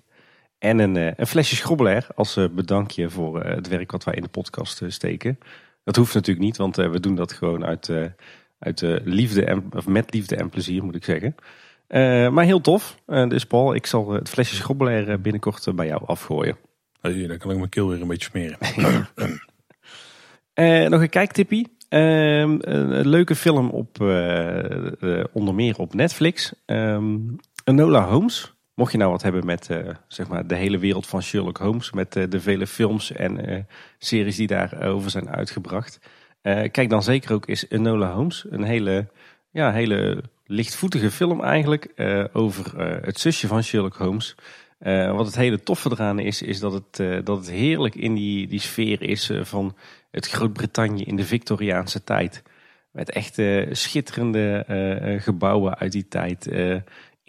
Speaker 2: En een, een flesje schrobbelair als bedankje voor het werk wat wij in de podcast steken. Dat hoeft natuurlijk niet, want we doen dat gewoon uit, uit liefde en, of met liefde en plezier moet ik zeggen. maar heel tof. dus Paul, ik zal het flesje schrobbelair binnenkort bij jou afgooien.
Speaker 1: Hey, dan kan ik mijn keel weer een beetje smeren.
Speaker 2: nog een kijktippie. Um, een leuke film op uh, onder meer op Netflix. Um, Enola Holmes. Mocht je nou wat hebben met uh, zeg maar de hele wereld van Sherlock Holmes. Met de vele films en series die daarover zijn uitgebracht. kijk dan zeker ook eens Enola Holmes. Een hele, ja, hele lichtvoetige film eigenlijk. over het zusje van Sherlock Holmes. wat het hele toffe eraan is, is dat het, dat het heerlijk in die, die sfeer is van het Groot-Brittannië in de Victoriaanse tijd. Met echt schitterende gebouwen uit die tijd.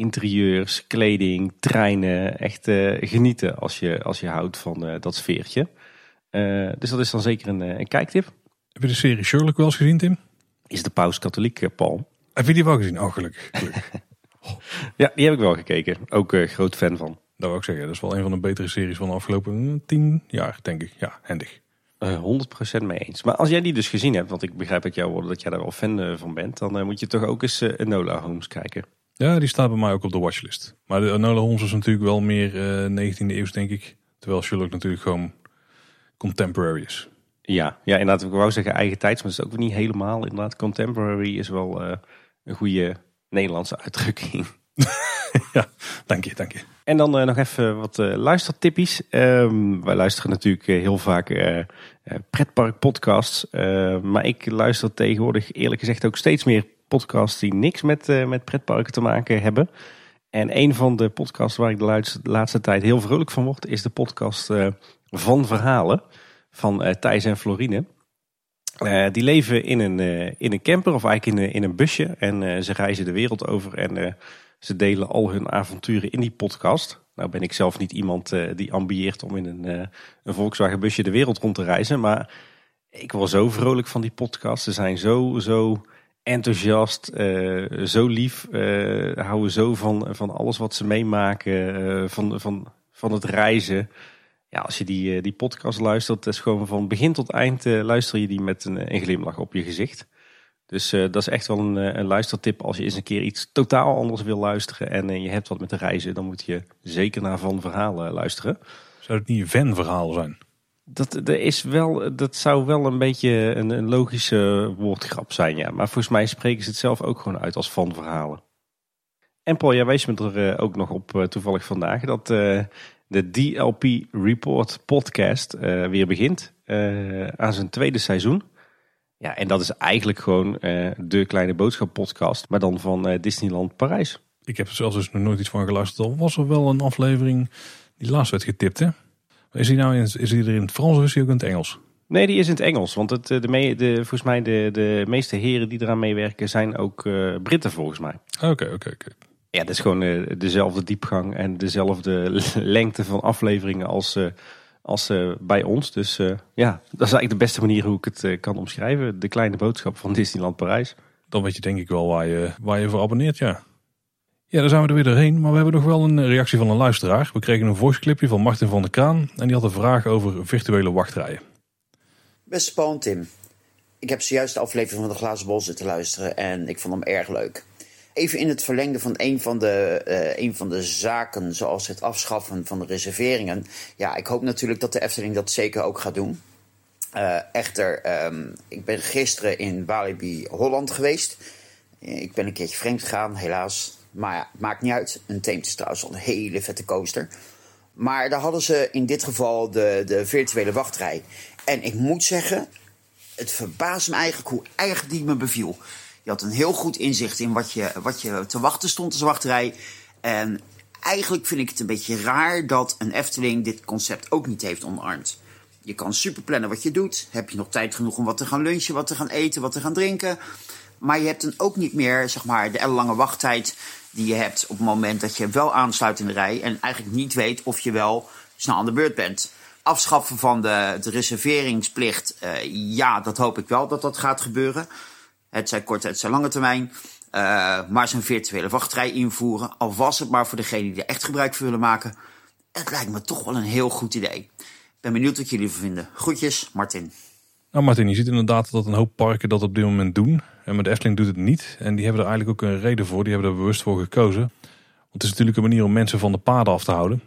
Speaker 2: Interieurs, kleding, treinen. Echt genieten als je, als je houdt van dat sfeertje. dus dat is dan zeker een, een kijktip.
Speaker 1: Heb je de serie Sherlock wel eens gezien, Tim?
Speaker 2: Is de paus katholiek, Paul?
Speaker 1: Heb je die wel gezien? Oh, gelukkig.
Speaker 2: ja, die heb ik wel gekeken. Ook groot fan van.
Speaker 1: Dat wil ik zeggen. Dat is wel een van de betere series van de afgelopen tien jaar, denk ik. Ja, handig.
Speaker 2: 100% eh, mee eens. Maar als jij die dus gezien hebt, want ik begrijp uit jouw woorden dat jij daar wel fan eh, van bent, dan eh, moet je toch ook eens Enola Holmes kijken.
Speaker 1: Ja, die staat bij mij ook op de watchlist. Maar de Enola Holmes is natuurlijk wel meer 19e eeuw, denk ik. Terwijl Sherlock natuurlijk gewoon contemporary is.
Speaker 2: Ja, ja inderdaad. Ik wou zeggen eigen tijds, maar dat is ook niet helemaal. Inderdaad, contemporary is wel een goede Nederlandse uitdrukking.
Speaker 1: ja, dank je, dank je.
Speaker 2: En dan uh, nog even wat uh, luistertippies. Um, wij luisteren natuurlijk uh, heel vaak pretpark podcasts. maar ik luister tegenwoordig eerlijk gezegd ook steeds meer podcasts die niks met, met pretparken te maken hebben. En een van de podcasts waar ik de laatste, laatste tijd heel vrolijk van word, is de podcast Van Verhalen van Thijs en Florine. die leven in een, in een camper of eigenlijk in, in een busje en ze reizen de wereld over en ze delen al hun avonturen in die podcast. Nou ben ik zelf niet iemand die ambieert om in een, uh, een Volkswagen busje de wereld rond te reizen. Maar ik word zo vrolijk van die podcast. Ze zijn zo, zo enthousiast, uh, zo lief. houden zo van, van alles wat ze meemaken. van, van, van het reizen. Ja, als je die, die podcast luistert, is gewoon van begin tot eind luister je die met een, een glimlach op je gezicht. Dus uh, dat is echt wel een, eh, een, luistertip als je eens een keer iets totaal anders wil luisteren en uh, je hebt wat met reizen, dan moet je zeker naar Van Verhalen luisteren.
Speaker 1: Zou het niet een Van-verhaal zijn?
Speaker 2: Dat, is wel, dat zou wel een beetje een, logische woordgrap zijn, ja. Maar volgens mij spreken ze het zelf ook gewoon uit als Van Verhalen. En Paul, jij wees me er ook nog op toevallig vandaag dat de DLP Report podcast weer begint aan zijn tweede seizoen. Ja, en dat is eigenlijk gewoon de Kleine Boodschap podcast, maar dan van Disneyland Parijs.
Speaker 1: Ik heb er zelfs dus nog nooit iets van geluisterd. Al was er wel een aflevering die laatst werd getipt, hè? Is die nou in, is die er in het Frans of is die ook in het Engels?
Speaker 2: Nee, die is in het Engels. Want het, eh, de, me, de, volgens mij de, de meeste heren die eraan meewerken zijn ook uh, Britten volgens mij.
Speaker 1: Oké, oké, oké.
Speaker 2: Ja, dat is gewoon uh, dezelfde diepgang en dezelfde lengte van afleveringen als als bij ons. Dus ja, dat is eigenlijk de beste manier hoe ik het kan omschrijven. De kleine boodschap van Disneyland Parijs.
Speaker 1: Dan weet je denk ik wel waar je, waar je voor abonneert, ja. Ja, daar zijn we er weer doorheen. Maar we hebben nog wel een reactie van een luisteraar. We kregen een voiceclipje van Martin van der Kraan. En die had een vraag over virtuele wachtrijen.
Speaker 3: Beste Paul Tim. Ik heb zojuist de aflevering van de Glazen Bol zitten luisteren. En ik vond hem erg leuk. Even in het verlengde van een van, de, uh, een van de zaken, zoals het afschaffen van de reserveringen. Ja, ik hoop natuurlijk dat de Efteling dat zeker ook gaat doen. Uh, echter, um, ik ben gisteren in Walibi Holland geweest. Ik ben een keertje vreemd gegaan, helaas. Maar ja, maakt niet uit. Een Theemt is trouwens al een hele vette coaster. Maar daar hadden ze in dit geval de, de virtuele wachtrij. En ik moet zeggen, het verbaast me eigenlijk hoe erg die me beviel. Je had een heel goed inzicht in wat je, wat je te wachten stond als wachtrij. En eigenlijk vind ik het een beetje raar dat een Efteling dit concept ook niet heeft omarmd. Je kan super plannen wat je doet. Heb je nog tijd genoeg om wat te gaan lunchen, wat te gaan eten, wat te gaan drinken. Maar je hebt dan ook niet meer zeg maar, de ellenlange wachttijd die je hebt op het moment dat je wel aansluit in de rij. En eigenlijk niet weet of je wel snel aan de beurt bent. Afschaffen van de, de reserveringsplicht, uh, ja, dat hoop ik wel dat dat gaat gebeuren. Het zij korte, het zij lange termijn. Uh, maar zo'n virtuele wachtrij invoeren, al was het maar voor degene die er echt gebruik van willen maken. Het lijkt me toch wel een heel goed idee. Ik ben benieuwd wat jullie ervan vinden. Groetjes, Martin.
Speaker 1: Nou Martin, je ziet inderdaad dat een hoop parken dat op dit moment doen. En met de Efteling doet het niet. En die hebben er eigenlijk ook een reden voor. Die hebben er bewust voor gekozen. Want het is natuurlijk een manier om mensen van de paden af te houden.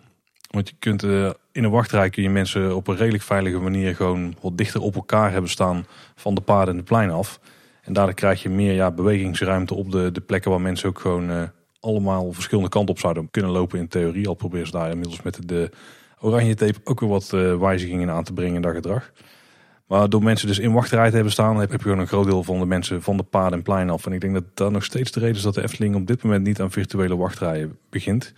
Speaker 1: Want je kunt uh, in een wachtrij kun je mensen op een redelijk veilige manier gewoon wat dichter op elkaar hebben staan van de paden en de pleinen af. En daardoor krijg je meer ja, bewegingsruimte op de, de plekken waar mensen ook gewoon uh, allemaal verschillende kanten op zouden kunnen lopen in theorie. Al proberen ze daar inmiddels met de oranje tape ook weer wat uh, wijzigingen aan te brengen in dat gedrag. Maar door mensen dus in wachtrij te hebben staan, heb je gewoon een groot deel van de mensen van de paden en plein af. En ik denk dat dat nog steeds de reden is dat de Efteling op dit moment niet aan virtuele wachtrijen begint.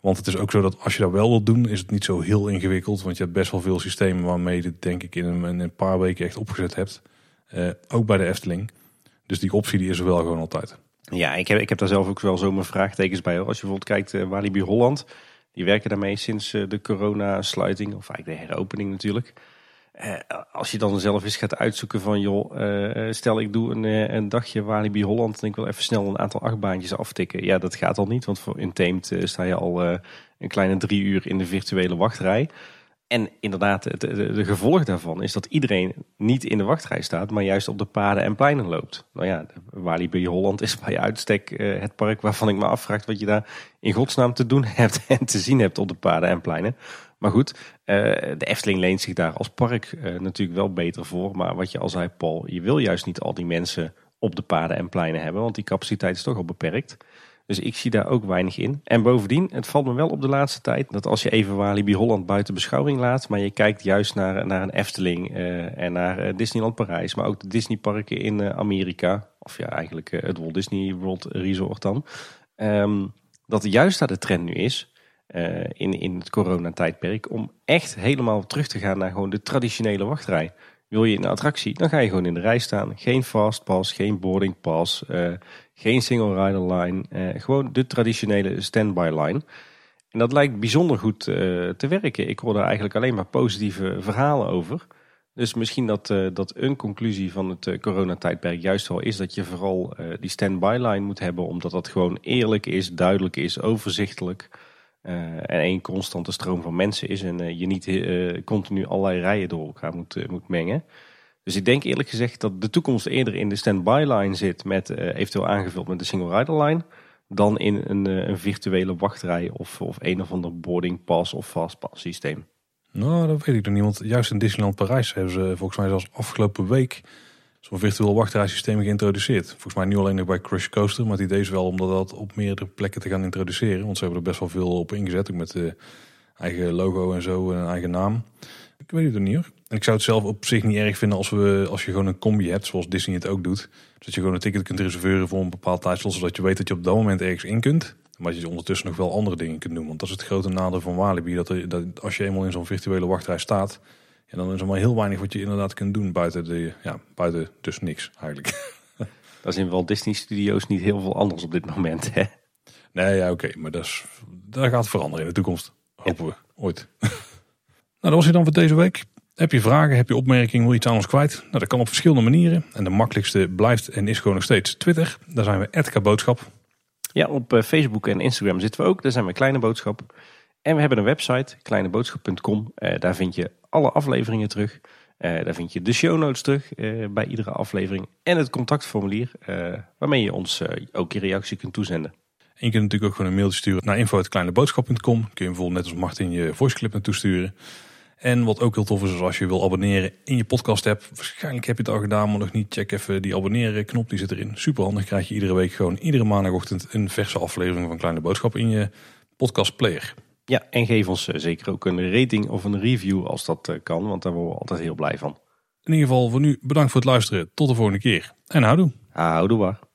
Speaker 1: Want het is ook zo dat als je dat wel wilt doen, is het niet zo heel ingewikkeld. Want je hebt best wel veel systemen waarmee je dit denk ik in een, een paar weken echt opgezet hebt. Uh, ook bij de Efteling. Dus die optie die is er wel gewoon altijd.
Speaker 2: Ja, ik heb, ik heb daar zelf ook wel zo mijn vraagtekens bij. Hoor. Als je bijvoorbeeld kijkt, uh, Walibi Holland, die werken daarmee sinds uh, de corona-sluiting, of eigenlijk de heropening natuurlijk. Uh, als je dan zelf eens gaat uitzoeken van, joh, stel ik doe een, een dagje Walibi Holland en ik wil even snel een aantal achtbaantjes aftikken. Ja, dat gaat al niet, want voor Untamed sta je al een kleine drie uur in de virtuele wachtrij. En inderdaad, het, de, gevolg daarvan is dat iedereen niet in de wachtrij staat, maar juist op de paden en pleinen loopt. Nou ja, Walibi Holland is bij uitstek uh, het park waarvan ik me afvraag wat je daar in godsnaam te doen hebt en te zien hebt op de paden en pleinen. Maar goed, uh, de Efteling leent zich daar als park uh, natuurlijk wel beter voor. Maar wat je al zei, Paul, je wil juist niet al die mensen op de paden en pleinen hebben, want die capaciteit is toch al beperkt. Dus ik zie daar ook weinig in. En bovendien, het valt me wel op de laatste tijd dat als je even Walibi Holland buiten beschouwing laat, maar je kijkt juist naar, naar een Efteling uh, en naar uh, Disneyland Parijs, maar ook de Disneyparken in uh, Amerika, of ja, eigenlijk het Walt Disney World Resort dan, um, dat juist daar de trend nu is, in, in het coronatijdperk, om echt helemaal terug te gaan naar gewoon de traditionele wachtrij. Wil je een attractie, dan ga je gewoon in de rij staan. Geen fastpass, geen boarding pass, uh, geen single rider line. Uh, gewoon de traditionele standby line. En dat lijkt bijzonder goed uh, te werken. Ik hoor daar eigenlijk alleen maar positieve verhalen over. Dus misschien dat, dat een conclusie van het coronatijdperk juist wel is dat je vooral die standby line moet hebben. Omdat dat gewoon eerlijk is, duidelijk is, overzichtelijk. Uh, en één constante stroom van mensen is en uh, je niet uh, continu allerlei rijen door elkaar moet, moet mengen. Dus ik denk eerlijk gezegd dat de toekomst eerder in de standby line zit met eventueel aangevuld met de single rider line. Dan in een, een virtuele wachtrij of, of een of ander boarding pass of fastpass systeem.
Speaker 1: Nou, dat weet ik nog niet. Want juist in Disneyland Parijs hebben ze volgens mij zelfs afgelopen week zo'n virtueel wachtrijsysteem geïntroduceerd. Volgens mij nu alleen nog bij Crush Coaster, maar het idee is wel om dat op meerdere plekken te gaan introduceren. Want ze hebben er best wel veel op ingezet, ook met de eigen logo en zo, en eigen naam. Ik weet het niet hoor. En ik zou het zelf op zich niet erg vinden als, we, als je gewoon een combi hebt, zoals Disney het ook doet. Dat je gewoon een ticket kunt reserveren voor een bepaald tijdslot, zodat je weet dat je op dat moment ergens in kunt. Maar dat je ondertussen nog wel andere dingen kunt doen. Want dat is het grote nadeel van Walibi. Dat als je eenmaal in zo'n virtuele wachtrij staat, en dan is er maar heel weinig wat je inderdaad kunt doen buiten, de, ja, buiten dus niks eigenlijk.
Speaker 2: Dat is in Walt Disney Studios niet heel veel anders op dit moment, hè?
Speaker 1: Nee, ja, oké. maar dat, is, dat gaat veranderen in de toekomst. Hopen we. Ooit. nou, dat was het dan voor deze week. Heb je vragen, heb je opmerkingen, wil je iets aan ons kwijt? Nou, dat kan op verschillende manieren. En de makkelijkste blijft en is gewoon nog steeds Twitter. Daar zijn we Boodschap.
Speaker 2: Ja, op eh, Facebook en Instagram zitten we ook. Daar zijn we Kleine Boodschap. En we hebben een website, kleineboodschap.com. Uh, daar vind je alle afleveringen terug. Uh, daar vind je de show notes terug uh, bij iedere aflevering. En het contactformulier waarmee je ons ook je reactie kunt toezenden.
Speaker 1: En je kunt natuurlijk ook gewoon een mailtje sturen naar info.kleineboodschap.com. Kun je bijvoorbeeld net als Martin je voiceclip naartoe sturen. En wat ook heel tof is, als je wil abonneren in je podcast app. Waarschijnlijk heb je het al gedaan, maar nog niet. Check even die abonneren knop, die zit erin. Super handig, krijg je iedere week gewoon iedere maandagochtend een verse aflevering van Kleine Boodschap in je podcast player.
Speaker 2: Ja, en geef ons eh, zeker ook een rating of een review als dat eh, kan, want daar worden we altijd heel blij van.
Speaker 1: In ieder geval voor nu bedankt voor het luisteren. Tot de volgende keer. En houdoe.
Speaker 2: Houdoe waar.